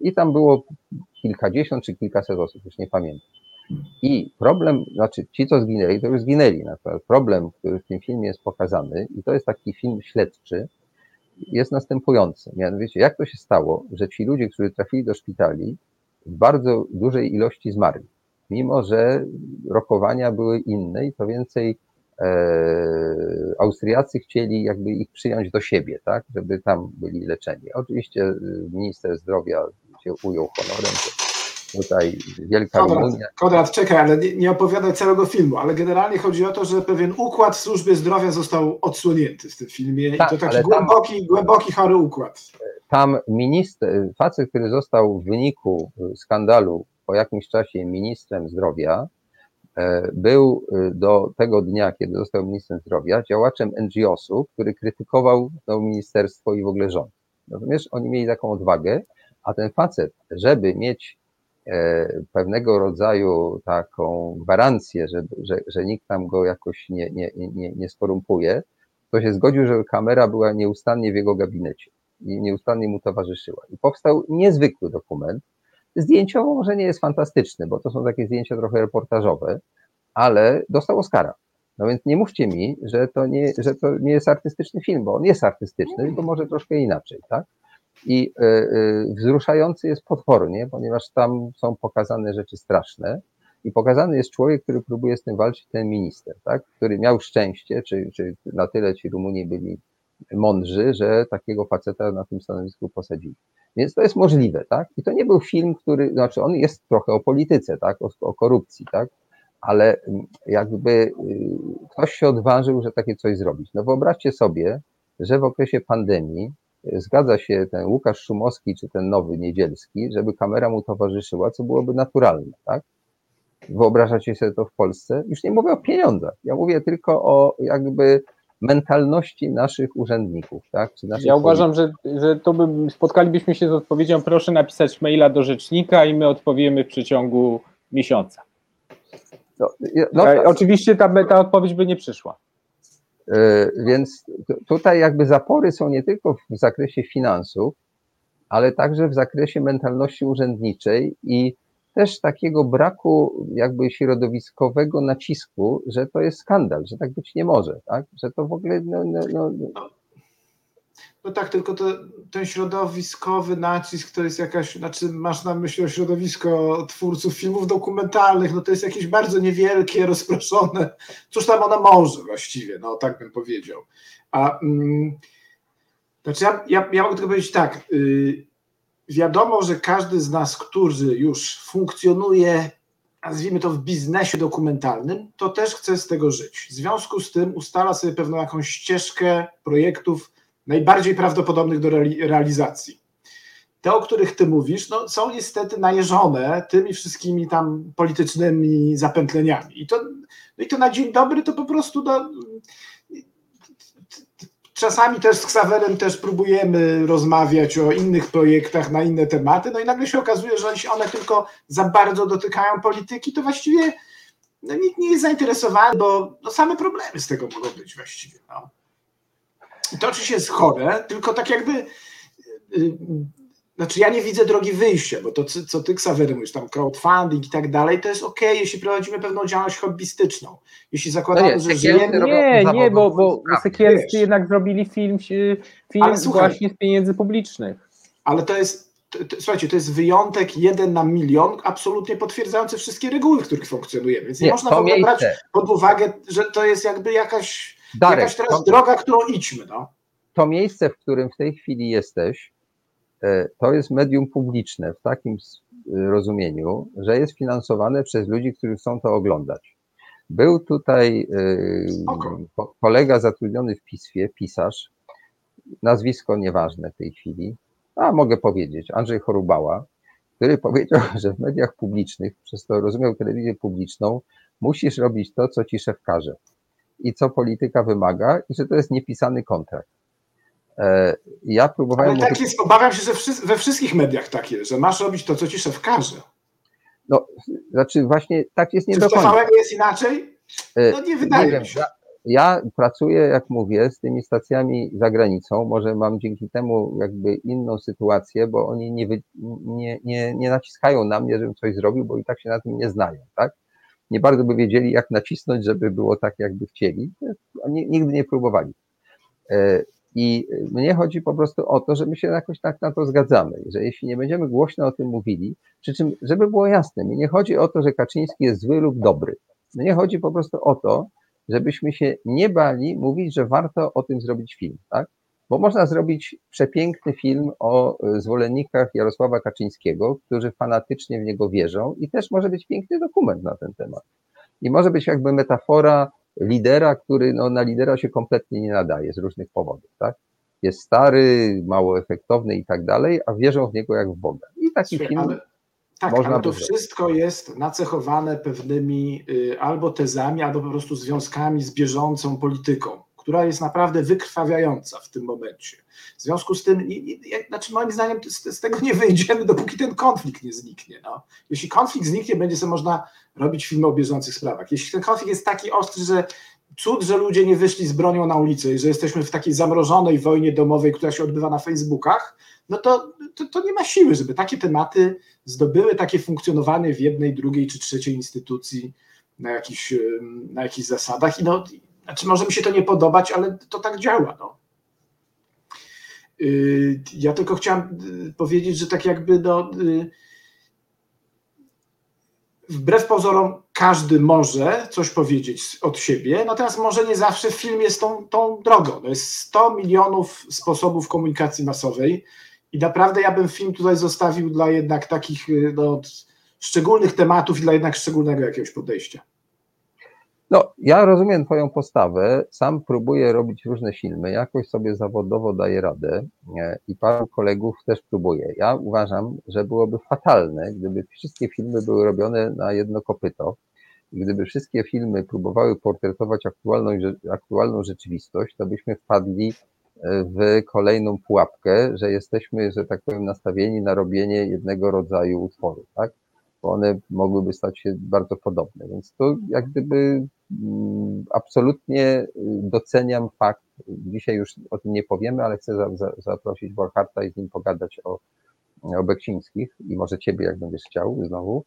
I tam było kilkadziesiąt czy kilkaset osób, już nie pamiętam. I problem, znaczy ci, co zginęli, to już zginęli. Natomiast problem, który w tym filmie jest pokazany, i to jest taki film śledczy, jest następujący. Mianowicie, jak to się stało, że ci ludzie, którzy trafili do szpitali, bardzo dużej ilości zmarli. Mimo, że rokowania były inne i to więcej e, Austriacy chcieli jakby ich przyjąć do siebie, tak, żeby tam byli leczeni. Oczywiście e, minister zdrowia się ujął honorem, tutaj wielka Konrad, Rumunia. Konrad, czekaj, ale nie, nie opowiadaj całego filmu, ale generalnie chodzi o to, że pewien układ w służbie zdrowia został odsłonięty w tym filmie Tak, i to taki ale tam- głęboki, głęboki, chory układ. Tam minister, facet, który został w wyniku skandalu po jakimś czasie ministrem zdrowia, e, był e, do tego dnia, kiedy został ministrem zdrowia, działaczem NGO-su, który krytykował to ministerstwo i w ogóle rząd. Natomiast oni mieli taką odwagę, a ten facet, żeby mieć pewnego rodzaju taką gwarancję, że, że, że nikt tam go jakoś nie, nie, nie, nie skorumpuje, to się zgodził, żeby kamera była nieustannie w jego gabinecie i nieustannie mu towarzyszyła. I powstał niezwykły dokument. Zdjęciowo może nie jest fantastyczny, bo to są takie zdjęcia trochę reportażowe, ale dostał Oscara. No więc nie mówcie mi, że to nie, że to nie jest artystyczny film, bo on jest artystyczny, tylko może troszkę inaczej, tak? I y, y, wzruszający jest potwornie, ponieważ tam są pokazane rzeczy straszne i pokazany jest człowiek, który próbuje z tym walczyć, ten minister, tak? który miał szczęście, czy, czy na tyle ci Rumuni byli mądrzy, że takiego faceta na tym stanowisku posadzili. Więc to jest możliwe, tak? I to nie był film, który, znaczy on jest trochę o polityce, tak? O, o korupcji, tak? Ale mm, jakby y, ktoś się odważył, że takie coś zrobić. No wyobraźcie sobie, że w okresie pandemii zgadza się ten Łukasz Szumowski czy ten nowy Niedzielski, żeby kamera mu towarzyszyła, co byłoby naturalne, tak? Wyobrażacie sobie to w Polsce? Już nie mówię o pieniądzach, ja mówię tylko o jakby mentalności naszych urzędników, tak? Czy naszych Ja uważam, że, że to by spotkalibyśmy się z odpowiedzią, proszę napisać maila do rzecznika i my odpowiemy w przeciągu miesiąca. No, no, Oczywiście ta, ta odpowiedź by nie przyszła. E, więc tu- tutaj jakby zapory są nie tylko w zakresie finansów, ale także w zakresie mentalności urzędniczej i też takiego braku jakby środowiskowego nacisku, że to jest skandal, że tak być nie może, tak? Że to w ogóle no, no, no, No tak, tylko to, ten środowiskowy nacisk to jest jakaś, znaczy masz na myśli o środowisko twórców filmów dokumentalnych, no to jest jakieś bardzo niewielkie, rozproszone, cóż tam ona może właściwie, no tak bym powiedział. A mm, znaczy ja, ja, ja mogę tylko powiedzieć tak, y, wiadomo, że każdy z nas, który już funkcjonuje, nazwijmy to w biznesie dokumentalnym, to też chce z tego żyć. W związku z tym ustala sobie pewną jakąś ścieżkę projektów najbardziej prawdopodobnych do reali- realizacji. Te, o których ty mówisz, no, są niestety najeżone tymi wszystkimi tam politycznymi zapętleniami. I to, no i to na dzień dobry to po prostu no, czasami też z Ksawerem też próbujemy rozmawiać o innych projektach na inne tematy, no i nagle się okazuje, że jeśli one tylko za bardzo dotykają polityki, to właściwie no, nikt nie jest zainteresowany, bo no, same problemy z tego mogą być właściwie. No. I to oczywiście jest chore, tylko tak jakby. Yy, znaczy, ja nie widzę drogi wyjścia, bo to, co ty, Ksawery, mówisz, tam crowdfunding i tak dalej, to jest ok, jeśli prowadzimy pewną działalność hobbystyczną. Jeśli zakładamy, No nie, że żyjemy. Nie, nie, bo, bo Sekielscy jednak zrobili film, film Ale słuchaj. właśnie z pieniędzy publicznych. Ale to jest, słuchajcie, to jest wyjątek jeden na milion, absolutnie potwierdzający wszystkie reguły, w których funkcjonujemy. Więc nie, można w ogóle brać pod uwagę, że to jest jakby jakaś, Darek, jakaś teraz to, droga, którą idźmy. No. to miejsce, w którym w tej chwili jesteś, e, to jest medium publiczne w takim s- rozumieniu, że jest finansowane przez ludzi, którzy chcą to oglądać. Był tutaj e, kolega zatrudniony w pismie, pisarz, nazwisko nieważne w tej chwili, a mogę powiedzieć, Andrzej Chorubała, który powiedział, że w mediach publicznych, przez to rozumiał telewizję publiczną, musisz robić to, co ci szef każe i co polityka wymaga i że to jest niepisany kontrakt. E, Ja próbowałem. Ale tak jest, obawiam się, że we wszystkich mediach tak jest, że masz robić to, co ci szef każe. No, znaczy właśnie tak jest nie Czy do końca. TVN jest inaczej? E, No nie wydaje wiem, mi się. Ja, ja pracuję, jak mówię, z tymi stacjami za granicą. Może mam dzięki temu jakby inną sytuację, bo oni nie, wy, nie, nie, nie naciskają na mnie, żebym coś zrobił, bo i tak się na tym nie znają, tak? Nie bardzo by wiedzieli, jak nacisnąć, żeby było tak, jakby chcieli. Nigdy nie próbowali. E, I mnie chodzi po prostu o to, że my się jakoś tak na to zgadzamy, że jeśli nie będziemy głośno o tym mówili, przy czym, żeby było jasne, mi nie chodzi o to, że Kaczyński jest zły lub dobry. Mnie chodzi po prostu o to, żebyśmy się nie bali mówić, że warto o tym zrobić film, tak? Bo można zrobić przepiękny film o e, zwolennikach Jarosława Kaczyńskiego, którzy fanatycznie w niego wierzą i też może być piękny dokument na ten temat. I może być jakby metafora lidera, który no, na lidera się kompletnie nie nadaje z różnych powodów, tak? Jest stary, mało efektowny i tak dalej, a wierzą w niego jak w Boga. I taki Słuchaj, film ale, tak, można ale to wszystko jest nacechowane pewnymi y, albo tezami, albo po prostu związkami z bieżącą polityką, która jest naprawdę wykrwawiająca w tym momencie. W związku z tym, znaczy moim zdaniem z, z tego nie wyjdziemy, dopóki ten konflikt nie zniknie. No. Jeśli konflikt zniknie, będzie sobie można robić filmy o bieżących sprawach. Jeśli ten konflikt jest taki ostry, że cud, że ludzie nie wyszli z bronią na ulicę i że jesteśmy w takiej zamrożonej wojnie domowej, która się odbywa na Facebookach, no to, to, to nie ma siły, żeby takie tematy zdobyły takie funkcjonowanie w jednej, drugiej czy trzeciej instytucji na jakichś, na jakichś zasadach. I no, znaczy może mi się to nie podobać, ale to tak działa. No. Yy, Ja tylko chciałem yy, powiedzieć, że tak jakby no, yy, wbrew pozorom każdy może coś powiedzieć od siebie, natomiast może nie zawsze film jest tą, tą drogą. To jest 100 milionów sposobów komunikacji masowej i naprawdę ja bym film tutaj zostawił dla jednak takich y, no, szczególnych tematów i dla jednak szczególnego jakiegoś podejścia. No, ja rozumiem Twoją postawę. Sam próbuję robić różne filmy. Jakoś sobie zawodowo daję radę i paru kolegów też próbuje. Ja uważam, że byłoby fatalne, gdyby wszystkie filmy były robione na jedno kopyto. I gdyby wszystkie filmy próbowały portretować aktualną, aktualną rzeczywistość, to byśmy wpadli e, w kolejną pułapkę, że jesteśmy, że tak powiem, nastawieni na robienie jednego rodzaju utworu, tak? Bo one mogłyby stać się bardzo podobne. Więc to jak gdyby mm, absolutnie y, doceniam fakt, dzisiaj już o tym nie powiemy, ale chcę za, za, zaprosić Borcharta i z nim pogadać o, o Beksińskich i może ciebie, jak będziesz chciał znowu,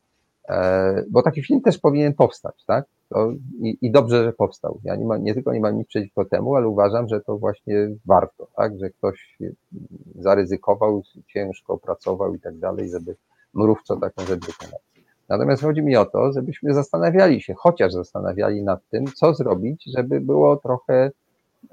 e, bo taki film też powinien powstać, tak? To, i, I dobrze, że powstał. Ja nie, ma, nie tylko nie mam nic przeciwko temu, ale uważam, że to właśnie warto, tak? Że ktoś y, zaryzykował, ciężko pracował i tak dalej, żeby mrówczo taką rzecz wykonać. Natomiast chodzi mi o to, żebyśmy zastanawiali się, chociaż zastanawiali nad tym, co zrobić, żeby było trochę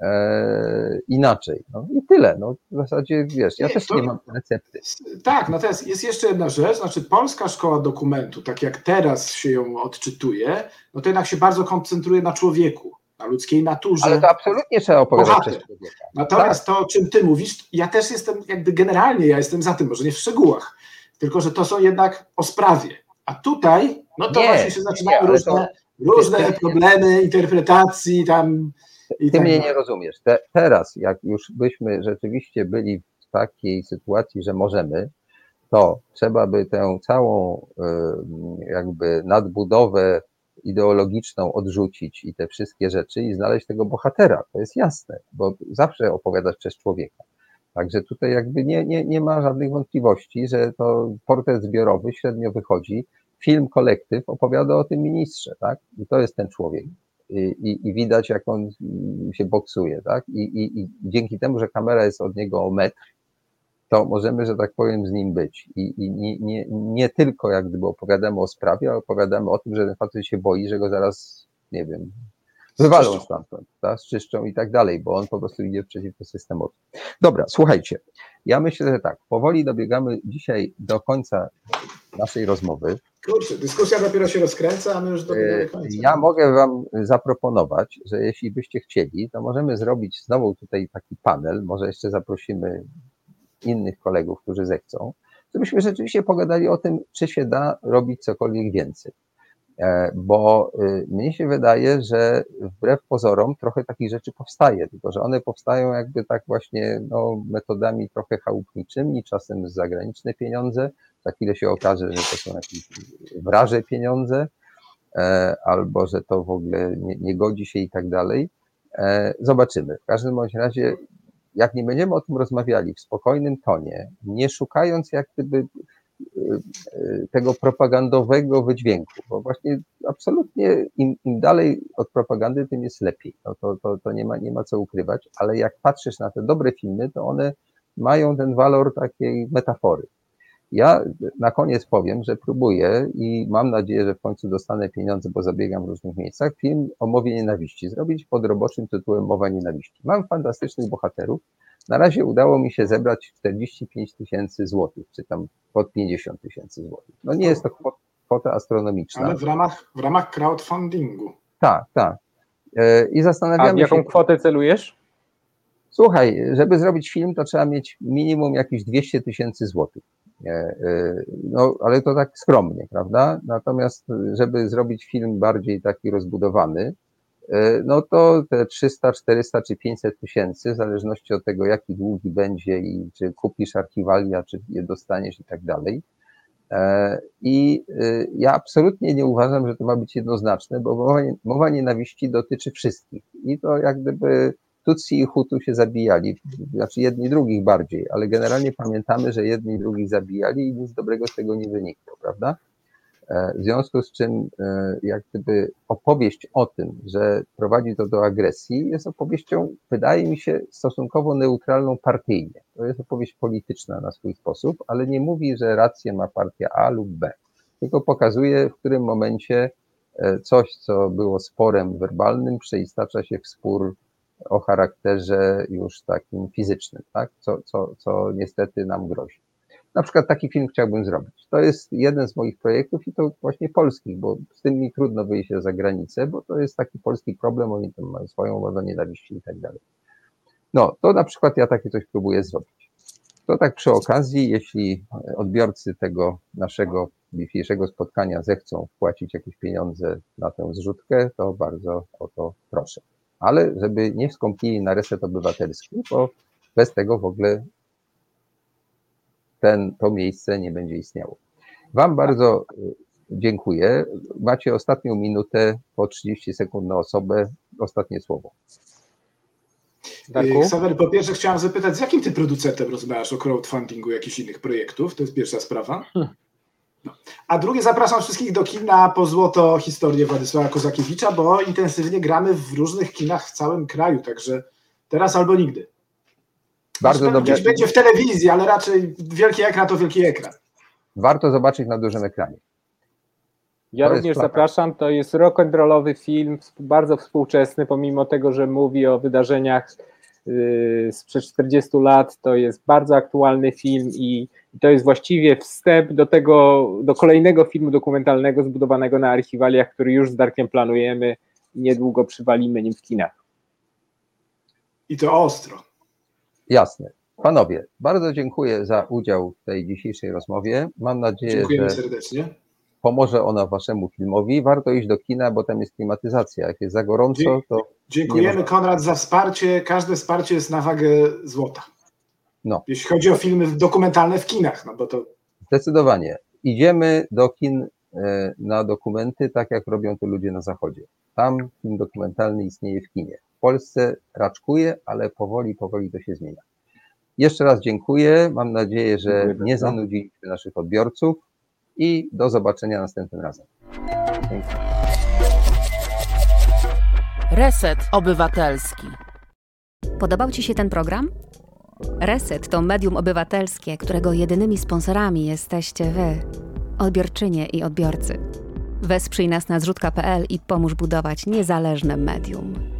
e, inaczej. No i tyle. No, w zasadzie wiesz, ja Nie, też to- nie mam recepty. Tak, natomiast jest jeszcze jedna rzecz, znaczy Polska Szkoła Dokumentu, tak jak teraz się ją odczytuje, no to jednak się bardzo koncentruje na człowieku, na ludzkiej naturze. Ale to absolutnie trzeba opowiadać przez człowieka. Natomiast to, o czym ty mówisz, ja też jestem, jakby generalnie ja jestem za tym, może nie w szczegółach, tylko że to są jednak o sprawie. A tutaj, no to Nie, właśnie się nie, zaczynają ale różne, różne ty- ty- problemy interpretacji tam i Ty tak mnie nie rozumiesz. Te, teraz, jak już byśmy rzeczywiście byli w takiej sytuacji, że możemy, to trzeba by tę całą y, jakby nadbudowę ideologiczną odrzucić i te wszystkie rzeczy i znaleźć tego bohatera. To jest jasne, bo zawsze opowiadać przez człowieka. Także tutaj jakby nie, nie, nie ma żadnych wątpliwości, że to portret zbiorowy średnio wychodzi. Film kolektyw opowiada o tym ministrze, tak? I to jest ten człowiek. I, i, i widać, jak on się boksuje, tak? I, i, dzięki temu, że kamera jest od niego o metr, to możemy, że tak powiem, z nim być. I, i nie, nie, nie tylko jak gdyby opowiadamy o sprawie, ale opowiadamy o tym, że ten facet się boi, że go zaraz, nie wiem, wywalą stamtąd, tak, zczyszczą i tak dalej, bo on po prostu idzie przeciwko systemowi. Dobra, słuchajcie, ja myślę, że tak, powoli dobiegamy dzisiaj do końca naszej rozmowy. Kurczę, dyskusja dopiero się rozkręca, a my już dobiegamy E, końca. Ja mogę Wam zaproponować, że jeśli byście chcieli, to możemy zrobić znowu tutaj taki panel, może jeszcze zaprosimy innych kolegów, którzy zechcą, żebyśmy rzeczywiście pogadali o tym, czy się da robić cokolwiek więcej. E, Bo y, mnie się wydaje, że wbrew pozorom trochę takich rzeczy powstaje, tylko że one powstają jakby tak właśnie no, metodami trochę chałupniczymi, czasem zagraniczne pieniądze, za chwilę się okaże, że to są jakieś wraże pieniądze, e, albo że to w ogóle nie, nie godzi się i tak dalej. E, Zobaczymy. W każdym bądź razie, jak nie będziemy o tym rozmawiali w spokojnym tonie, nie szukając jak gdyby tego propagandowego wydźwięku, bo właśnie absolutnie im, im dalej od propagandy, tym jest lepiej. No to, to, to nie, ma, nie ma co ukrywać, ale jak patrzysz na te dobre filmy, to one mają ten walor takiej metafory. Ja na koniec powiem, że próbuję i mam nadzieję, że w końcu dostanę pieniądze, bo zabiegam w różnych miejscach, film o mowie nienawiści, zrobić pod roboczym tytułem Mowa nienawiści. Mam fantastycznych bohaterów. Na razie udało mi się zebrać 45 tysięcy złotych, czy tam pod 50 tysięcy złotych. No nie jest to kwota, astronomiczna. Ale w ramach, w ramach crowdfundingu. Tak, tak. E, I A w zastanawiamy jaką się, kwotę celujesz? Słuchaj, żeby zrobić film, to trzeba mieć minimum jakieś 200 tysięcy złotych. E, e, No, ale to tak skromnie, prawda? Natomiast, żeby zrobić film bardziej taki rozbudowany, e, no to te 300, 400 czy 500 tysięcy, w zależności od tego, jaki długi będzie i czy kupisz archiwalia, czy je dostaniesz i tak dalej. I ja absolutnie nie uważam, że to ma być jednoznaczne, bo mowa, mowa nienawiści dotyczy wszystkich. I to jak gdyby Tutsi i Hutu się zabijali, znaczy jedni drugich bardziej, ale generalnie pamiętamy, że jedni drugich zabijali i nic dobrego z tego nie wynikło, prawda? E, W związku z czym, e, jak gdyby opowieść o tym, że prowadzi to do agresji, jest opowieścią, wydaje mi się, stosunkowo neutralną partyjnie. To jest opowieść polityczna na swój sposób, ale nie mówi, że rację ma partia A lub B, tylko pokazuje, w którym momencie e, coś, co było sporem werbalnym, przeistacza się w spór o charakterze już takim fizycznym, tak? co, co, co niestety nam grozi. Na przykład taki film chciałbym zrobić. To jest jeden z moich projektów i to właśnie polskich, bo z tym mi trudno wyjść za granicę, bo to jest taki polski problem, oni tam mają swoją mowę nienawiści i tak dalej. No, to na przykład ja takie coś próbuję zrobić. To tak przy okazji, jeśli odbiorcy tego naszego dzisiejszego spotkania zechcą wpłacić jakieś pieniądze na tę zrzutkę, to bardzo o to proszę. Ale żeby nie skąpili na reset obywatelski, bo bez tego w ogóle ten, to miejsce nie będzie istniało. Wam bardzo y, dziękuję. Macie ostatnią minutę po 30 sekund na osobę. Ostatnie słowo. Darku? Ksawery, po pierwsze chciałem zapytać, z jakim ty producentem rozmawiasz o crowdfundingu jakichś innych projektów? To jest pierwsza sprawa. Hmm. A drugie, zapraszam wszystkich do kina po złoto historię Władysława Kozakiewicza, bo intensywnie gramy w różnych kinach w całym kraju, także teraz albo nigdy. Bardzo dobrze. Gdzieś będzie w telewizji, ale raczej wielki ekran to wielki ekran. Warto zobaczyć na dużym ekranie. Ja To również zapraszam. To jest rock'n'rollowy film, wsp- bardzo współczesny, pomimo tego, że mówi o wydarzeniach sprzed 40 lat. To jest bardzo aktualny film i i to jest właściwie wstęp do tego, do kolejnego filmu dokumentalnego zbudowanego na archiwaliach, który już z Darkiem planujemy i niedługo przywalimy nim w kinach. I to ostro. Jasne. Panowie, bardzo dziękuję za udział w tej dzisiejszej rozmowie. Mam nadzieję, Dziękujemy że serdecznie. Pomoże ona waszemu filmowi. Warto iść do kina, bo tam jest klimatyzacja. Jak jest za gorąco, to Dziękujemy. Konrad za wsparcie. Każde wsparcie jest na wagę złota. No. Jeśli chodzi o filmy dokumentalne w kinach, no bo to zdecydowanie idziemy do kin e, na dokumenty, tak jak robią to ludzie na zachodzie. Tam film dokumentalny istnieje w kinie. W Polsce raczkuje, ale powoli, powoli to się zmienia. Jeszcze raz dziękuję. Mam nadzieję, że nie zanudziliśmy naszych odbiorców i do zobaczenia następnym razem. Reset Obywatelski. Podobał Ci się ten program? Reset to medium obywatelskie, którego jedynymi sponsorami jesteście wy, odbiorczynie i odbiorcy. Wesprzyj nas na zrzutka.pl i pomóż budować niezależne medium.